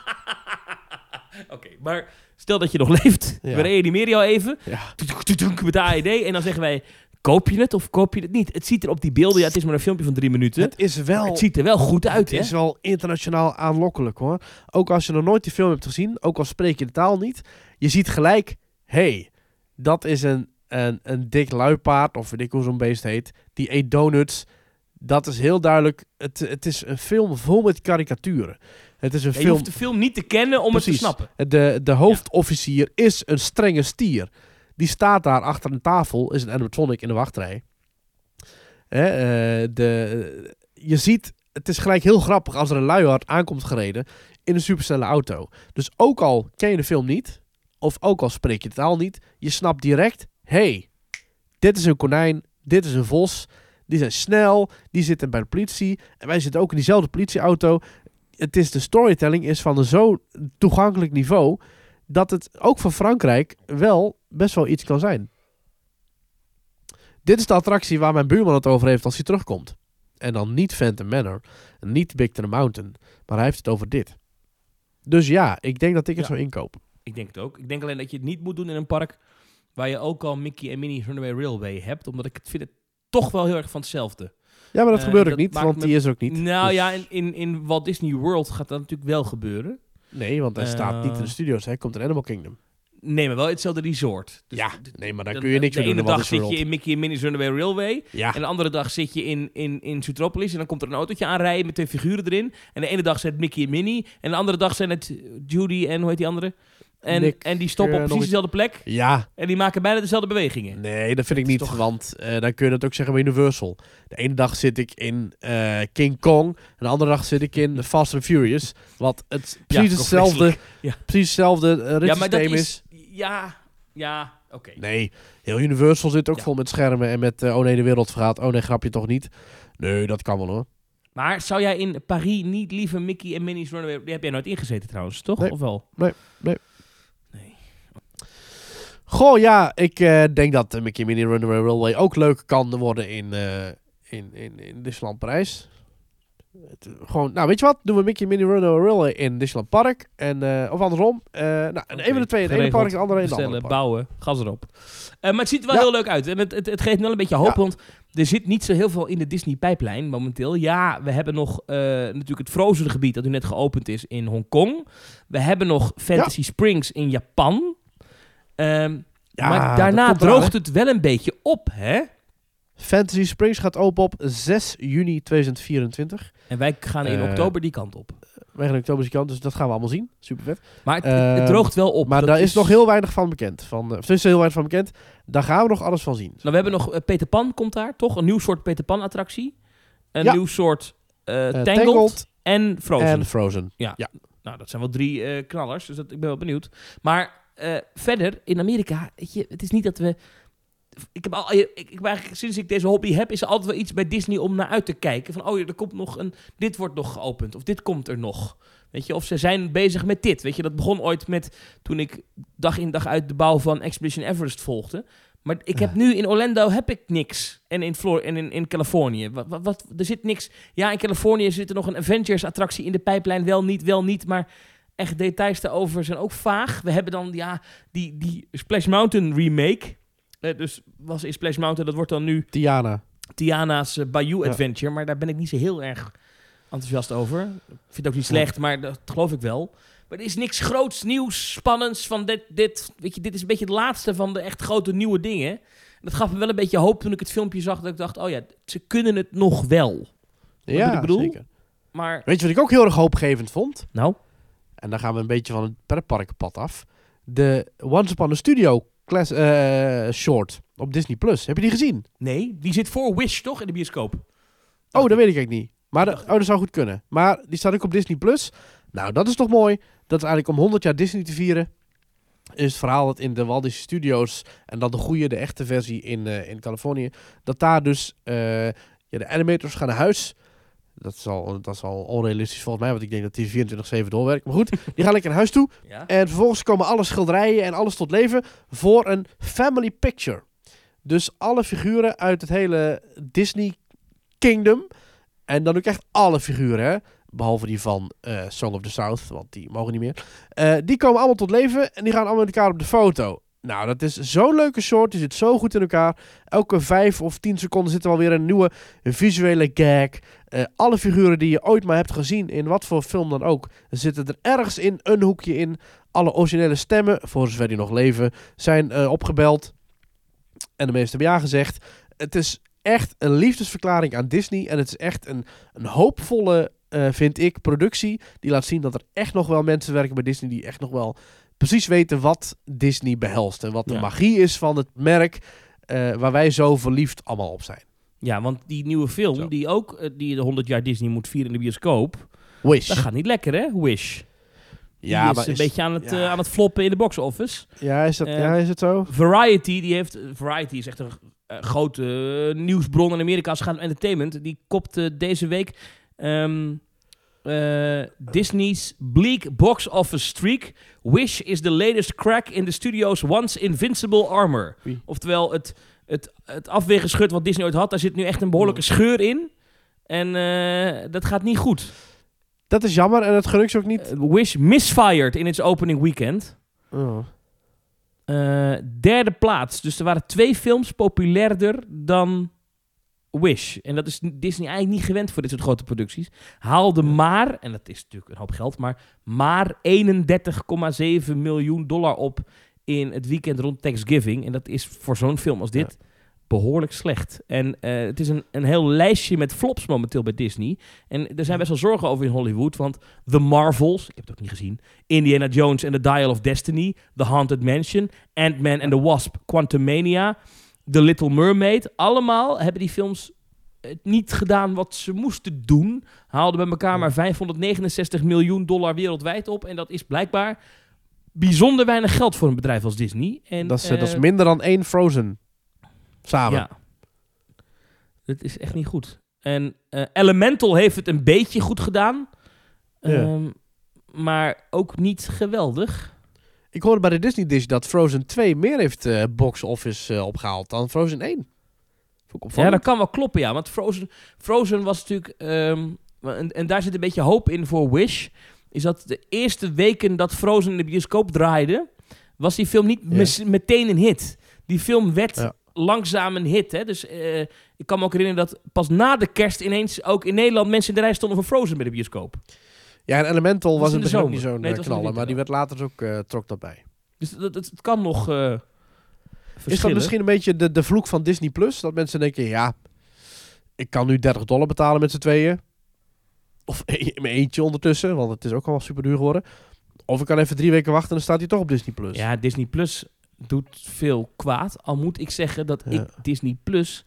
[SPEAKER 1] Oké, maar stel dat je nog leeft.
[SPEAKER 2] Ja.
[SPEAKER 1] We reanimeren jou even.
[SPEAKER 2] Ja.
[SPEAKER 1] Met de AED. En dan zeggen wij, koop je het of koop je het niet? Het ziet er op die beelden, ja, het is maar een filmpje van drie minuten.
[SPEAKER 2] Het is wel...
[SPEAKER 1] het ziet er wel goed uit,
[SPEAKER 2] Het
[SPEAKER 1] hè?
[SPEAKER 2] is wel internationaal aanlokkelijk hoor. Ook als je nog nooit die film hebt gezien, ook al spreek je de taal niet, je ziet gelijk, hey, dat is een, een, een dik luipaard, of weet ik hoe zo'n beest heet, die eet donuts. Dat is heel duidelijk, het, het is een film vol met karikaturen. Het is een
[SPEAKER 1] Ja, je
[SPEAKER 2] film,
[SPEAKER 1] hoeft de film niet te kennen om het te snappen.
[SPEAKER 2] de, de hoofdofficier is een strenge stier. Die staat daar achter een tafel, is een animatronic in de wachtrij. Hè, eh, de, je ziet, het is gelijk heel grappig als er een luiaard aankomt gereden in een supersnelle auto. Dus ook al ken je de film niet, of ook al spreek je de taal niet, je snapt direct, hey, dit is een konijn, dit is een vos, die zijn snel, die zitten bij de politie en wij zitten ook in diezelfde politieauto. Het is de storytelling is van een zo toegankelijk niveau dat het ook voor Frankrijk wel best wel iets kan zijn. Dit is de attractie waar mijn buurman het over heeft als hij terugkomt. En dan niet Phantom Manor, niet Big Thunder Mountain, maar hij heeft het over dit. Dus ja, ik denk dat ik het
[SPEAKER 1] Ja.
[SPEAKER 2] zou inkopen.
[SPEAKER 1] Ik denk het ook. Ik denk alleen dat je het niet moet doen in een park waar je ook al Mickey en Minnie's Runaway Railway hebt. Omdat ik het vind het toch wel heel erg van hetzelfde.
[SPEAKER 2] Ja, maar dat
[SPEAKER 1] Eh,
[SPEAKER 2] gebeurt ook niet, want die is er ook niet.
[SPEAKER 1] Nou
[SPEAKER 2] Dus-
[SPEAKER 1] ja, in, in, in Walt Disney World gaat dat natuurlijk wel gebeuren.
[SPEAKER 2] Nee, want hij staat niet in de
[SPEAKER 1] Eh,
[SPEAKER 2] studio's. Hij komt in Animal Kingdom.
[SPEAKER 1] Nee, maar wel hetzelfde resort. Dus
[SPEAKER 2] ja, nee, maar daar
[SPEAKER 1] de-
[SPEAKER 2] kun je niks
[SPEAKER 1] de
[SPEAKER 2] mee doen.
[SPEAKER 1] ene
[SPEAKER 2] in Walt
[SPEAKER 1] dag zit je in Mickey en Minnie's Runaway Railway.
[SPEAKER 2] Ja,
[SPEAKER 1] En de andere dag zit je in, in, in Zootropolis. En dan komt er een autootje aanrijden met twee figuren erin. En de ene dag zijn het Mickey en Minnie. En de andere dag zijn het Judy en hoe heet die andere? En,
[SPEAKER 2] Nick,
[SPEAKER 1] en die stoppen
[SPEAKER 2] eh,
[SPEAKER 1] op precies dezelfde plek.
[SPEAKER 2] ja,
[SPEAKER 1] En die maken bijna dezelfde bewegingen.
[SPEAKER 2] nee, dat vind ik niet.
[SPEAKER 1] toch-
[SPEAKER 2] Want eh, dan kun je dat ook zeggen bij Universal. De ene dag zit ik in eh, King Kong. En de andere dag zit ik in Fast and Furious. Wat het precies hetzelfde.
[SPEAKER 1] Ja.
[SPEAKER 2] precies hetzelfde eh,
[SPEAKER 1] Ja, maar dat
[SPEAKER 2] ritssysteem is.
[SPEAKER 1] is... Ja, ja, oké.
[SPEAKER 2] Nee, heel Universal zit ook
[SPEAKER 1] Ja.
[SPEAKER 2] vol met schermen en met eh, oh nee, de wereld vergaat. Oh nee, grapje toch niet. Nee, dat kan wel hoor.
[SPEAKER 1] Maar zou jij in Paris niet liever Mickey en Minnie's Runaway... Die heb jij nooit ingezeten trouwens, toch?
[SPEAKER 2] Nee.
[SPEAKER 1] Of wel?
[SPEAKER 2] Nee, nee.
[SPEAKER 1] Nee.
[SPEAKER 2] Goh, ja, ik eh, denk dat uh, Mickey Minnie Runaway Railway ook leuk kan worden in, eh in, in, in Disneyland Parijs. Het, gewoon, nou weet je wat? Doen we Mickey Minnie Runaway Railway in Disneyland Park. En, eh, of andersom. Eh nou, en
[SPEAKER 1] Oké,
[SPEAKER 2] even de twee in het ene park de andere in
[SPEAKER 1] Bestellen,
[SPEAKER 2] andere park.
[SPEAKER 1] bouwen, gas erop. Eh, maar het ziet er wel
[SPEAKER 2] Ja.
[SPEAKER 1] heel leuk uit. En het, het, het geeft wel een beetje hoop,
[SPEAKER 2] Ja.
[SPEAKER 1] want er zit niet zo heel veel in de Disney-pijplijn momenteel. Ja, we hebben nog natuurlijk het Frozen gebied dat nu net geopend is in Hongkong. We hebben nog Fantasy Springs in Japan. Ehm,
[SPEAKER 2] Ja,
[SPEAKER 1] maar daarna droogt het wel een beetje op, hè?
[SPEAKER 2] Fantasy Springs gaat open op 6 juni 2024.
[SPEAKER 1] En wij gaan in
[SPEAKER 2] Eh,
[SPEAKER 1] oktober die kant op.
[SPEAKER 2] Wij gaan in oktober kant, dus dat gaan we allemaal zien. Super vet.
[SPEAKER 1] Maar het, het- het
[SPEAKER 2] ehm,
[SPEAKER 1] droogt wel op.
[SPEAKER 2] Maar daar is nog heel weinig van bekend. Van, uh, is heel weinig van bekend. Daar gaan we nog alles van zien.
[SPEAKER 1] Nou, we hebben nog eh, Peter Pan komt daar, toch? Een nieuw soort Peter Pan attractie. Een
[SPEAKER 2] Ja.
[SPEAKER 1] nieuw soort eh,
[SPEAKER 2] Eh,
[SPEAKER 1] Tangled,
[SPEAKER 2] Tangled
[SPEAKER 1] en Frozen.
[SPEAKER 2] En Frozen.
[SPEAKER 1] Nou, dat zijn wel drie eh, knallers, dus dat, ik ben wel benieuwd. Maar eh, verder, in Amerika, je, het is niet dat we... Ik heb al, ik, ik, eigenlijk, sinds ik deze hobby heb, is er altijd wel iets bij Disney om naar uit te kijken. Van, oh er komt nog een... Dit wordt nog geopend, of dit komt er nog. Weet je, of ze zijn bezig met dit. Weet je, dat begon ooit met toen ik dag in dag uit de bouw van Expedition Everest volgde. Maar ik heb
[SPEAKER 2] Ja.
[SPEAKER 1] nu in Orlando heb ik niks. En in, Flor en in, in Californië. Wat, wat, wat, er zit niks. Ja, in Californië zit er nog een Avengers-attractie in de pijplijn. Wel niet, wel niet. Maar echt details daarover zijn ook vaag. We hebben dan ja, die, die Splash Mountain remake. Eh, dus was in Splash Mountain, dat wordt dan nu
[SPEAKER 2] Tiana.
[SPEAKER 1] Tiana's eh, Bayou
[SPEAKER 2] Ja.
[SPEAKER 1] Adventure. Maar daar ben ik niet zo heel erg enthousiast over. Ik vind het ook niet slecht, maar dat geloof ik wel. Maar er is niks groots, nieuws, spannends van dit, dit. Weet je, dit is een beetje het laatste van de echt grote nieuwe dingen. En dat gaf me wel een beetje hoop toen ik het filmpje zag. Dat ik dacht, oh ja, ze kunnen het nog wel.
[SPEAKER 2] Ja,
[SPEAKER 1] ik bedoel?
[SPEAKER 2] zeker.
[SPEAKER 1] Maar,
[SPEAKER 2] Weet je wat ik ook heel erg hoopgevend vond?
[SPEAKER 1] nou,
[SPEAKER 2] En dan gaan we een beetje van het pretparkpad af. De Once Upon a Studio class, eh, short op Disney+. Plus. Heb je die gezien?
[SPEAKER 1] nee, die zit voor Wish toch in de bioscoop?
[SPEAKER 2] Oh, dat weet ik eigenlijk niet. Maar de- oh, dat zou goed kunnen. Maar die staat ook op Disney+. Plus. Nou, dat is toch mooi. Dat is eigenlijk om 100 jaar Disney te vieren. Is het verhaal dat in de Walt Disney Studios... en dan de goede, de echte versie in, eh, in Californië... dat daar dus eh, ja, de animators gaan naar huis... Dat is, al, dat is al onrealistisch volgens mij, want ik denk dat die 24-7 doorwerkt. Maar goed, die gaan lekker naar huis toe.
[SPEAKER 1] Ja.
[SPEAKER 2] En vervolgens komen alle schilderijen en alles tot leven voor een family picture. Dus alle figuren uit het hele Disney Kingdom. En dan ook echt alle figuren, hè. Behalve die van eh, Song of the South, want die mogen niet meer. Eh, die komen allemaal tot leven en die gaan allemaal met elkaar op de foto. Nou, dat is zo'n leuke short. Die zit zo goed in elkaar. Elke vijf of tien seconden zit er alweer een nieuwe visuele gag. Eh, alle figuren die je ooit maar hebt gezien, in wat voor film dan ook, zitten er ergens in een hoekje in. Alle originele stemmen, voor zover die nog leven, zijn eh, opgebeld. En de meeste hebben ja gezegd. Het is echt een liefdesverklaring aan Disney. En het is echt een, een hoopvolle, eh, vind ik, productie. Die laat zien dat er echt nog wel mensen werken bij Disney die echt nog wel precies weten wat Disney behelst. En wat de
[SPEAKER 1] Ja.
[SPEAKER 2] magie is van het merk eh, waar wij zo verliefd allemaal op zijn.
[SPEAKER 1] ja, want die nieuwe film,
[SPEAKER 2] Zo.
[SPEAKER 1] die ook eh, die de 100 jaar Disney moet vieren in de bioscoop,
[SPEAKER 2] Wish.
[SPEAKER 1] dat gaat niet lekker hè, Wish.
[SPEAKER 2] ja,
[SPEAKER 1] die is
[SPEAKER 2] maar
[SPEAKER 1] een
[SPEAKER 2] is,
[SPEAKER 1] beetje aan het,
[SPEAKER 2] ja.
[SPEAKER 1] eh, aan het floppen in de box office.
[SPEAKER 2] ja, is, dat, ja, is het zo?
[SPEAKER 1] Variety, die heeft, Variety is echt een grote nieuwsbron in Amerika als het gaat om entertainment. Die kopte deze week ehm, eh, Disney's bleak box office streak. Wish is the latest crack in the studio's once invincible armor.
[SPEAKER 2] Wie?
[SPEAKER 1] Oftewel het het, het afweergeschut wat Disney ooit had, daar zit nu echt een behoorlijke scheur in. En eh, dat gaat niet goed.
[SPEAKER 2] Dat is jammer en het gelukt ook niet.
[SPEAKER 1] Eh, Wish misfired in its opening weekend.
[SPEAKER 2] Oh.
[SPEAKER 1] Derde plaats. Dus er waren twee films populairder dan Wish. En dat is Disney eigenlijk niet gewend voor dit soort grote producties. Haalde maar, en dat is natuurlijk een hoop geld, maar maar 31,7 miljoen dollar op in het weekend rond Thanksgiving. En dat is voor zo'n film als dit behoorlijk slecht. En eh, het is een, een heel lijstje met flops momenteel bij Disney. En er zijn best wel zorgen over in Hollywood. Want The Marvels, ik heb het ook niet gezien. Indiana Jones and the Dial of Destiny. The Haunted Mansion. Ant-Man and the Wasp. Quantumania. The Little Mermaid. Allemaal hebben die films het niet gedaan wat ze moesten doen. Haalden bij elkaar maar 569 miljoen dollar wereldwijd op. En dat is blijkbaar bijzonder weinig geld voor een bedrijf als Disney. En,
[SPEAKER 2] Dat, is, eh, dat is
[SPEAKER 1] eh,
[SPEAKER 2] minder dan één Frozen. Samen.
[SPEAKER 1] ja. Dat is echt niet goed. En eh, Elemental heeft het een beetje goed gedaan.
[SPEAKER 2] Ja.
[SPEAKER 1] Ehm, maar ook niet geweldig.
[SPEAKER 2] Ik hoorde bij de Disney Dish dat Frozen 2 meer heeft eh, box office eh, opgehaald dan Frozen 1. Vond ik
[SPEAKER 1] Ja, dat kan wel kloppen, ja. Want Frozen, Frozen was natuurlijk... ehm, en, en daar zit een beetje hoop in voor Wish. Is dat de eerste weken dat Frozen in de bioscoop draaide... was die film niet
[SPEAKER 2] Ja.
[SPEAKER 1] meteen een hit. Die film werd
[SPEAKER 2] Ja.
[SPEAKER 1] langzaam een hit. Hè? Dus eh, ik kan me ook herinneren dat pas na de kerst ineens... ook in Nederland mensen in de rij stonden voor Frozen bij de bioscoop.
[SPEAKER 2] Ja, en Elemental was in het
[SPEAKER 1] de
[SPEAKER 2] niet zo'n
[SPEAKER 1] Nee, het
[SPEAKER 2] knaller, maar die werd later ook, eh, trok dat bij.
[SPEAKER 1] Dus dat, dat- het kan nog eh
[SPEAKER 2] Is dat misschien een beetje de, de vloek van Disney Plus? Dat mensen denken, ja, ik kan nu 30 dollar betalen met z'n tweeën. Of in <laughs> mijn eentje ondertussen, want het is ook al super duur geworden. Of ik kan even drie weken wachten en dan staat hij toch op Disney Plus.
[SPEAKER 1] Ja, Disney Plus doet veel kwaad. Al moet ik zeggen dat
[SPEAKER 2] Ja.
[SPEAKER 1] ik Disney Plus...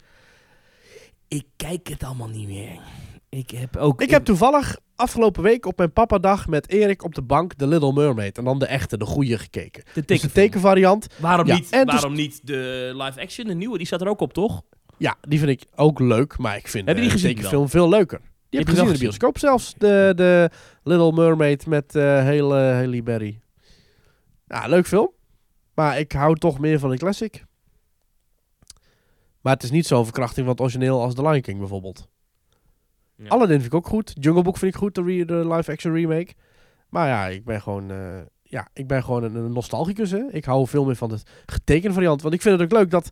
[SPEAKER 1] Ik kijk het allemaal niet meer. Ik heb ook...
[SPEAKER 2] Ik heb toevallig afgelopen week op mijn papadag met Erik op de bank The Little Mermaid. En dan de echte, de goede gekeken.
[SPEAKER 1] de
[SPEAKER 2] Dus de tekenvariant,
[SPEAKER 1] Waarom,
[SPEAKER 2] Ja,
[SPEAKER 1] niet,
[SPEAKER 2] en dus-
[SPEAKER 1] waarom niet de live action, de nieuwe? Die staat er ook op, toch?
[SPEAKER 2] ja, die vind ik ook leuk. Maar ik vind
[SPEAKER 1] die
[SPEAKER 2] de tekenfilm veel leuker. Die heb
[SPEAKER 1] je
[SPEAKER 2] ik gezien in de bioscoop zelfs. De, de Little Mermaid met eh hele Haley Berry. Ja, leuk film. Maar ik hou toch meer van de classic. Maar het is niet zo'n verkrachting van het origineel als The Lion King bijvoorbeeld.
[SPEAKER 1] Ja.
[SPEAKER 2] Aladdin vind ik ook goed. Jungle Book vind ik goed, de, re- de live-action remake. Maar ja, ik ben gewoon, eh, ja, ik ben gewoon een, een nostalgicus. Hè? Ik hou veel meer van de getekende variant. Want ik vind het ook leuk dat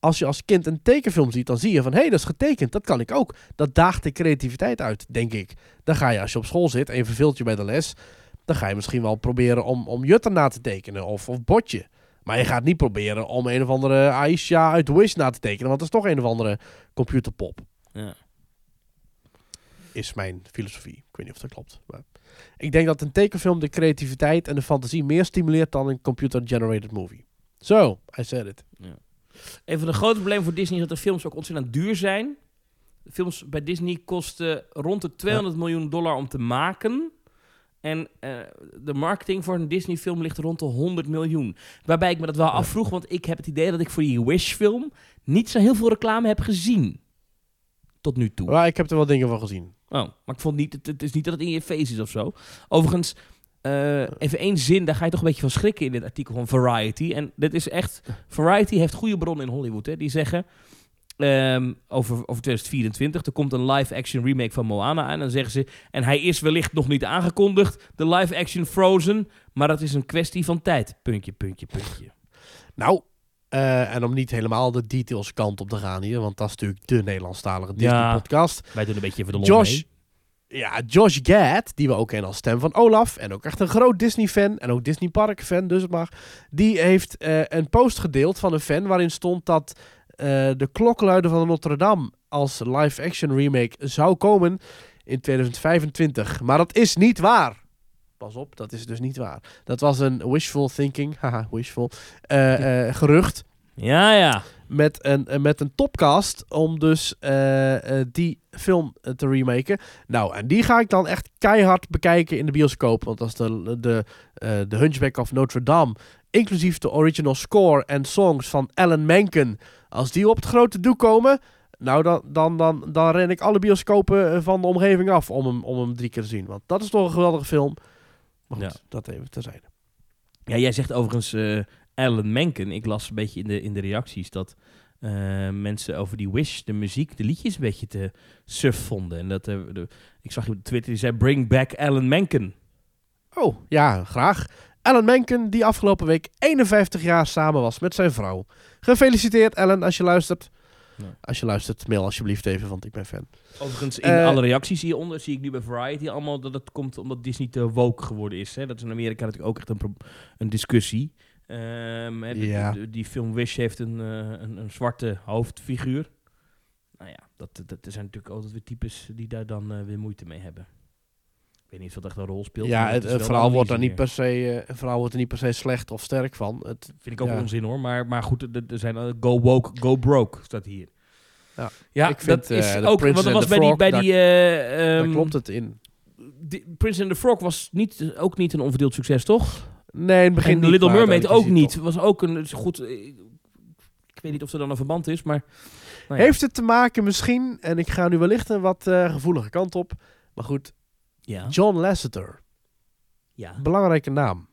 [SPEAKER 2] als je als kind een tekenfilm ziet, dan zie je van... hé, hey, dat is getekend, dat kan ik ook. Dat daagt de creativiteit uit, denk ik. Dan ga je als je op school zit en je verveelt je bij de les... dan ga je misschien wel proberen om, om Jutter na te tekenen of, of Botje. Maar je gaat niet proberen om een of andere Aisha uit Wish na te tekenen... want dat is toch een of andere computerpop
[SPEAKER 1] Ja.
[SPEAKER 2] Is mijn filosofie. Ik weet niet of dat klopt. Maar ik denk dat een tekenfilm de creativiteit en de fantasie meer stimuleert dan een computer-generated movie. Zo, I said it.
[SPEAKER 1] Een van de grote problemen voor Disney is dat de films ook ontzettend duur zijn. De films bij Disney kosten rond de 200 miljoen dollar om te maken. En eh, de marketing voor een Disney-film ligt rond de 100 miljoen. Waarbij ik me dat wel afvroeg, want ik heb het idee dat ik voor die Wish-film niet zo heel veel reclame heb gezien. Tot nu toe.
[SPEAKER 2] Maar ik heb er wel dingen van gezien.
[SPEAKER 1] Oh, maar ik vond niet, het, is niet dat het in je face is of zo. Overigens, eh, even één zin, daar ga je toch een beetje van schrikken in dit artikel van Variety. En dit is echt, Variety heeft goede bronnen in Hollywood. Hè? Die zeggen ehm, over, over 2024, er komt een live-action remake van Moana aan. En dan zeggen ze, en hij is wellicht nog niet aangekondigd, de live-action Frozen. Maar dat is een kwestie van tijd. Puntje, puntje, puntje.
[SPEAKER 2] Nou, eh, en om niet helemaal de details kant op te gaan hier, want dat is natuurlijk de Nederlandstalige
[SPEAKER 1] Ja.
[SPEAKER 2] Disney-podcast.
[SPEAKER 1] Wij doen een beetje even de lol
[SPEAKER 2] Josh,
[SPEAKER 1] mee.
[SPEAKER 2] ja, Josh Gad, die we ook kennen als stem van Olaf. En ook echt een groot Disney-fan. En ook Disney Park-fan, dus het mag. Die heeft eh, een post gedeeld van een fan waarin stond dat eh, de klokkenluider van Notre Dame als live-action remake zou komen in 2025. Maar dat is niet waar. Pas op, dat is dus niet waar. Dat was een wishful thinking, <laughs> haha, wishful, eh, eh, gerucht
[SPEAKER 1] Ja, ja.
[SPEAKER 2] met een, eh, met een topcast om dus die film te remaken. Nou, en die ga ik dan echt keihard bekijken in de bioscoop. Want is de, de, de Hunchback of Notre Dame. Inclusief de original score en songs van Alan Menken. Als die op het grote doek komen... Nou, dan, dan, dan, dan ren ik alle bioscopen van de omgeving af om hem, om hem drie keer te zien. Want dat is toch een geweldige film. Maar goed,
[SPEAKER 1] Ja.
[SPEAKER 2] dat even terzijde.
[SPEAKER 1] Ja, jij zegt overigens eh Alan Menken. Ik las een beetje in de, in de reacties dat eh, mensen over die Wish, de muziek, de liedjes een beetje te suf vonden. En dat, eh, de, ik zag je op Twitter, die zei bring back Alan Menken.
[SPEAKER 2] Oh, ja, graag. Alan Menken, die afgelopen week 51 jaar samen was met zijn vrouw. Gefeliciteerd, Alan, als je luistert. Als je luistert, mail alsjeblieft even, want ik ben fan.
[SPEAKER 1] Overigens, in
[SPEAKER 2] Eh,
[SPEAKER 1] alle reacties hieronder zie ik nu bij Variety allemaal dat het komt omdat Disney te woke geworden is. Hè? Dat is in Amerika natuurlijk ook echt een, een discussie. Ehm, hè, de-
[SPEAKER 2] Ja.
[SPEAKER 1] de- die film Wish heeft een, eh, een, een zwarte hoofdfiguur. Nou ja, dat, dat, er zijn natuurlijk altijd weer types die daar dan eh, weer moeite mee hebben. Ik weet niet of dat echt een rol speelt.
[SPEAKER 2] ja,
[SPEAKER 1] maar
[SPEAKER 2] het,
[SPEAKER 1] is
[SPEAKER 2] verhaal wordt er niet per se, eh, verhaal wordt er niet per se slecht of sterk van. Het.
[SPEAKER 1] Vind ik ook
[SPEAKER 2] ja.
[SPEAKER 1] onzin hoor. Maar, maar goed, er, zijn eh, go woke, go broke staat hier.
[SPEAKER 2] Ja,
[SPEAKER 1] ja
[SPEAKER 2] ik vind,
[SPEAKER 1] dat is
[SPEAKER 2] eh, The
[SPEAKER 1] ook, want dat was bij die,
[SPEAKER 2] Frog,
[SPEAKER 1] bij die eh,
[SPEAKER 2] daar
[SPEAKER 1] ehm,
[SPEAKER 2] klopt het in.
[SPEAKER 1] die- Prince and the Frog was niet, ook niet een onverdeeld succes, toch?
[SPEAKER 2] Nee, in het begin
[SPEAKER 1] en
[SPEAKER 2] niet,
[SPEAKER 1] Little Mermaid ook
[SPEAKER 2] is
[SPEAKER 1] niet. Was ook een is goed. eh, Ik weet niet of er dan een verband is, maar. nou ja.
[SPEAKER 2] Heeft het te maken misschien, en ik ga nu wellicht een wat eh, gevoelige kant op, maar goed,
[SPEAKER 1] ja.
[SPEAKER 2] John Lasseter,
[SPEAKER 1] ja.
[SPEAKER 2] belangrijke naam.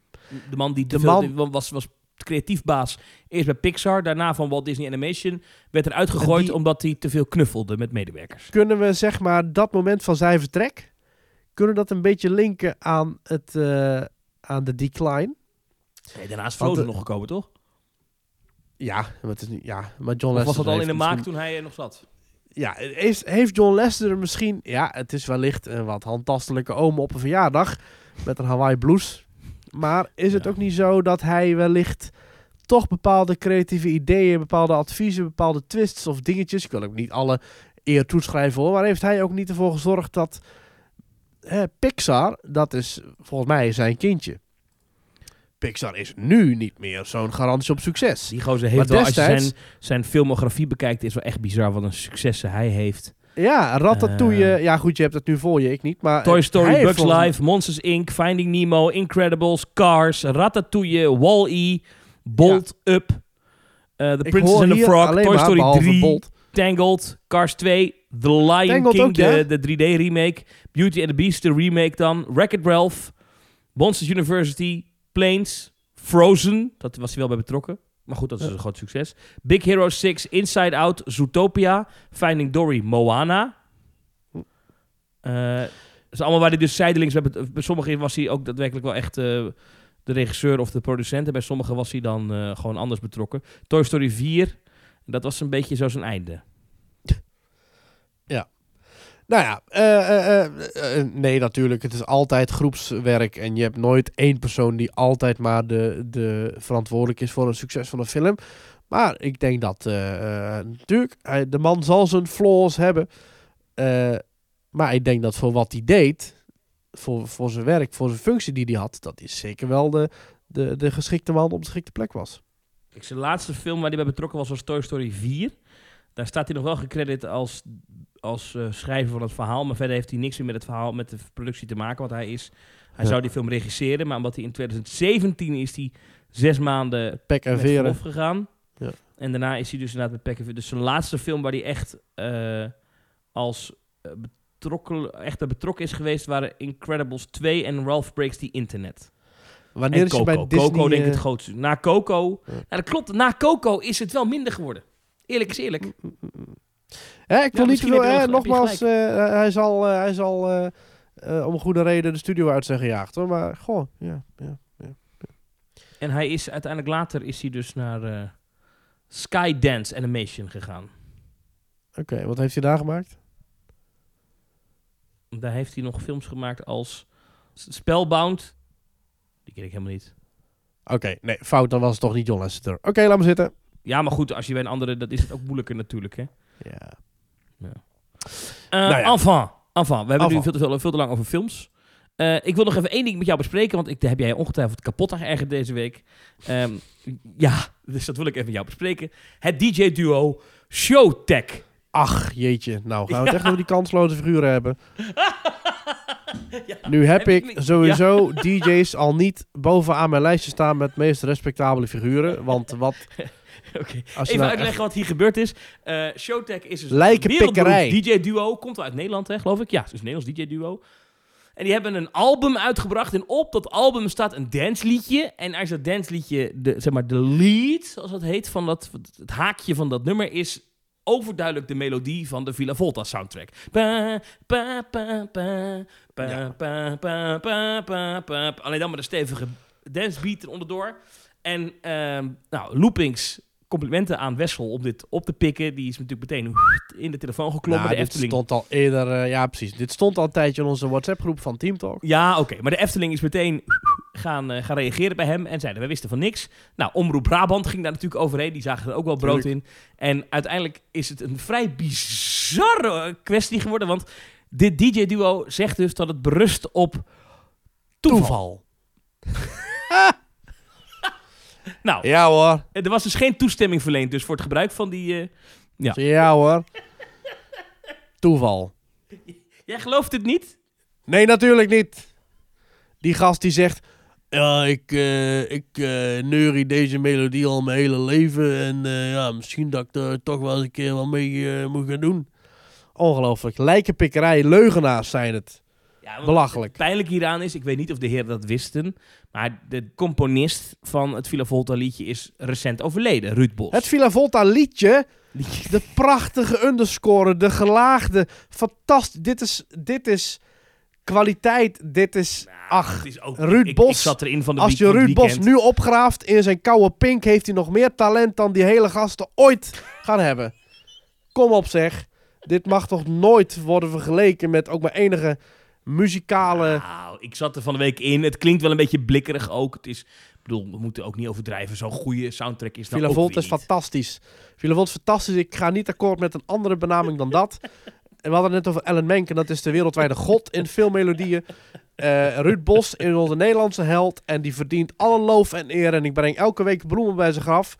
[SPEAKER 1] De man die
[SPEAKER 2] De
[SPEAKER 1] veel-
[SPEAKER 2] man-
[SPEAKER 1] was, was creatief baas. Eerst bij Pixar, daarna van Walt Disney Animation. Werd eruit gegooid
[SPEAKER 2] die-
[SPEAKER 1] omdat hij te veel knuffelde met medewerkers.
[SPEAKER 2] Kunnen we zeg maar dat moment van zijn vertrek, kunnen we dat een beetje linken aan, het, eh, aan de decline?
[SPEAKER 1] Nee, daarna is Frozen nog gekomen, toch?
[SPEAKER 2] Ja, maar, het is niet, ja, maar John
[SPEAKER 1] Of was
[SPEAKER 2] Lasseter
[SPEAKER 1] dat al in de maak toen hij er nog zat?
[SPEAKER 2] Ja, heeft, heeft John Lasseter misschien... Ja, het is wellicht een wat handtastelijke oom op een verjaardag met een Hawaii blues. Maar is het
[SPEAKER 1] Ja.
[SPEAKER 2] ook niet zo dat hij wellicht toch bepaalde creatieve ideeën, bepaalde adviezen, bepaalde twists of dingetjes... Ik wil ook niet alle eer toeschrijven hoor, maar heeft hij ook niet ervoor gezorgd dat... Hè, Pixar, dat is volgens mij zijn kindje. Pixar is nu niet meer zo'n garantie op succes.
[SPEAKER 1] Die gozer
[SPEAKER 2] Maar
[SPEAKER 1] heeft wel, als je
[SPEAKER 2] destijds-
[SPEAKER 1] zijn, zijn filmografie bekijkt, is wel echt bizar wat een successen hij heeft.
[SPEAKER 2] Ja, Ratatouille.
[SPEAKER 1] Eh.
[SPEAKER 2] ja, goed, je hebt het nu voor je, ik niet. Maar
[SPEAKER 1] Toy Story, Bugs Life, Monsters Inc., Finding Nemo, Incredibles, Cars, Ratatouille, Wall-E, Bolt, Up, eh, The
[SPEAKER 2] Ik
[SPEAKER 1] Princess and the Frog, Toy
[SPEAKER 2] maar,
[SPEAKER 1] Story
[SPEAKER 2] behalve
[SPEAKER 1] 3,
[SPEAKER 2] Bolt.
[SPEAKER 1] Tangled, Cars 2, The Lion
[SPEAKER 2] Tangled
[SPEAKER 1] King,
[SPEAKER 2] ook, ja?
[SPEAKER 1] de, de 3D-remake, Beauty and the Beast, de remake dan, Wreck-It Ralph, Monsters University, Planes, Frozen, dat was hij wel bij betrokken. Maar goed, dat is
[SPEAKER 2] Ja.
[SPEAKER 1] een groot succes. Big Hero 6, Inside Out, Zootopia, Finding Dory, Moana. Eh, dat is allemaal waar hij dus zijdelings... Bij, sommigen was hij ook daadwerkelijk wel echt eh, de regisseur of de producent. En bij sommigen was hij dan eh, gewoon anders betrokken. Toy Story 4, dat was een beetje zo zijn einde.
[SPEAKER 2] Nou ja, eh, eh, eh, nee natuurlijk. Het is altijd groepswerk. En je hebt nooit één persoon die altijd maar de, de verantwoordelijk is voor een succes van een film. Maar ik denk dat, natuurlijk, de man zal zijn flaws hebben. Maar ik denk dat voor wat hij deed, voor, voor zijn werk, voor zijn functie die hij had, dat hij zeker wel de, de, de geschikte man op de geschikte plek was.
[SPEAKER 1] Kijk, zijn laatste film waar hij bij betrokken was, was Toy Story 4. Daar staat hij nog wel gecrediteerd als, als eh, schrijver van het verhaal. Maar verder heeft hij niks meer met het verhaal, met de productie te maken. Want hij is, hij
[SPEAKER 2] Ja.
[SPEAKER 1] zou die film regisseren. Maar omdat hij in 2017 is hij zes maanden
[SPEAKER 2] Pek en veren.
[SPEAKER 1] gegaan.
[SPEAKER 2] Ja.
[SPEAKER 1] En daarna is hij dus inderdaad met Pek en Veren. Dus zijn laatste film waar hij echt eh, als eh, betrokken, echt betrokken is geweest... waren Incredibles 2 en Ralph Breaks the Internet.
[SPEAKER 2] Wanneer
[SPEAKER 1] En
[SPEAKER 2] is
[SPEAKER 1] Coco.
[SPEAKER 2] bij Disney...
[SPEAKER 1] Coco denk ik het grootste. Na Coco...
[SPEAKER 2] Ja.
[SPEAKER 1] Nou, dat klopt. Na Coco is het wel minder geworden. Eerlijk is eerlijk.
[SPEAKER 2] Hè, ik wil niet
[SPEAKER 1] misschien
[SPEAKER 2] veel, hè, nogmaals, eh, hij zal, eh, hij zal eh, eh, om een goede reden de studio uit zijn gejaagd hoor. Maar goh, ja. ja.
[SPEAKER 1] En hij is uiteindelijk later is hij dus naar eh, Skydance Animation gegaan.
[SPEAKER 2] Oké, wat heeft hij daar gemaakt?
[SPEAKER 1] Daar heeft hij nog films gemaakt als Spellbound. Die ken ik helemaal niet.
[SPEAKER 2] Oké, nee, fout, dan was het toch niet John Lasseter. Oké, laat maar zitten.
[SPEAKER 1] Ja, maar goed, als je bij een andere... Dat is het ook moeilijker natuurlijk, hè.
[SPEAKER 2] Ja.
[SPEAKER 1] Eh
[SPEAKER 2] Nou ja.
[SPEAKER 1] Enfin, enfin. We hebben nu veel te, veel, veel te lang over films. Eh, ik wil nog even één ding met jou bespreken, want ik, heb jij ongetwijfeld kapot geërgerd deze week. Ehm, <laughs> ja, dus dat wil ik even met jou bespreken. Het DJ-duo Showtech.
[SPEAKER 2] Ach, jeetje. Nou, gaan we het
[SPEAKER 1] Ja.
[SPEAKER 2] echt over die kansloze figuren hebben. <laughs>
[SPEAKER 1] Ja,
[SPEAKER 2] Nu heb ik
[SPEAKER 1] ik-
[SPEAKER 2] sowieso DJ's al niet bovenaan mijn lijstje staan met meest respectabele figuren. Want wat... <laughs>
[SPEAKER 1] Even
[SPEAKER 2] nou
[SPEAKER 1] uitleggen wat hier gebeurd is. Eh Showtech is dus een DJ-duo. Komt uit Nederland, hè, geloof ik. Ja, het is een Nederlands DJ-duo. En die hebben een album uitgebracht. En op dat album staat een dansliedje. En als dat dansliedje, de, zeg maar de lead, zoals dat heet, van dat, het haakje van dat nummer is overduidelijk de melodie van de Villa Volta soundtrack. Pa, pa, pa, pa, pa,
[SPEAKER 2] Ja.
[SPEAKER 1] pa, pa, pa, pa, pa. Alleen dan met een stevige dancebeat eronderdoor. En ehm, nou, Loopings, complimenten aan Wessel om dit op te pikken. Die is natuurlijk meteen in de telefoon geklommen.
[SPEAKER 2] Nou,
[SPEAKER 1] de
[SPEAKER 2] dit
[SPEAKER 1] Efteling.
[SPEAKER 2] stond al eerder, eh, ja precies. Dit stond al een tijdje in onze WhatsApp-groep van Team Talk.
[SPEAKER 1] Ja, oké. Maar de Efteling is meteen gaan, eh, gaan reageren bij hem en zeiden, we wisten van niks. Nou, Omroep Brabant ging daar natuurlijk overheen. Die zagen er ook wel brood in. En uiteindelijk is het een vrij bizarre kwestie geworden. Want dit DJ-duo zegt dus dat het berust op toeval. <laughs> Nou,
[SPEAKER 2] Ja hoor.
[SPEAKER 1] er was dus geen toestemming verleend dus voor het gebruik van die... eh, Ja.
[SPEAKER 2] Ja hoor. Toeval.
[SPEAKER 1] Jij gelooft het niet?
[SPEAKER 2] Nee, natuurlijk niet. Die gast die zegt... Ja, ik, eh, ik eh, neurie deze melodie al mijn hele leven. En ja, misschien dat ik er toch wel eens een keer wat mee moet gaan doen. Ongelooflijk. Lijkenpikkerij, leugenaars zijn het.
[SPEAKER 1] Ja,
[SPEAKER 2] Belachelijk.
[SPEAKER 1] Het pijnlijke hieraan is, ik weet niet of de heren dat wisten, maar de componist van het Villa Volta liedje is recent overleden, Ruud Bos.
[SPEAKER 2] Het Villa Volta liedje, de prachtige underscore, de gelaagde, fantastisch. Dit is, dit is kwaliteit, dit is... Ach,
[SPEAKER 1] Het is ook,
[SPEAKER 2] Ruud
[SPEAKER 1] ik,
[SPEAKER 2] Bos,
[SPEAKER 1] ik zat erin van de
[SPEAKER 2] Als je Ruud Bos nu opgraaft in zijn koude pink, heeft hij nog meer talent dan die hele gasten ooit gaan hebben. Kom op zeg. Dit mag toch nooit worden vergeleken met ook maar enige muzikale...
[SPEAKER 1] Nou, ik zat er van de week in. Het klinkt wel een beetje blikkerig ook. Het is, ik bedoel, we moeten ook niet overdrijven. Zo'n goede soundtrack is dan
[SPEAKER 2] Villa Volt is fantastisch. Villa Volt is fantastisch. Ik ga niet akkoord met een andere benaming dan dat. En we hadden het net over Ellen Menken. Dat is de wereldwijde god in veel melodieën. Eh, Ruud Bos is onze Nederlandse held. En die verdient alle loof en eer. En ik breng elke week bloemen bij zijn graf.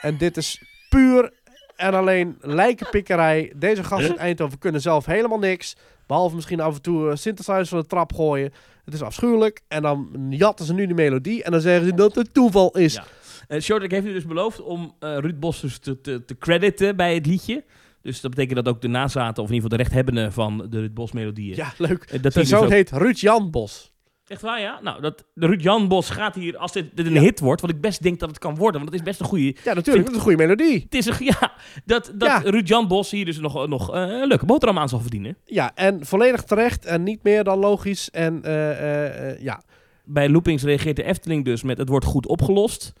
[SPEAKER 2] En dit is puur en alleen lijkenpikkerij. Deze gasten in Eindhoven kunnen zelf helemaal niks. Behalve misschien af en toe uh, synthesizer van de trap gooien. Het is afschuwelijk. En dan jatten ze nu de melodie. En dan zeggen ze dat het toeval is.
[SPEAKER 1] Ja. Eh Shortek heeft nu dus beloofd om eh, Ruud Bos dus te, te, te crediten bij het liedje. Dus dat betekent dat ook de nazaten, of in ieder geval de rechthebbenden van de Ruud Bos melodieën.
[SPEAKER 2] Ja, leuk.
[SPEAKER 1] eh, dat
[SPEAKER 2] Zijn
[SPEAKER 1] dus
[SPEAKER 2] zoon
[SPEAKER 1] ook-
[SPEAKER 2] heet Ruud Jan Bos.
[SPEAKER 1] Echt waar, ja? Nou, dat, de Ruud Jan Bos gaat hier, als dit, dit een
[SPEAKER 2] Ja.
[SPEAKER 1] hit wordt, wat ik best denk dat het kan worden, want het is best een goede...
[SPEAKER 2] Ja, natuurlijk. Dat is een goede melodie.
[SPEAKER 1] Het is een, <laughs> ja, dat, dat
[SPEAKER 2] Ja.
[SPEAKER 1] Ruud Jan Bos hier dus nog, nog eh, een leuke boterham aan zal verdienen.
[SPEAKER 2] Ja, en volledig terecht en niet meer dan logisch. En eh, eh, eh, ja,
[SPEAKER 1] Bij Loopings reageert de Efteling dus met het wordt goed opgelost.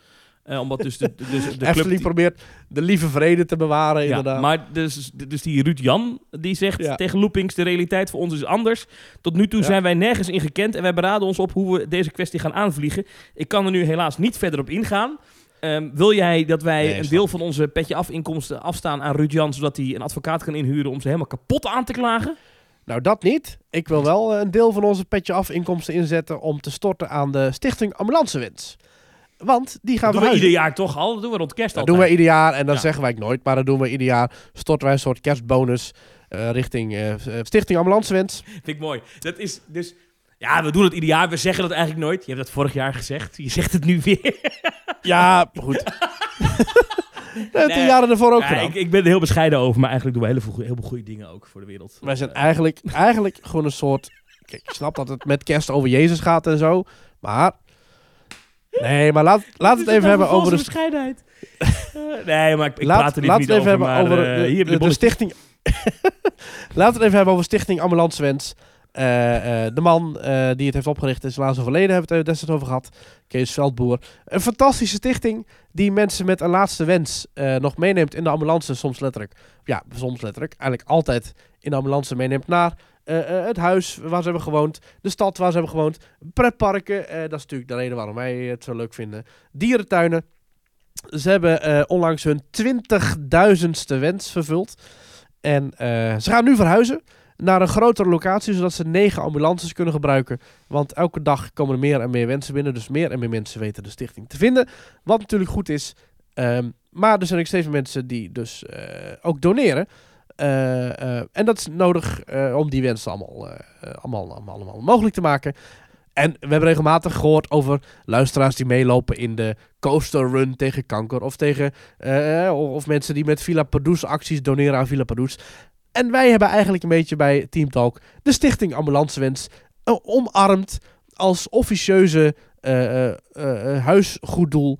[SPEAKER 1] Eh, omdat dus de, dus de <laughs> club... Die-
[SPEAKER 2] probeert de lieve vrede te bewaren,
[SPEAKER 1] ja,
[SPEAKER 2] inderdaad.
[SPEAKER 1] maar dus, dus die Ruud Jan, die zegt
[SPEAKER 2] Ja.
[SPEAKER 1] tegen Loopings, de realiteit voor ons is anders. Tot nu toe
[SPEAKER 2] Ja.
[SPEAKER 1] zijn wij nergens in gekend en wij beraden ons op hoe we deze kwestie gaan aanvliegen. Ik kan er nu helaas niet verder op ingaan. Ehm, wil jij dat wij
[SPEAKER 2] Nee,
[SPEAKER 1] een deel van onze petje af inkomsten afstaan aan Ruud Jan, zodat hij een advocaat kan inhuren om ze helemaal kapot aan te klagen?
[SPEAKER 2] Nou, dat niet. Ik wil wel eh, een deel van onze petje af inkomsten inzetten om te storten aan de Stichting Ambulancewens. Want die gaan
[SPEAKER 1] Dat doen we ieder jaar toch al? Dat doen we rond kerst
[SPEAKER 2] Dat
[SPEAKER 1] altijd.
[SPEAKER 2] doen we ieder jaar en dan
[SPEAKER 1] Ja.
[SPEAKER 2] zeggen wij het nooit, maar dat doen we ieder jaar. Storten wij een soort kerstbonus eh, richting eh, Stichting Ambulancewens. <laughs>
[SPEAKER 1] Vind ik mooi. Dat is dus... Ja, we doen het ieder jaar. We zeggen dat eigenlijk nooit. Je hebt dat vorig jaar gezegd. Je zegt het nu weer. <laughs>
[SPEAKER 2] Ja, goed. Dat <laughs>
[SPEAKER 1] Nee.
[SPEAKER 2] de jaren ervoor ook gedaan.
[SPEAKER 1] ik, ik ben er heel bescheiden over. Maar eigenlijk doen we heel veel, goeie- heel veel goede dingen ook voor de wereld.
[SPEAKER 2] Wij zijn eigenlijk, eigenlijk gewoon een soort... Kijk, ik snap dat het met kerst over Jezus gaat en zo. Maar... Nee, maar laat, laat het even hebben over de,
[SPEAKER 1] bescheidenheid. Eh, nee, maar ik, ik
[SPEAKER 2] laat,
[SPEAKER 1] praat er niet,
[SPEAKER 2] laat
[SPEAKER 1] niet
[SPEAKER 2] het even
[SPEAKER 1] over.
[SPEAKER 2] hebben over
[SPEAKER 1] eh,
[SPEAKER 2] de,
[SPEAKER 1] hier heb je
[SPEAKER 2] de,
[SPEAKER 1] de,
[SPEAKER 2] de stichting. <laughs> laat het even hebben over Stichting Ambulancewens. Eh, eh, de man eh, die het heeft opgericht is helaas overleden, hebben we het destijds over gehad. Kees Veldboer. Een fantastische stichting die mensen met een laatste wens eh, nog meeneemt in de ambulance. Soms letterlijk, ja, soms letterlijk. Eigenlijk altijd in de ambulance meeneemt naar eh, eh, het huis waar ze hebben gewoond. De stad waar ze hebben gewoond. Pretparken, eh, dat is natuurlijk de reden waarom wij het zo leuk vinden. Dierentuinen. Ze hebben onlangs hun 20.000ste wens vervuld. En ze gaan nu verhuizen naar een grotere locatie, zodat ze negen ambulances kunnen gebruiken. Want elke dag komen er meer en meer wensen binnen. Dus meer en meer mensen weten de stichting te vinden. Wat natuurlijk goed is. Ehm, maar er zijn ook steeds mensen die dus ook doneren. Eh, eh, en dat is nodig eh, om die wensen allemaal, allemaal, allemaal, allemaal mogelijk te maken. En we hebben regelmatig gehoord over luisteraars die meelopen in de coaster run tegen kanker. Of, tegen, of mensen die met Villa Pardoes acties doneren aan Villa Pardoes. En wij hebben eigenlijk een beetje bij Team Talk de Stichting Ambulancewens omarmd als officieuze eh, huisgoeddoel.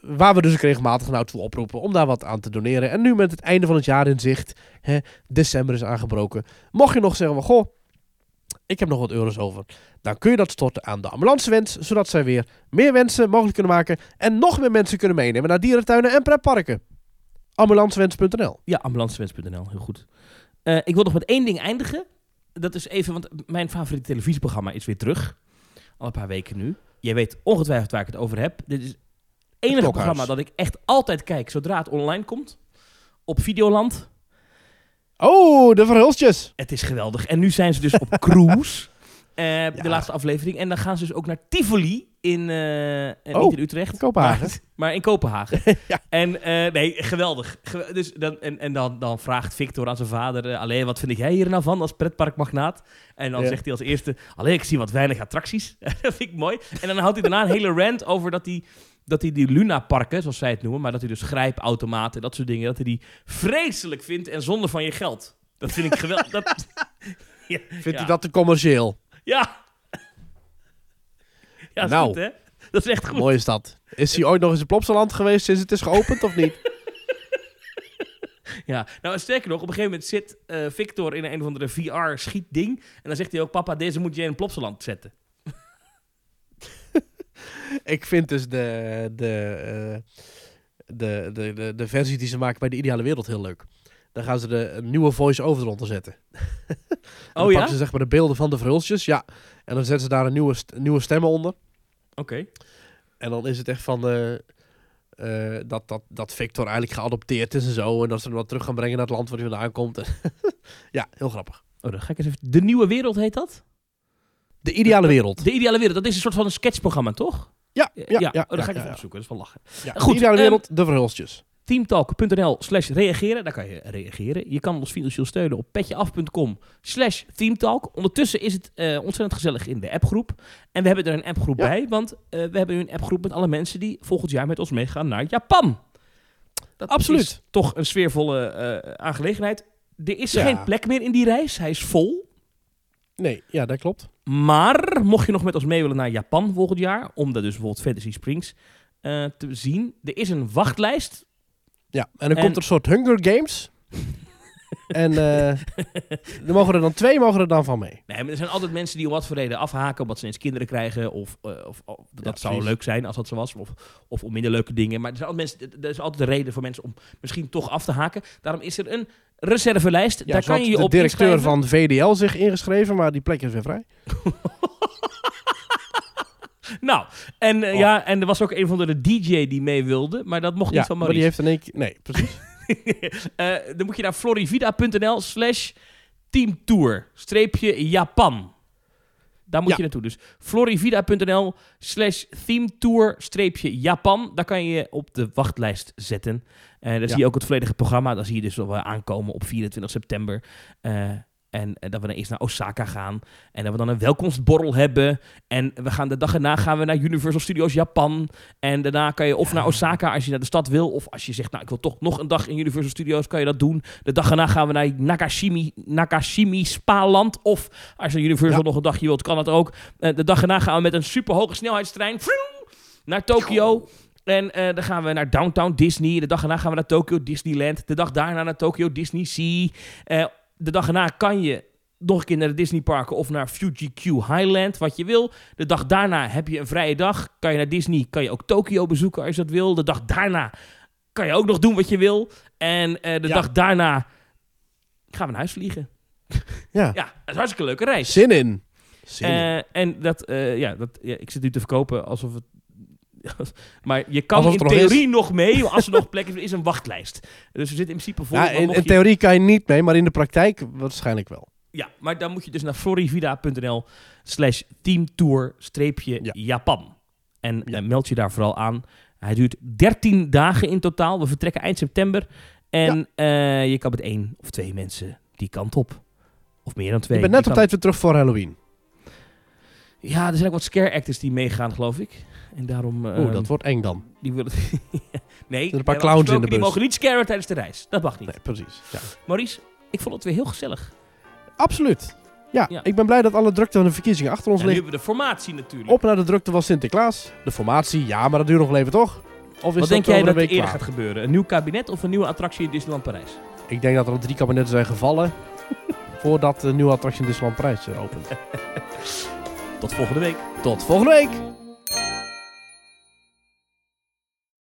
[SPEAKER 2] Waar we dus ook regelmatig nou toe oproepen om daar wat aan te doneren. En nu met het einde van het jaar in zicht, hè, december is aangebroken. Mocht je nog zeggen van, goh, ik heb nog wat euro's over. Dan kun je dat storten aan de ambulancewens, zodat zij weer meer wensen mogelijk kunnen maken. En nog meer mensen kunnen meenemen naar dierentuinen en pretparken. Ambulancewens.nl
[SPEAKER 1] Ja, ambulancewens.nl, heel goed. Eh, ik wil nog met één ding eindigen. Dat is even, want mijn favoriete televisieprogramma is weer terug. Al een paar weken nu. Jij weet ongetwijfeld waar ik het over heb. Dit is enige
[SPEAKER 2] Klokhuis.
[SPEAKER 1] programma dat ik echt altijd kijk zodra het online komt. Op Videoland.
[SPEAKER 2] Oh, de verhulstjes.
[SPEAKER 1] Het is geweldig. En nu zijn ze dus op <laughs> cruise. eh, De laatste aflevering. En dan gaan ze dus ook naar Tivoli in, eh, eh,
[SPEAKER 2] Oh,
[SPEAKER 1] niet in Utrecht.
[SPEAKER 2] in Kopenhagen.
[SPEAKER 1] Maar, <laughs> maar in Kopenhagen. <laughs>
[SPEAKER 2] Ja.
[SPEAKER 1] En nee, geweldig. Ge- dus dan, en en dan, dan vraagt Victor aan zijn vader... eh, Allee, wat vind jij hier nou van als pretparkmagnaat? En dan
[SPEAKER 2] Ja.
[SPEAKER 1] zegt hij als eerste... Allee, ik zie wat weinig attracties. dat vind ik mooi. En dan houdt hij daarna een hele rant over dat hij... Dat hij die Luna-parken, zoals zij het noemen, maar dat hij dus grijpautomaten, dat soort dingen, dat hij die vreselijk vindt en zonde van je geld. Dat vind ik geweldig. dat, <laughs> ja,
[SPEAKER 2] Vindt
[SPEAKER 1] ja.
[SPEAKER 2] hij dat te commercieel?
[SPEAKER 1] Ja. Ja, dat is
[SPEAKER 2] Nou.
[SPEAKER 1] goed, hè? Dat is echt goed.
[SPEAKER 2] Mooi is dat. Is hij ooit nog eens in Plopsaland geweest sinds het is geopend of niet? <laughs>
[SPEAKER 1] Ja, nou sterker nog, op een gegeven moment zit eh, Victor in een of andere VR-schietding. En dan zegt hij ook, papa, deze moet je in een plopsaland zetten. <laughs>
[SPEAKER 2] Ik vind dus de, de, eh, de, de, de, de versie die ze maken bij de Ideale Wereld heel leuk. Dan gaan ze de een nieuwe voice-over eronder zetten. En <laughs> dan
[SPEAKER 1] Oh ja?
[SPEAKER 2] pakken ze zeg maar de beelden van de verhulstjes, ja. En dan zetten ze daar een nieuwe, st- nieuwe stemmen onder.
[SPEAKER 1] Oké.
[SPEAKER 2] En dan is het echt van... eh, eh, dat, dat, dat Victor eigenlijk geadopteerd is en zo. En dat ze hem dan terug gaan brengen naar het land waar hij vandaan komt. <laughs> ja, heel grappig.
[SPEAKER 1] Oh, dan ga ik eens even... De Nieuwe Wereld heet dat?
[SPEAKER 2] De Ideale Wereld.
[SPEAKER 1] De Ideale Wereld, dat is een soort van een sketchprogramma, toch?
[SPEAKER 2] Ja, ja, ja.
[SPEAKER 1] oh,
[SPEAKER 2] ja,
[SPEAKER 1] ga ik even opzoeken, dat is wel lachen.
[SPEAKER 2] Ja,
[SPEAKER 1] Goed,
[SPEAKER 2] de Ideale
[SPEAKER 1] ehm,
[SPEAKER 2] Wereld, de verhulstjes.
[SPEAKER 1] teamtalk.nl slash reageren. Daar kan je reageren. Je kan ons financieel steunen op petjeaf.com slash teamtalk. Ondertussen is het eh, ontzettend gezellig in de appgroep. En we hebben er een appgroep
[SPEAKER 2] Ja.
[SPEAKER 1] bij, want eh, we hebben nu een appgroep met alle mensen die volgend jaar met ons meegaan naar Japan. Dat
[SPEAKER 2] Absoluut.
[SPEAKER 1] is toch een sfeervolle eh, aangelegenheid. Er is
[SPEAKER 2] Ja.
[SPEAKER 1] geen plek meer in die reis. Hij is vol.
[SPEAKER 2] Nee, ja, dat klopt.
[SPEAKER 1] Maar mocht je nog met ons mee willen naar Japan volgend jaar, om daar dus bijvoorbeeld Fantasy Springs eh, te zien, er is een wachtlijst.
[SPEAKER 2] Ja, en dan
[SPEAKER 1] En-
[SPEAKER 2] komt er een soort Hunger Games. En eh er mogen er dan twee mogen er dan van mee.
[SPEAKER 1] Nee, maar er zijn altijd mensen die om wat voor reden afhaken, omdat ze eens kinderen krijgen, of, eh, of, of- dat
[SPEAKER 2] Ja,
[SPEAKER 1] zou leuk zijn als dat zo was, of, of om minder leuke dingen. Maar er, zijn altijd mensen, er is altijd een reden voor mensen om misschien toch af te haken. Daarom is er een reservelijst.
[SPEAKER 2] Ja,
[SPEAKER 1] Daar kan je je
[SPEAKER 2] de
[SPEAKER 1] op
[SPEAKER 2] directeur
[SPEAKER 1] inschrijven.
[SPEAKER 2] van VDL zich ingeschreven, maar die plek is weer vrij. <laughs>
[SPEAKER 1] Nou, en, eh,
[SPEAKER 2] Oh.
[SPEAKER 1] ja, en er was ook een van de DJ die mee wilde, maar dat mocht
[SPEAKER 2] Ja,
[SPEAKER 1] niet van
[SPEAKER 2] maar die
[SPEAKER 1] Maurice.
[SPEAKER 2] heeft in één keer... Nee, precies. <laughs> <laughs>
[SPEAKER 1] Eh, dan moet je naar florivida.nl slash teamtour streepje Japan. Daar moet
[SPEAKER 2] Ja.
[SPEAKER 1] je naartoe. Dus florivida.nl slash teamtour streepje Japan. Daar kan je je op de wachtlijst zetten. En daar
[SPEAKER 2] Ja.
[SPEAKER 1] zie je ook het volledige programma. Daar zie je dus wel weer aankomen op 24 september. Eh, en eh, dat we dan eerst naar Osaka gaan. En dat we dan een welkomstborrel hebben. En we gaan de dag erna gaan we naar Universal Studios Japan. En daarna kan je of naar Osaka als je naar de stad wil. Of als je zegt, nou ik wil toch nog een dag in Universal Studios, kan je dat doen. De dag erna gaan we naar Nakashimi, Nakashimi Spa-land. Of als je Universal
[SPEAKER 2] Ja.
[SPEAKER 1] nog een dagje wilt, kan dat ook. Eh, de dag erna gaan we met een superhoge snelheidstrein naar Tokio. En eh, dan gaan we naar Downtown Disney. De dag erna gaan we naar Tokyo Disneyland. De dag daarna naar Tokyo Disney Sea. De dag erna kan je nog een keer naar de Disneyparken of naar Fuji Q Highland, wat je wil. De dag daarna heb je een vrije dag. Kan je naar Disney, kan je ook Tokio bezoeken als je dat wil. De dag daarna kan je ook nog doen wat je wil. En eh, de
[SPEAKER 2] Ja.
[SPEAKER 1] dag daarna gaan we naar huis vliegen. <laughs>
[SPEAKER 2] Ja.
[SPEAKER 1] Ja, dat is een hartstikke leuke reis.
[SPEAKER 2] Zin in. Zin in.
[SPEAKER 1] Eh, en dat, eh, ja, dat, ja, ik zit nu te verkopen alsof het. <laughs> maar je kan in
[SPEAKER 2] er nog
[SPEAKER 1] theorie nog mee, als er <laughs> nog plek is, er is een wachtlijst. Dus we zitten in principe.
[SPEAKER 2] Ja,
[SPEAKER 1] maar
[SPEAKER 2] in,
[SPEAKER 1] je-
[SPEAKER 2] theorie kan je niet mee, maar in de praktijk waarschijnlijk wel.
[SPEAKER 1] Ja, maar dan moet je dus naar florivida.nl slash teamtour streepje
[SPEAKER 2] Ja.
[SPEAKER 1] Japan. En
[SPEAKER 2] Ja.
[SPEAKER 1] eh, meld je daar vooral aan. Hij duurt 13 dagen in totaal. We vertrekken eind september. En eh, je kan met één of twee mensen die kant op. Of meer dan twee.
[SPEAKER 2] Ik ben net op tijd weer terug voor Halloween.
[SPEAKER 1] Ja, er zijn ook wat scare actors die meegaan, geloof ik. En daarom... eh,
[SPEAKER 2] Oeh, dat wordt eng dan.
[SPEAKER 1] Die willen... <laughs> nee,
[SPEAKER 2] een paar clowns in de
[SPEAKER 1] afgesproken, Die
[SPEAKER 2] bus.
[SPEAKER 1] mogen niet scaren tijdens de reis. Dat mag niet.
[SPEAKER 2] Nee, precies. Ja.
[SPEAKER 1] Maurice, ik vond het weer heel gezellig.
[SPEAKER 2] Absoluut. Ja,
[SPEAKER 1] Ja.
[SPEAKER 2] ik ben blij dat alle drukte van de verkiezingen achter ons
[SPEAKER 1] nu
[SPEAKER 2] ligt.
[SPEAKER 1] hebben we de formatie natuurlijk.
[SPEAKER 2] Op naar de drukte van Sinterklaas. De formatie, ja, maar dat duurt nog wel even, toch? Of is
[SPEAKER 1] Wat denk jij dat er eerder gaat gebeuren? Een nieuw kabinet of een nieuwe attractie in Disneyland Parijs?
[SPEAKER 2] Ik denk dat er al drie kabinetten zijn gevallen <laughs> voordat de nieuwe attractie in Disneyland Parijs opent. <laughs>
[SPEAKER 1] Tot volgende week.
[SPEAKER 2] Tot volgende week!